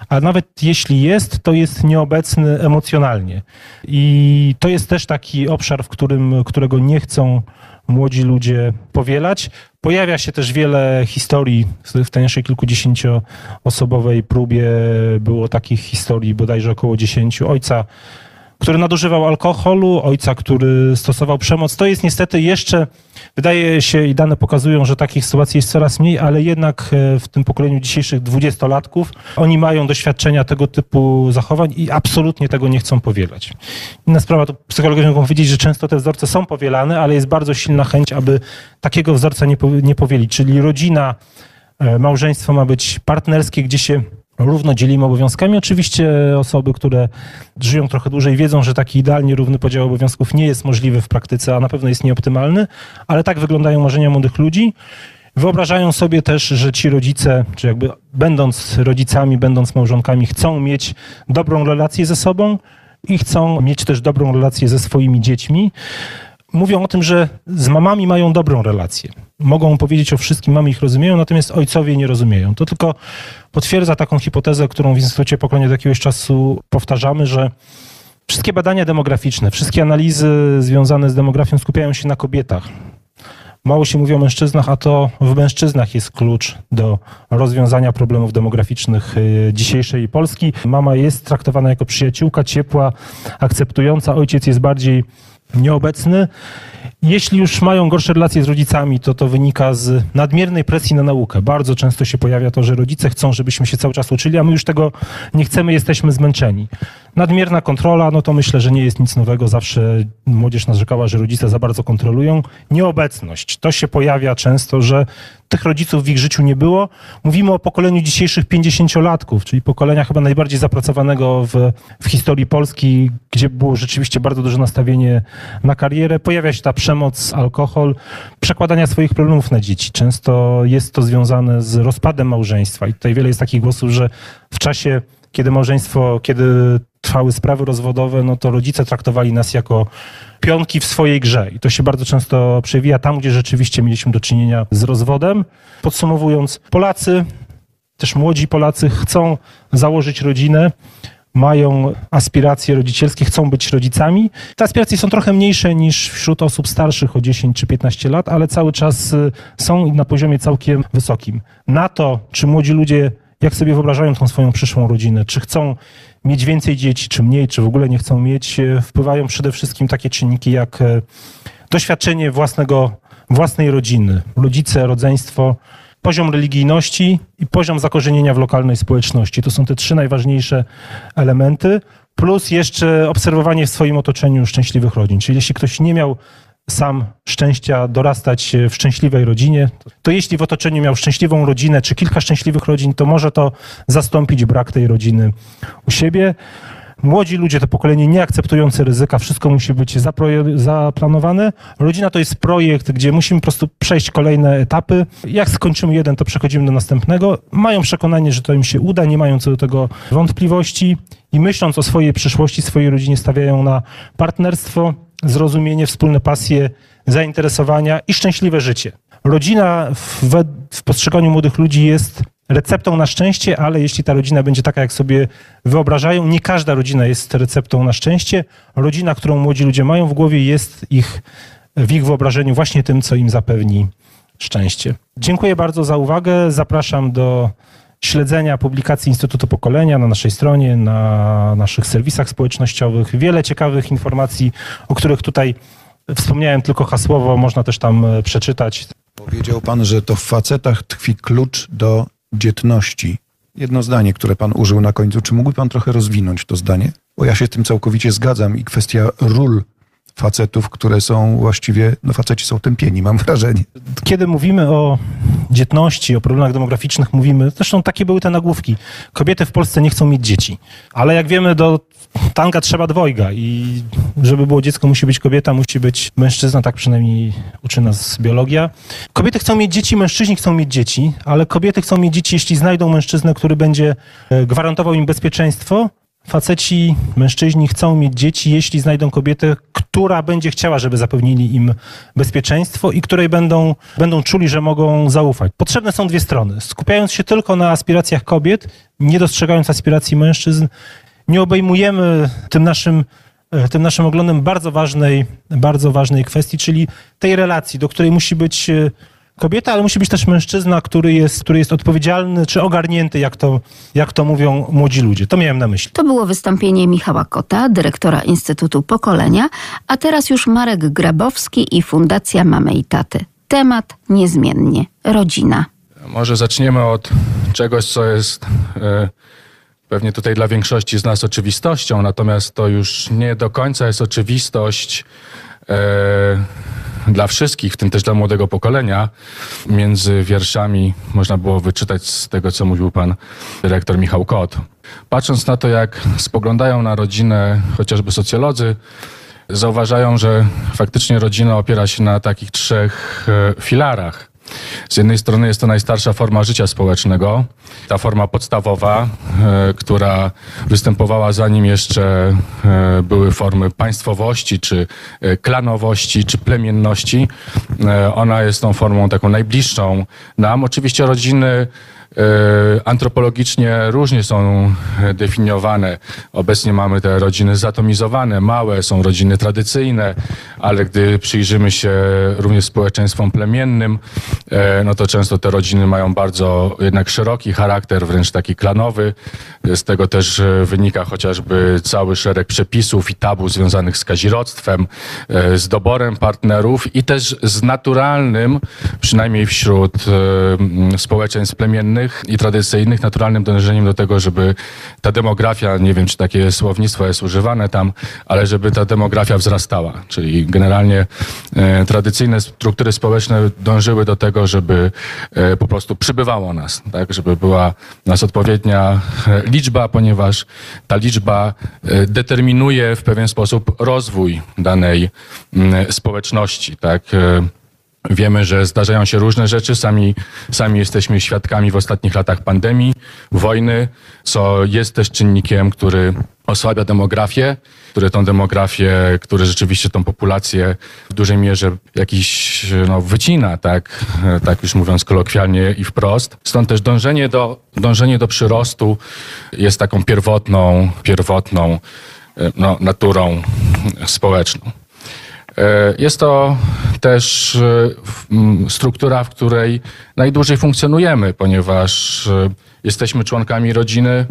a nawet jeśli jest, to jest nieobecny emocjonalnie. I to jest też taki obszar, w którym, którego nie chcą młodzi ludzie powielać. Pojawia się też wiele historii. W tej naszej kilkudziesięcioosobowej próbie było takich historii bodajże około dziesięciu. Ojca który nadużywał alkoholu, ojca, który stosował przemoc. To jest niestety jeszcze, wydaje się i dane pokazują, że takich sytuacji jest coraz mniej, ale jednak e, w tym pokoleniu dzisiejszych dwudziestolatków oni mają doświadczenia tego typu zachowań i absolutnie tego nie chcą powielać. Inna sprawa, to psychologowie mogą powiedzieć, że często te wzorce są powielane, ale jest bardzo silna chęć, aby takiego wzorca nie, nie powielić. Czyli rodzina, e, małżeństwo ma być partnerskie, gdzie się równo dzielimy obowiązkami. Oczywiście osoby, które żyją trochę dłużej, wiedzą, że taki idealnie równy podział obowiązków nie jest możliwy w praktyce, a na pewno jest nieoptymalny, ale tak wyglądają marzenia młodych ludzi. Wyobrażają sobie też, że ci rodzice, czy jakby będąc rodzicami, będąc małżonkami, chcą mieć dobrą relację ze sobą i chcą mieć też dobrą relację ze swoimi dziećmi. Mówią o tym, że z mamami mają dobrą relację mogą powiedzieć o wszystkim, mamy ich rozumieją, natomiast ojcowie nie rozumieją. To tylko potwierdza taką hipotezę, którą w Instytucie Pokolenia do jakiegoś czasu powtarzamy, że wszystkie badania demograficzne, wszystkie analizy związane z demografią skupiają się na kobietach. Mało się mówi o mężczyznach, a to w mężczyznach jest klucz do rozwiązania problemów demograficznych y, dzisiejszej Polski. Mama jest traktowana jako przyjaciółka, ciepła, akceptująca, ojciec jest bardziej nieobecny. Jeśli już mają gorsze relacje z rodzicami, to to wynika z nadmiernej presji na naukę. Bardzo często się pojawia to, że rodzice chcą, żebyśmy się cały czas uczyli, a my już tego nie chcemy, jesteśmy zmęczeni. Nadmierna kontrola, no to myślę, że nie jest nic nowego. Zawsze młodzież narzekała, że rodzice za bardzo kontrolują. Nieobecność. To się pojawia często, że tych rodziców w ich życiu nie było. Mówimy o pokoleniu dzisiejszych 50-latków, czyli pokolenia chyba najbardziej zapracowanego w, w historii Polski, gdzie było rzeczywiście bardzo duże nastawienie na karierę. Pojawia się ta przemoc, alkohol, przekładania swoich problemów na dzieci. Często jest to związane z rozpadem małżeństwa i tutaj wiele jest takich głosów, że w czasie kiedy małżeństwo, kiedy trwały sprawy rozwodowe, no to rodzice traktowali nas jako pionki w swojej grze. I to się bardzo często przewija tam, gdzie rzeczywiście mieliśmy do czynienia z rozwodem. Podsumowując, Polacy, też młodzi Polacy chcą założyć rodzinę, mają aspiracje rodzicielskie, chcą być rodzicami. Te aspiracje są trochę mniejsze niż wśród osób starszych o 10 czy 15 lat, ale cały czas y, są na poziomie całkiem wysokim. Na to, czy młodzi ludzie jak sobie wyobrażają tą swoją przyszłą rodzinę, czy chcą mieć więcej dzieci, czy mniej, czy w ogóle nie chcą mieć, e, wpływają przede wszystkim takie czynniki jak e, doświadczenie własnego, własnej rodziny, rodzice, rodzeństwo, poziom religijności i poziom zakorzenienia w lokalnej społeczności. To są te trzy najważniejsze elementy, plus jeszcze obserwowanie w swoim otoczeniu szczęśliwych rodzin. Czyli jeśli ktoś nie miał sam szczęścia dorastać w szczęśliwej rodzinie, to jeśli w otoczeniu miał szczęśliwą rodzinę, czy kilka szczęśliwych rodzin, to może to zastąpić brak tej rodziny u siebie. Młodzi ludzie, to pokolenie nieakceptujące ryzyka, wszystko musi być zaplanowane. Rodzina to jest projekt, gdzie musimy po prostu przejść kolejne etapy. Jak skończymy jeden, to przechodzimy do następnego. Mają przekonanie, że to im się uda, nie mają co do tego wątpliwości i myśląc o swojej przyszłości, swojej rodzinie, stawiają na partnerstwo, zrozumienie, wspólne pasje, zainteresowania i szczęśliwe życie. Rodzina w, w postrzeganiu młodych ludzi jest receptą na szczęście, ale jeśli ta rodzina będzie taka, jak sobie wyobrażają, nie każda rodzina jest receptą na szczęście. Rodzina, którą młodzi ludzie mają w głowie, jest ich w ich wyobrażeniu właśnie tym, co im zapewni szczęście. Dziękuję bardzo za uwagę. Zapraszam do śledzenia publikacji Instytutu Pokolenia na naszej stronie, na naszych serwisach społecznościowych. Wiele ciekawych informacji, o których tutaj wspomniałem tylko hasłowo, można też tam e, przeczytać. Powiedział pan, że to w facetach tkwi klucz do dzietności. Jedno zdanie, które pan użył na końcu. Czy mógłby pan trochę rozwinąć to zdanie? Bo ja się z tym całkowicie zgadzam i kwestia ról facetów, które są właściwie, no faceci są tępieni, mam wrażenie. Kiedy mówimy o dzietności, o problemach demograficznych, mówimy, zresztą takie były te nagłówki, kobiety w Polsce nie chcą mieć dzieci. Ale jak wiemy, do tanga trzeba dwojga i żeby było dziecko, musi być kobieta, musi być mężczyzna, tak przynajmniej uczy nas biologia. Kobiety chcą mieć dzieci, mężczyźni chcą mieć dzieci, ale kobiety chcą mieć dzieci, jeśli znajdą mężczyznę, który będzie e, gwarantował im bezpieczeństwo, Faceci, mężczyźni chcą mieć dzieci, jeśli znajdą kobietę, która będzie chciała, żeby zapewnili im bezpieczeństwo i której będą, będą czuli, że mogą zaufać. Potrzebne są dwie strony. Skupiając się tylko na aspiracjach kobiet, nie dostrzegając aspiracji mężczyzn, nie obejmujemy tym naszym, tym naszym oglądem bardzo ważnej, bardzo ważnej kwestii, czyli tej relacji, do której musi być kobieta, ale musi być też mężczyzna, który jest, który jest odpowiedzialny czy ogarnięty, jak to, jak to mówią młodzi ludzie. To miałem na myśli. To było wystąpienie Michała Kota, dyrektora Instytutu Pokolenia, a teraz już Marek Grabowski i Fundacja Mamy i Taty. Temat niezmiennie rodzina. Może zaczniemy od czegoś, co jest e, pewnie tutaj dla większości z nas oczywistością, natomiast to już nie do końca jest oczywistość. E, dla wszystkich, w tym też dla młodego pokolenia. Między wierszami można było wyczytać z tego, co mówił pan dyrektor Michał Kot. Patrząc na to, jak spoglądają na rodzinę chociażby socjolodzy, zauważają, że faktycznie rodzina opiera się na takich trzech e, filarach. Z jednej strony jest to najstarsza forma życia społecznego, ta forma podstawowa, e, która występowała zanim jeszcze e, były formy państwowości, czy e, klanowości, czy plemienności. Ona jest tą formą taką najbliższą nam. Oczywiście rodziny antropologicznie różnie są definiowane. Obecnie mamy te rodziny zatomizowane, małe, są rodziny tradycyjne, ale gdy przyjrzymy się również społeczeństwom plemiennym, e, no to często te rodziny mają bardzo jednak szeroki charakter, wręcz taki klanowy. Z tego też wynika chociażby cały szereg przepisów i tabu związanych z kazirodztwem, e, z doborem partnerów i też z naturalnym, przynajmniej wśród społeczeństw plemiennych, naturalnych i tradycyjnych, naturalnym dążeniem do tego, żeby ta demografia, nie wiem czy takie słownictwo jest używane tam, ale żeby ta demografia wzrastała. Czyli generalnie e, tradycyjne struktury społeczne dążyły do tego, żeby e, po prostu przybywało nas, tak? żeby była nas odpowiednia e, liczba, ponieważ ta liczba e, determinuje w pewien sposób rozwój danej mm, społeczności. Tak? Wiemy, że zdarzają się różne rzeczy. Sami, sami jesteśmy świadkami w ostatnich latach pandemii, wojny, co jest też czynnikiem, który osłabia demografię, który tą demografię, który rzeczywiście tą populację w dużej mierze jakiś no, wycina, tak, tak już mówiąc kolokwialnie i wprost. Stąd też dążenie do, dążenie do przyrostu jest taką pierwotną, pierwotną no, naturą społeczną. E, Jest to też e, struktura, w której najdłużej funkcjonujemy, ponieważ e, jesteśmy członkami rodziny.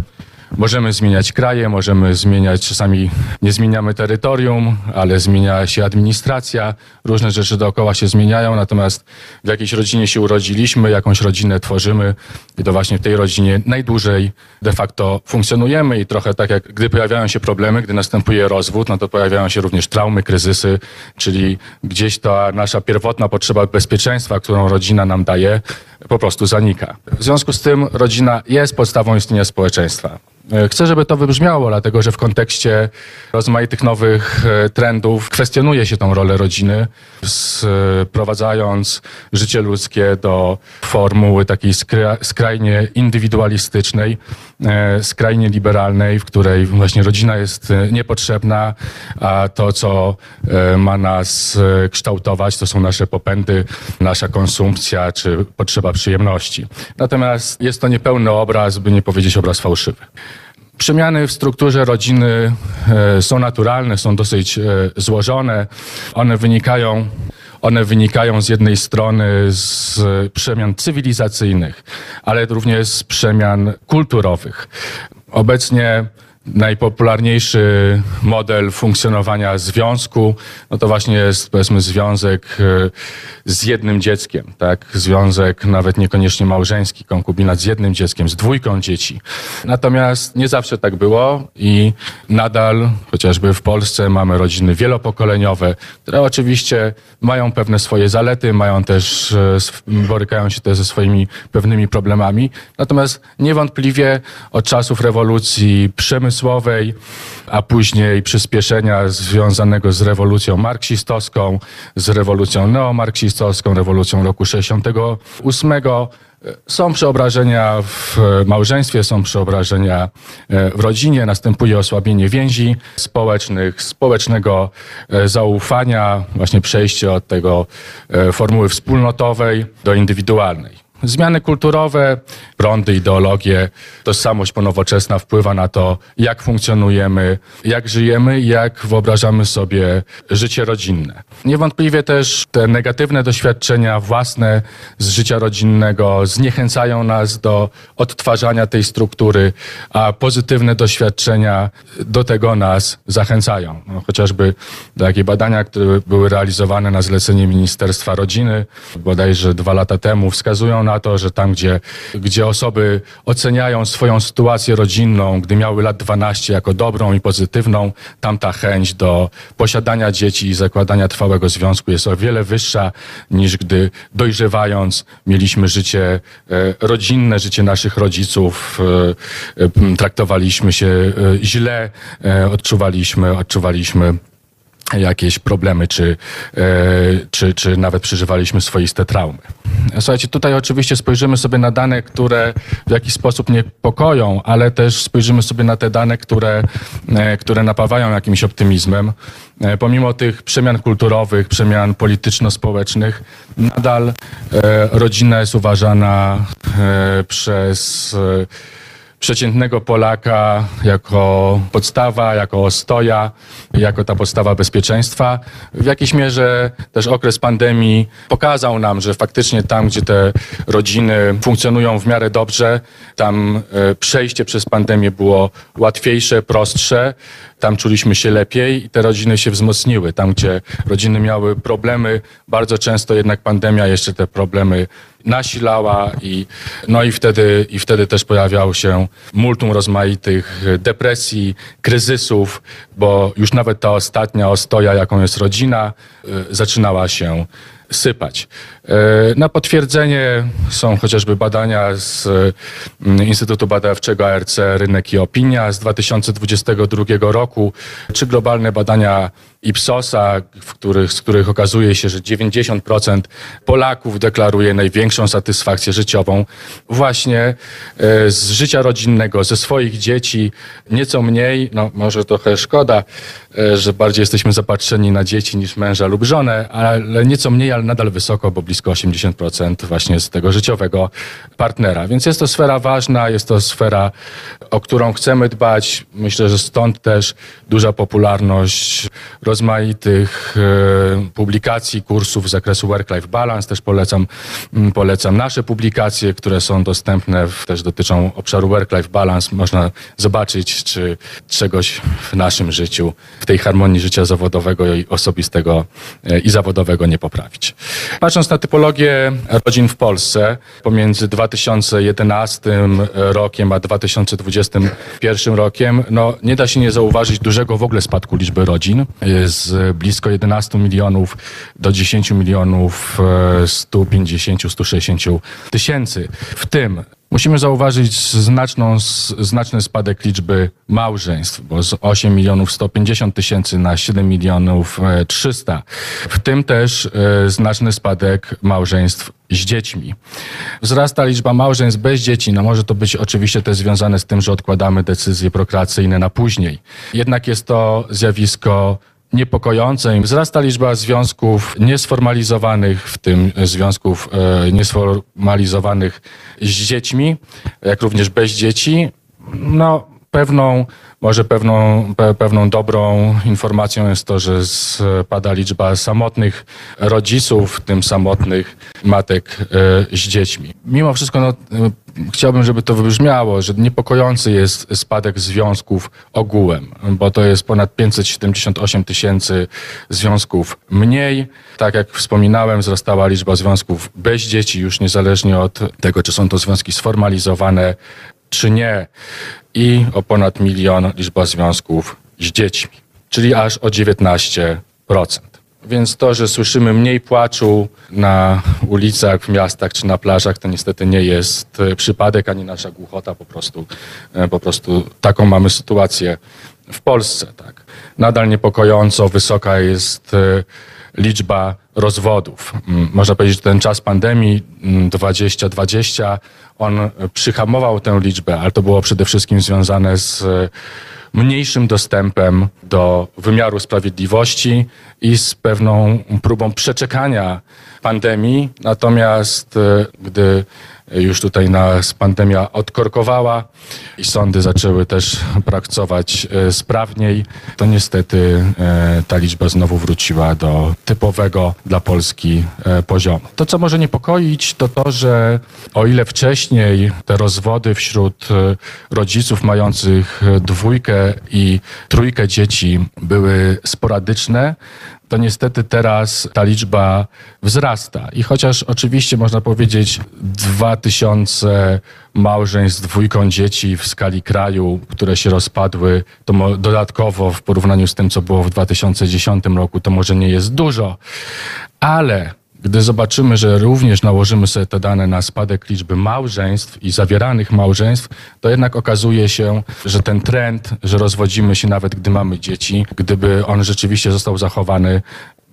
Możemy zmieniać kraje, możemy zmieniać, czasami nie zmieniamy terytorium, ale zmienia się administracja, różne rzeczy dookoła się zmieniają, natomiast w jakiejś rodzinie się urodziliśmy, jakąś rodzinę tworzymy i to właśnie w tej rodzinie najdłużej de facto funkcjonujemy i trochę tak jak gdy pojawiają się problemy, gdy następuje rozwód, no to pojawiają się również traumy, kryzysy, czyli gdzieś ta nasza pierwotna potrzeba bezpieczeństwa, którą rodzina nam daje, po prostu zanika. W związku z tym rodzina jest podstawą istnienia społeczeństwa. E, Chcę, żeby to wybrzmiało, dlatego że w kontekście rozmaitych nowych e, trendów kwestionuje się tą rolę rodziny, sprowadzając życie ludzkie do formuły takiej skra- skrajnie indywidualistycznej, e, skrajnie liberalnej, w której właśnie rodzina jest e, niepotrzebna, a to, co e, ma nas e, kształtować, to są nasze popędy, nasza konsumpcja czy potrzeba przyjemności. Natomiast jest to niepełny obraz, by nie powiedzieć obraz fałszywy. Przemiany w strukturze rodziny e, są naturalne, są dosyć e, złożone. One wynikają, one wynikają z jednej strony z przemian cywilizacyjnych, ale również z przemian kulturowych. Obecnie najpopularniejszy model funkcjonowania związku, no to właśnie jest powiedzmy związek e, z jednym dzieckiem, tak? Związek nawet niekoniecznie małżeński, konkubinat z jednym dzieckiem, z dwójką dzieci. Natomiast nie zawsze tak było i nadal, chociażby w Polsce, mamy rodziny wielopokoleniowe, które oczywiście mają pewne swoje zalety, mają też, e, borykają się też ze swoimi pewnymi problemami. Natomiast niewątpliwie od czasów rewolucji przemysłowej, a później przyspieszenia związanego z rewolucją marksistowską, z rewolucją neomarksistowską, rewolucją roku 68, są przeobrażenia w małżeństwie, są przeobrażenia e, w rodzinie, następuje osłabienie więzi społecznych, społecznego e, zaufania, właśnie przejście od tego e, formuły wspólnotowej do indywidualnej. Zmiany kulturowe, prądy, ideologie, tożsamość ponowoczesna wpływa na to, jak funkcjonujemy, jak żyjemy jak wyobrażamy sobie życie rodzinne. Niewątpliwie też te negatywne doświadczenia własne z życia rodzinnego zniechęcają nas do odtwarzania tej struktury, a pozytywne doświadczenia do tego nas zachęcają. No, chociażby takie badania, które były realizowane na zlecenie Ministerstwa Rodziny, bodajże dwa lata temu, wskazują na to, że tam, gdzie, gdzie osoby oceniają swoją sytuację rodzinną, gdy miały lat 12 jako dobrą i pozytywną, tam ta chęć do posiadania dzieci i zakładania trwałego związku jest o wiele wyższa niż gdy dojrzewając mieliśmy życie e, rodzinne, życie naszych rodziców, e, e, traktowaliśmy się źle, odczuwaliśmy, odczuwaliśmy jakieś problemy, czy, e, czy, czy nawet przeżywaliśmy swoiste traumy. Słuchajcie, tutaj oczywiście spojrzymy sobie na dane, które w jakiś sposób niepokoją, ale też spojrzymy sobie na te dane, które, e, które napawają jakimś optymizmem. E, Pomimo tych przemian kulturowych, przemian polityczno-społecznych, nadal rodzina jest uważana przez przeciętnego Polaka jako podstawa, jako ostoja, jako ta podstawa bezpieczeństwa. W jakiejś mierze też okres pandemii pokazał nam, że faktycznie tam, gdzie te rodziny funkcjonują w miarę dobrze, tam e, przejście przez pandemię było łatwiejsze, prostsze, tam czuliśmy się lepiej i te rodziny się wzmocniły. Tam, gdzie rodziny miały problemy, bardzo często jednak pandemia jeszcze te problemy nasilała i, no i wtedy, i wtedy też pojawiało się multum rozmaitych depresji, kryzysów, bo już nawet ta ostatnia ostoja, jaką jest rodzina, y, zaczynała się sypać. E, Na potwierdzenie są chociażby badania z mm, Instytutu Badawczego ARC Rynek i Opinia z 2022 roku, czy globalne badania Ipsosa, których, z których okazuje się, że 90% Polaków deklaruje największą satysfakcję życiową. Właśnie e, z życia rodzinnego, ze swoich dzieci, nieco mniej, no może trochę szkoda, e, że bardziej jesteśmy zapatrzeni na dzieci niż męża lub żonę, ale nieco mniej, ale nadal wysoko, bo blisko 80% właśnie z tego życiowego partnera. Więc jest to sfera ważna, jest to sfera, o którą chcemy dbać. Myślę, że stąd też duża popularność rozmaitych e, publikacji, kursów z zakresu work-life balance. Też polecam, mm, polecam nasze publikacje, które są dostępne, też dotyczą obszaru work-life balance. Można zobaczyć, czy czegoś w naszym życiu, w tej harmonii życia zawodowego i osobistego e, i zawodowego nie poprawić. Patrząc na typologię rodzin w Polsce pomiędzy 2011 rokiem a 2021 rokiem, no nie da się nie zauważyć dużego w ogóle spadku liczby rodzin z blisko 11 milionów do 10 milionów e, 150-160 tysięcy. W tym Musimy zauważyć znaczną, znaczny spadek liczby małżeństw, bo z 8 milionów 150 tysięcy na 7 milionów e, 300. W tym też e, znaczny spadek małżeństw z dziećmi. Wzrasta liczba małżeństw bez dzieci. No może to być oczywiście też związane z tym, że odkładamy decyzje prokreacyjne na później. Jednak jest to zjawisko niepokojące. Wzrasta liczba związków niesformalizowanych, w tym związków e, niesformalizowanych z dziećmi, jak również bez dzieci. No, pewną, może pewną, pe, pewną dobrą informacją jest to, że spada liczba samotnych rodziców, w tym samotnych matek e, z dziećmi. Mimo wszystko, no, chciałbym, żeby to wybrzmiało, że niepokojący jest spadek związków ogółem, bo to jest ponad 578 tysięcy związków mniej. Tak jak wspominałem, wzrastała liczba związków bez dzieci, już niezależnie od tego, czy są to związki sformalizowane, czy nie. I o ponad milion liczba związków z dziećmi, czyli aż o 19%. Więc to, że słyszymy mniej płaczu na ulicach, w miastach czy na plażach, to niestety nie jest e, przypadek ani nasza głuchota. Po prostu, e, po prostu taką mamy sytuację w Polsce. Tak. Nadal niepokojąco wysoka jest e, liczba rozwodów. Mm, Można powiedzieć, że ten czas pandemii mm, 2020, on przyhamował tę liczbę, ale to było przede wszystkim związane z mniejszym dostępem do wymiaru sprawiedliwości i z pewną próbą przeczekania pandemii. Natomiast e, gdy już tutaj nas pandemia odkorkowała i sądy zaczęły też pracować e, sprawniej, to niestety e, ta liczba znowu wróciła do typowego dla Polski poziomu. To, co może niepokoić, to to, że o ile wcześniej te rozwody wśród rodziców mających dwójkę i trójkę dzieci były sporadyczne, to niestety teraz ta liczba wzrasta. I chociaż oczywiście można powiedzieć 2000 małżeństw z dwójką dzieci w skali kraju, które się rozpadły, to dodatkowo w porównaniu z tym, co było w 2010 roku, to może nie jest dużo, ale gdy zobaczymy, że również nałożymy sobie te dane na spadek liczby małżeństw i zawieranych małżeństw, to jednak okazuje się, że ten trend, że rozwodzimy się nawet gdy mamy dzieci, gdyby on rzeczywiście został zachowany,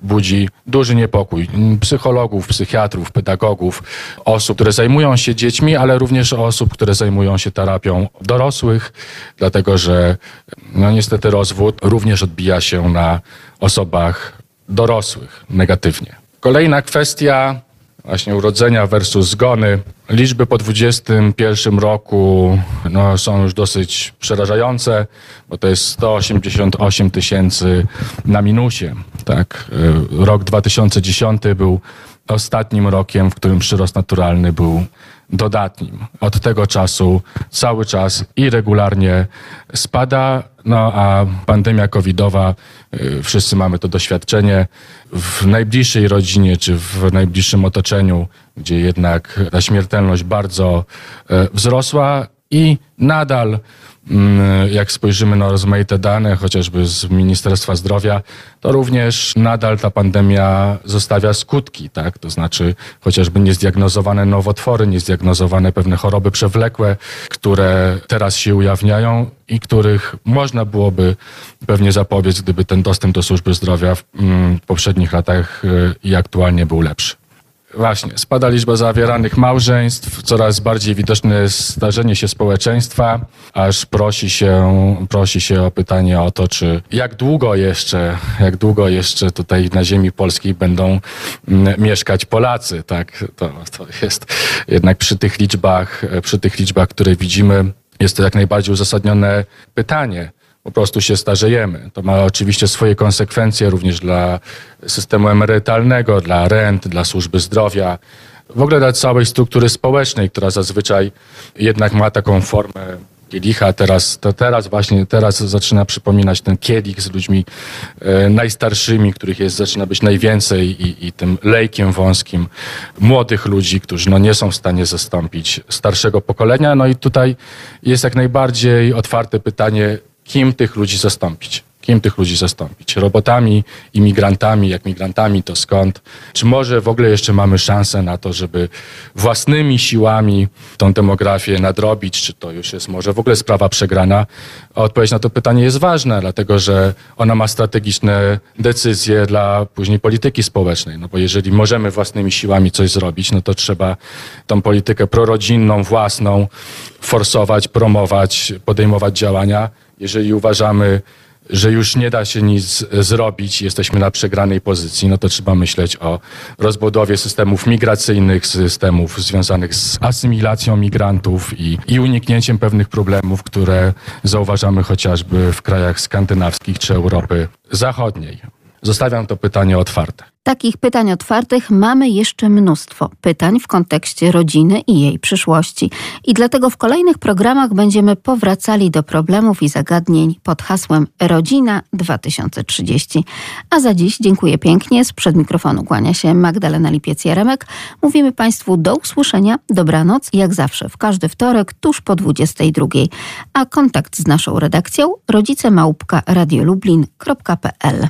budzi duży niepokój psychologów, psychiatrów, pedagogów, osób, które zajmują się dziećmi, ale również osób, które zajmują się terapią dorosłych, dlatego że no niestety rozwód również odbija się na osobach dorosłych negatywnie. Kolejna kwestia, właśnie urodzenia versus zgony. Liczby po 2021 roku no, są już dosyć przerażające, bo to jest 188 tysięcy na minusie. Tak. Y, Rok 2010 był ostatnim rokiem, w którym przyrost naturalny był dodatnim. Od tego czasu cały czas i regularnie spada, no a pandemia covidowa, y, wszyscy mamy to doświadczenie, w najbliższej rodzinie czy w najbliższym otoczeniu, gdzie jednak ta śmiertelność bardzo e, wzrosła i nadal jak spojrzymy na rozmaite dane, chociażby z Ministerstwa Zdrowia, to również nadal ta pandemia zostawia skutki, tak? To znaczy chociażby niezdiagnozowane nowotwory, niezdiagnozowane pewne choroby przewlekłe, które teraz się ujawniają i których można byłoby pewnie zapobiec, gdyby ten dostęp do służby zdrowia w, mm, poprzednich latach y, i aktualnie był lepszy. Właśnie, spada liczba zawieranych małżeństw, coraz bardziej widoczne starzenie się społeczeństwa, aż prosi się, prosi się o pytanie o to, czy jak długo jeszcze, jak długo jeszcze tutaj na ziemi polskiej będą mm, mieszkać Polacy, tak? To, to jest jednak przy tych liczbach, przy tych liczbach, które widzimy, jest to jak najbardziej uzasadnione pytanie po prostu się starzejemy. To ma oczywiście swoje konsekwencje również dla systemu emerytalnego, dla rent, dla służby zdrowia, w ogóle dla całej struktury społecznej, która zazwyczaj jednak ma taką formę kielicha. Teraz, to teraz właśnie, teraz zaczyna przypominać ten kielich z ludźmi e, najstarszymi, których jest, zaczyna być najwięcej i, i tym lejkiem wąskim młodych ludzi, którzy no, nie są w stanie zastąpić starszego pokolenia. No i tutaj jest jak najbardziej otwarte pytanie, kim tych ludzi zastąpić. Kim tych ludzi zastąpić? Robotami, imigrantami, jak migrantami, to skąd? Czy może w ogóle jeszcze mamy szansę na to, żeby własnymi siłami tą demografię nadrobić? Czy to już jest może w ogóle sprawa przegrana? Odpowiedź na to pytanie jest ważna, dlatego że ona ma strategiczne decyzje dla później polityki społecznej. No bo jeżeli możemy własnymi siłami coś zrobić, no to trzeba tą politykę prorodzinną, własną forsować, promować, podejmować działania jeżeli uważamy, że już nie da się nic zrobić, jesteśmy na przegranej pozycji, no to trzeba myśleć o rozbudowie systemów migracyjnych, systemów związanych z asymilacją migrantów i, i uniknięciem pewnych problemów, które zauważamy chociażby w krajach skandynawskich czy Europy Zachodniej. Zostawiam to pytanie otwarte. Takich pytań otwartych mamy jeszcze mnóstwo. Pytań w kontekście rodziny i jej przyszłości. I dlatego w kolejnych programach będziemy powracali do problemów i zagadnień pod hasłem Rodzina 2030. A za dziś dziękuję pięknie. Sprzed mikrofonu kłania się Magdalena Lipiec-Jaremek. Mówimy Państwu do usłyszenia, dobranoc, jak zawsze w każdy wtorek tuż po 22. A kontakt z naszą redakcją rodzicemałpka radiolublin.pl